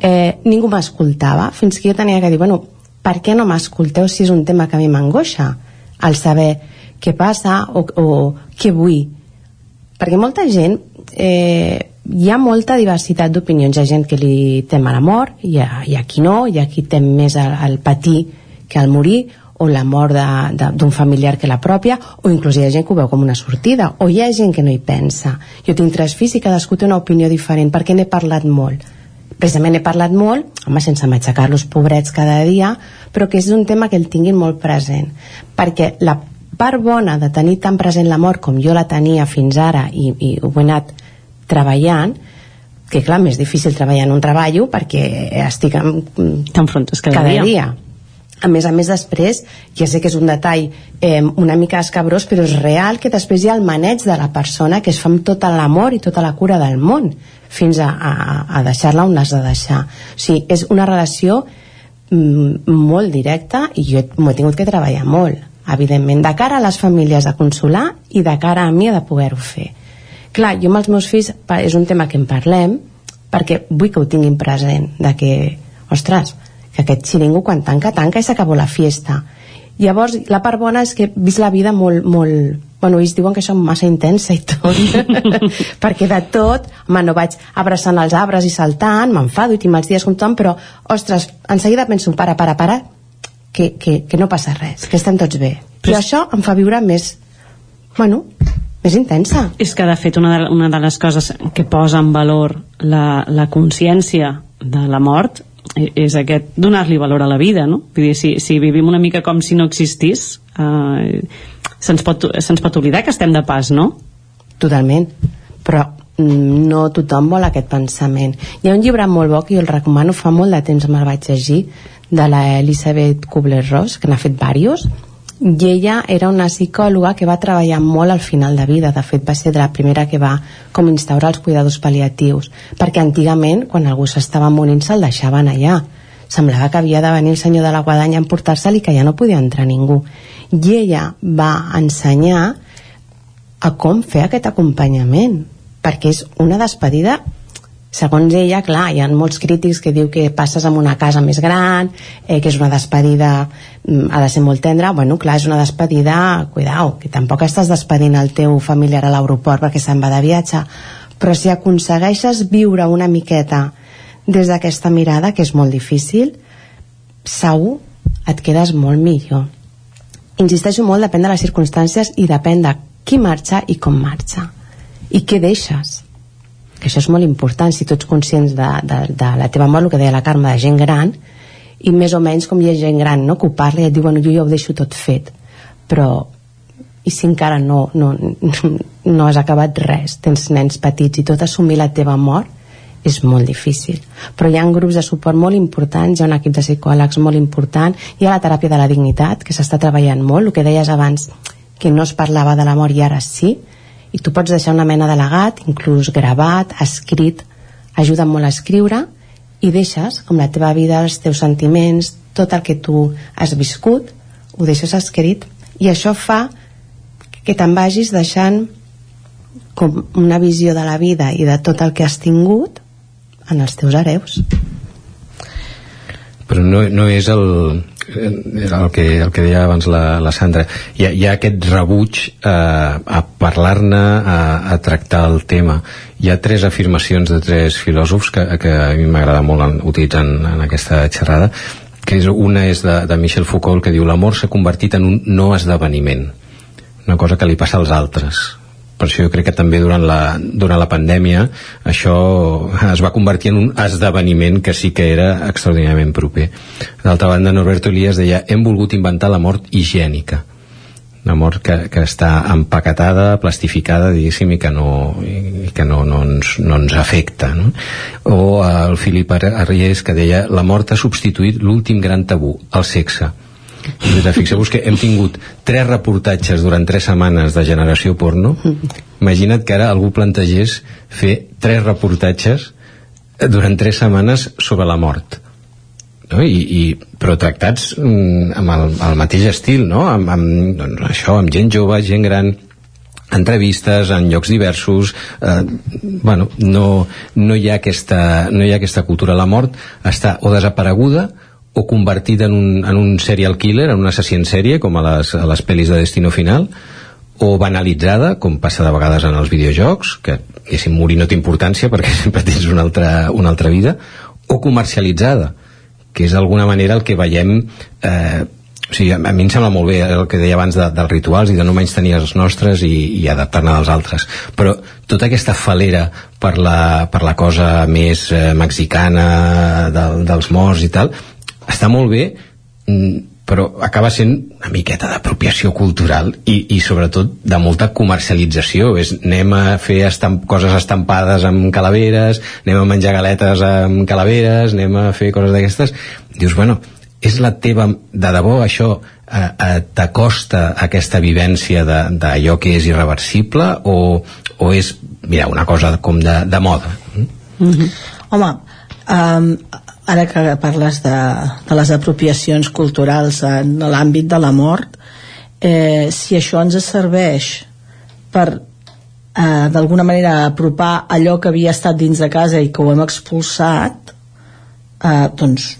Eh, ningú m'escoltava fins que jo tenia que dir, bueno, per què no m'escolteu si és un tema que a mi m'angoixa? Al saber què passa o, o què vull. Perquè molta gent eh, hi ha molta diversitat d'opinions. Hi ha gent que li tem a la mort hi ha, hi ha qui no, hi ha qui tem més al, al patir que al morir o la mort d'un familiar que la pròpia o inclús hi ha gent que ho veu com una sortida o hi ha gent que no hi pensa. Jo tinc tres fills i cadascú té una opinió diferent perquè n'he parlat molt precisament he parlat molt, home, sense matxacar-los pobrets cada dia, però que és un tema que el tinguin molt present, perquè la part bona de tenir tan present la mort com jo la tenia fins ara i, i ho he anat treballant, que clar, més difícil treballar en un treball perquè estic en, t'enfrontes cada, cada dia. dia a més a més després, ja sé que és un detall eh, una mica escabrós, però és real que després hi ha el maneig de la persona que es fa amb tot l'amor i tota la cura del món fins a, a, a deixar-la on l'has de deixar. O sigui, és una relació mm, molt directa i jo m'ho he tingut que treballar molt. Evidentment, de cara a les famílies de consolar i de cara a mi de poder-ho fer. Clar, jo amb els meus fills és un tema que en parlem perquè vull que ho tinguin present de que, ostres, que aquest xiringo quan tanca, tanca i s'acabó la fiesta. Llavors la part bona és que he vist la vida molt, molt bueno, ells diuen que som massa intensa i tot perquè de tot, home, no vaig abraçant els arbres i saltant, m'enfado i tinc mals dies com tothom, però, ostres, en seguida penso, para, para, para que, que, que no passa res, que estem tots bé. Però això em fa viure més bueno, més intensa. És que, de fet, una de, una de les coses que posa en valor la, la consciència de la mort és aquest donar-li valor a la vida, no? Vull dir, si, si vivim una mica com si no existís, eh, se'ns pot, se pot oblidar que estem de pas, no? Totalment. Però no tothom vol aquest pensament. Hi ha un llibre molt bo que jo el recomano, fa molt de temps me'l vaig llegir, de la Elisabeth Kubler-Ross, que n'ha fet diversos, i ella era una psicòloga que va treballar molt al final de vida, de fet va ser de la primera que va com instaurar els cuidadors pal·liatius, perquè antigament quan algú s'estava morint se'l deixaven allà. Semblava que havia de venir el senyor de la guadanya a emportar-se'l i que ja no podia entrar ningú. I ella va ensenyar a com fer aquest acompanyament perquè és una despedida segons ella, clar, hi ha molts crítics que diu que passes en una casa més gran eh, que és una despedida mm, ha de ser molt tendra, bueno, clar, és una despedida cuidao, que tampoc estàs despedint el teu familiar a l'aeroport perquè se'n va de viatge. Però si aconsegueixes viure una miqueta des d'aquesta mirada, que és molt difícil segur et quedes molt millor. Insisteixo molt, depèn de les circumstàncies i depèn de qui marxa i com marxa. I què deixes que això és molt important si tu ets conscients de, de, de la teva mort, el que deia la Carme, de gent gran i més o menys com hi ha gent gran no? que ho parla i et diu, bueno, jo ja ho deixo tot fet però i si encara no, no, no has acabat res, tens nens petits i tot assumir la teva mort és molt difícil. Però hi ha grups de suport molt importants, hi ha un equip de psicòlegs molt important, hi ha la teràpia de la dignitat, que s'està treballant molt, el que deies abans, que no es parlava de la mort i ara sí, i tu pots deixar una mena de legat, inclús gravat, escrit, ajuda molt a escriure, i deixes com la teva vida, els teus sentiments, tot el que tu has viscut, ho deixes escrit, i això fa que te'n vagis deixant com una visió de la vida i de tot el que has tingut en els teus hereus. Però no, no és el, el que, el que deia abans la, la Sandra. Hi ha, hi ha aquest rebuig eh, a parlar-ne a, a tractar el tema. Hi ha tres afirmacions de tres filòsofs que, que a mi m'agrada molt utilitzar en, en aquesta xerrada que és, una és de, de Michel Foucault que diu l'amor s'ha convertit en un no esdeveniment una cosa que li passa als altres per això jo crec que també durant la, durant la pandèmia això es va convertir en un esdeveniment que sí que era extraordinàriament proper. D'altra banda, Norberto Elias deia hem volgut inventar la mort higiènica una mort que, que està empaquetada, plastificada, diguéssim, i que no, i que no, no, ens, no ens afecta. No? O el Filip Arries que deia la mort ha substituït l'últim gran tabú, el sexe fixeu-vos que hem tingut tres reportatges durant tres setmanes de generació porno imagina't que ara algú plantegés fer tres reportatges durant tres setmanes sobre la mort no? I, i, però tractats mm, amb el, el mateix estil no? amb, amb, doncs, això, amb gent jove, gent gran entrevistes en llocs diversos eh, bueno, no, no, hi ha aquesta, no hi ha aquesta cultura la mort està o desapareguda o convertida en un, en un serial killer, en un assassí en sèrie, com a les, a les pel·lis de Destino Final, o banalitzada, com passa de vegades en els videojocs, que si morir no té importància perquè sempre tens una altra, una altra vida, o comercialitzada, que és d'alguna manera el que veiem eh, o sigui, a, a mi em sembla molt bé el que deia abans de, dels rituals i de no menys tenir els nostres i, i adaptar-ne als altres. Però tota aquesta falera per la, per la cosa més eh, mexicana de, dels morts i tal està molt bé mm, però acaba sent una miqueta d'apropiació cultural i, i sobretot de molta comercialització. És anem a fer estamp coses estampades amb calaveres anem a menjar galetes amb calaveres anem a fer coses d'aquestes. Dius, bueno, és la teva, de debò això eh, eh, t'acosta aquesta vivència d'allò que és irreversible o, o és mira, una cosa com de, de moda? Home, um, ara que parles de, de les apropiacions culturals en l'àmbit de la mort, eh, si això ens serveix per eh, d'alguna manera apropar allò que havia estat dins de casa i que ho hem expulsat, eh, doncs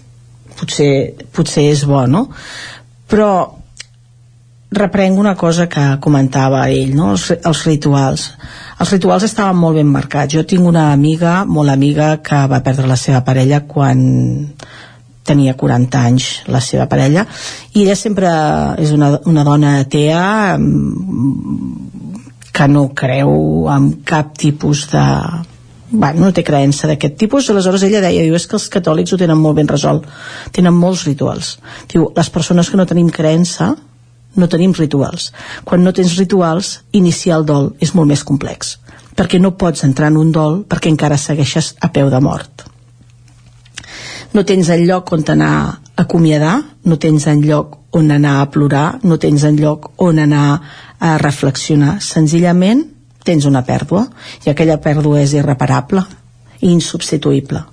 potser, potser és bo, no? Però reprenc una cosa que comentava ell, no? els, els rituals. Els rituals estaven molt ben marcats. Jo tinc una amiga, molt amiga, que va perdre la seva parella quan tenia 40 anys la seva parella i ella sempre és una, una dona atea mm, que no creu en cap tipus de bueno, no té creença d'aquest tipus aleshores ella deia, diu, és que els catòlics ho tenen molt ben resolt tenen molts rituals diu, les persones que no tenim creença no tenim rituals quan no tens rituals, iniciar el dol és molt més complex perquè no pots entrar en un dol perquè encara segueixes a peu de mort no tens en lloc on anar a acomiadar, no tens en lloc on anar a plorar, no tens en lloc on anar a reflexionar. Senzillament tens una pèrdua i aquella pèrdua és irreparable i insubstituïble.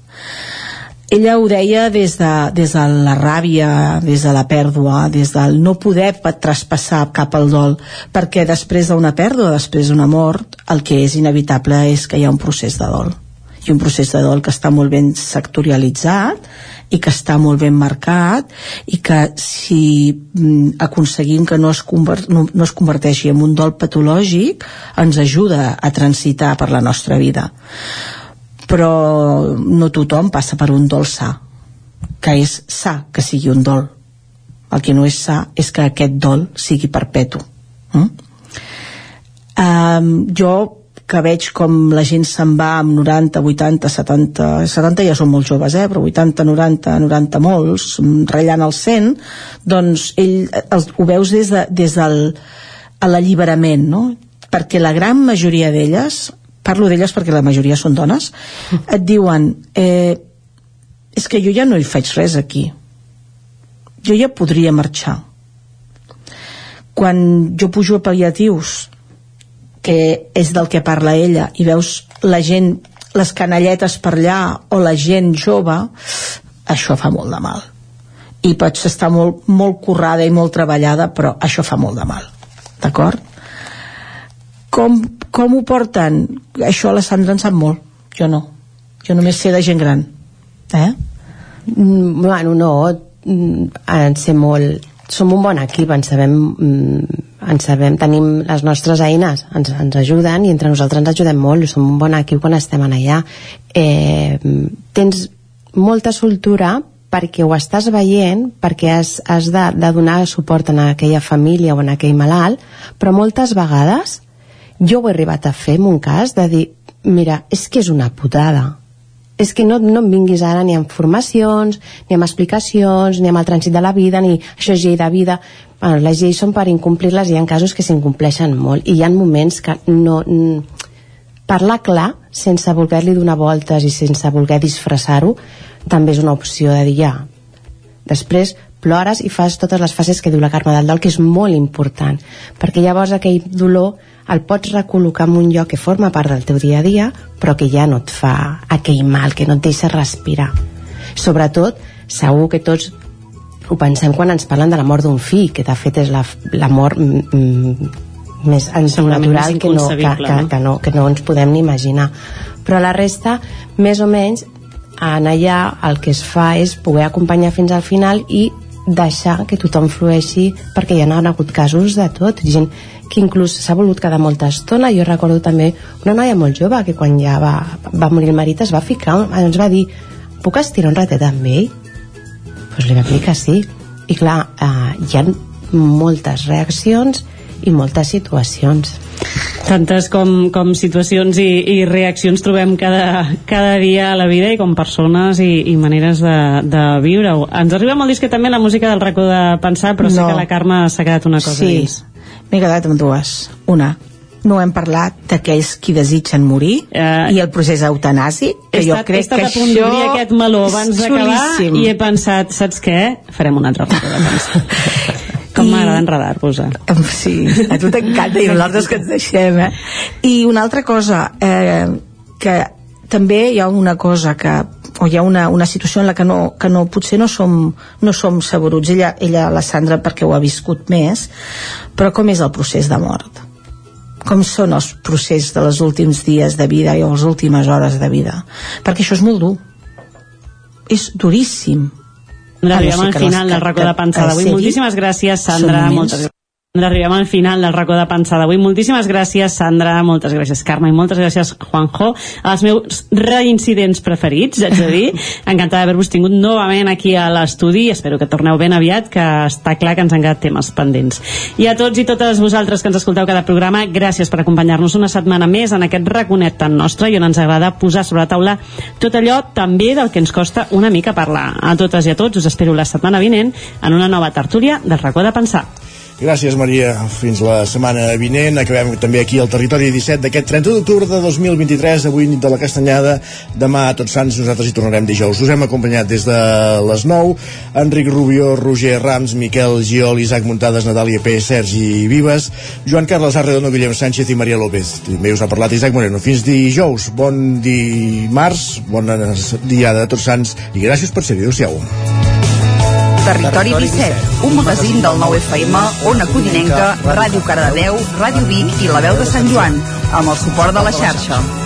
Ella ho deia des de, des de la ràbia, des de la pèrdua, des del no poder pa- traspassar cap al dol, perquè després d'una pèrdua, després d'una mort, el que és inevitable és que hi ha un procés de dol. I un procés de dol que està molt ben sectorialitzat i que està molt ben marcat i que si mm, aconseguim que no es, no, no es converteixi en un dol patològic ens ajuda a transitar per la nostra vida però no tothom passa per un dol sa que és sa que sigui un dol el que no és sa és que aquest dol sigui perpetu mm? um, jo que veig com la gent se'n va amb 90, 80, 70 70 ja són molt joves, eh? però 80, 90 90 molts, mm, ratllant el 100 doncs ell, el, ho veus des, de, des del l'alliberament no? perquè la gran majoria d'elles parlo d'elles perquè la majoria són dones. Et diuen eh, és que jo ja no hi faig res aquí. Jo ja podria marxar. Quan jo pujo a pal·liatius que és del que parla ella i veus la gent les canalletes per allà o la gent jove això fa molt de mal. I pots estar molt, molt currada i molt treballada però això fa molt de mal. D'acord? Com, com ho porten? Això la Sandra en sap molt, jo no. Jo només sé de gent gran. Eh? Mm, Bueno, no, mm, en sé molt... Som un bon equip, en sabem, mm, en sabem, tenim les nostres eines, ens, ens ajuden i entre nosaltres ens ajudem molt, som un bon equip quan estem allà. Eh, tens molta soltura perquè ho estàs veient, perquè has, has de, de donar suport a aquella família o a aquell malalt, però moltes vegades jo ho he arribat a fer en un cas de dir, mira, és que és una putada és que no, no em vinguis ara ni amb formacions, ni amb explicacions, ni amb el trànsit de la vida, ni això és llei de vida. Bueno, les lleis són per incomplir-les i hi ha casos que s'incompleixen molt. I hi ha moments que no... n- Parlar clar, sense voler-li donar voltes i sense voler disfressar-ho, també és una opció de dir ja. Després plores i fas totes les fases que diu la Carme del Dol, que és molt important, perquè llavors aquell dolor el pots recol·locar en un lloc que forma part del teu dia a dia, però que ja no et fa aquell mal, que no et deixa respirar. Sobretot, segur que tots ho pensem quan ens parlen de la mort d'un fill, que de fet és la, la mort mm, mm, més natural que no, que, que, no? que, no, que no ens podem ni imaginar. Però la resta, més o menys, en allà el que es fa és poder acompanyar fins al final i deixar que tothom flueixi perquè hi ha hagut casos de tot. Gent que inclús s'ha volgut quedar molta estona. Jo recordo també una noia molt jove que quan ja va, va morir el marit es va ficar ens va dir puc estirar un ratet amb ell? doncs li vam dir que sí. I clar, eh, hi ha moltes reaccions i moltes situacions Tantes com, com situacions i, i reaccions trobem cada, cada dia a la vida i com persones i, i maneres de, de viure-ho. Ens arriba molt disc també la música del racó de pensar, però no. sé que la Carme s'ha quedat una cosa sí, dins. m'he quedat amb dues una, no hem parlat d'aquells qui desitgen morir Eh, i el procés eutanàsic, que jo estat, he crec estat que això aquest meló abans d'acabar i he pensat, saps què? Farem un altre racó de pensar. Com I- m'agrada enredar-vos, eh? Sí, a tu t'encanta i nosaltres que ens deixem, eh? I una altra cosa, eh, que també hi ha una cosa que o hi ha una, una situació en la que no, que no potser no som, no som saboruts. Ella, ella, la Sandra, perquè ho ha viscut més però com és el procés de mort? Com són els processos de les últims dies de vida i les últimes hores de vida? Perquè això és molt dur. És duríssim arribem al final del racó de pensar d'avui. Moltíssimes gràcies, Sandra. Moltes gràcies. Arribem al final del racó de pensar d'avui. Moltíssimes gràcies, Sandra, moltes gràcies, Carme, i moltes gràcies, Juanjo. Els meus reincidents preferits, haig de dir. Encantada d'haver-vos tingut novament aquí a l'estudi. Espero que torneu ben aviat, que està clar que ens han quedat temes pendents. I a tots i totes vosaltres que ens escolteu cada programa, gràcies per acompanyar-nos una setmana més en aquest raconet tan nostre i on ens agrada posar sobre la taula tot allò també del que ens costa una mica parlar. A totes i a tots us espero la setmana vinent en una nova tertúlia del racó de pensar. Gràcies, Maria. Fins la setmana vinent. Acabem també aquí al Territori 17 d'aquest 30 d'octubre de 2023, avui nit de la Castanyada. Demà, a Tots Sants, nosaltres hi tornarem dijous. Us hem acompanyat des de les 9. Enric Rubió, Roger Rams, Miquel Giol, Isaac Muntades, Natàlia P, Sergi Vives, Joan Carles Arredondo, Guillem Sánchez i Maria López. També us ha parlat Isaac Moreno. Fins dijous. Bon dimarts, bon dia de Tots Sants i gràcies per ser-hi. Adéu-siau. Territori 17, un magazín del nou FM, Ona Codinenca, Ràdio Cardedeu, Ràdio Vic i La Veu de Sant Joan, amb el suport de la xarxa.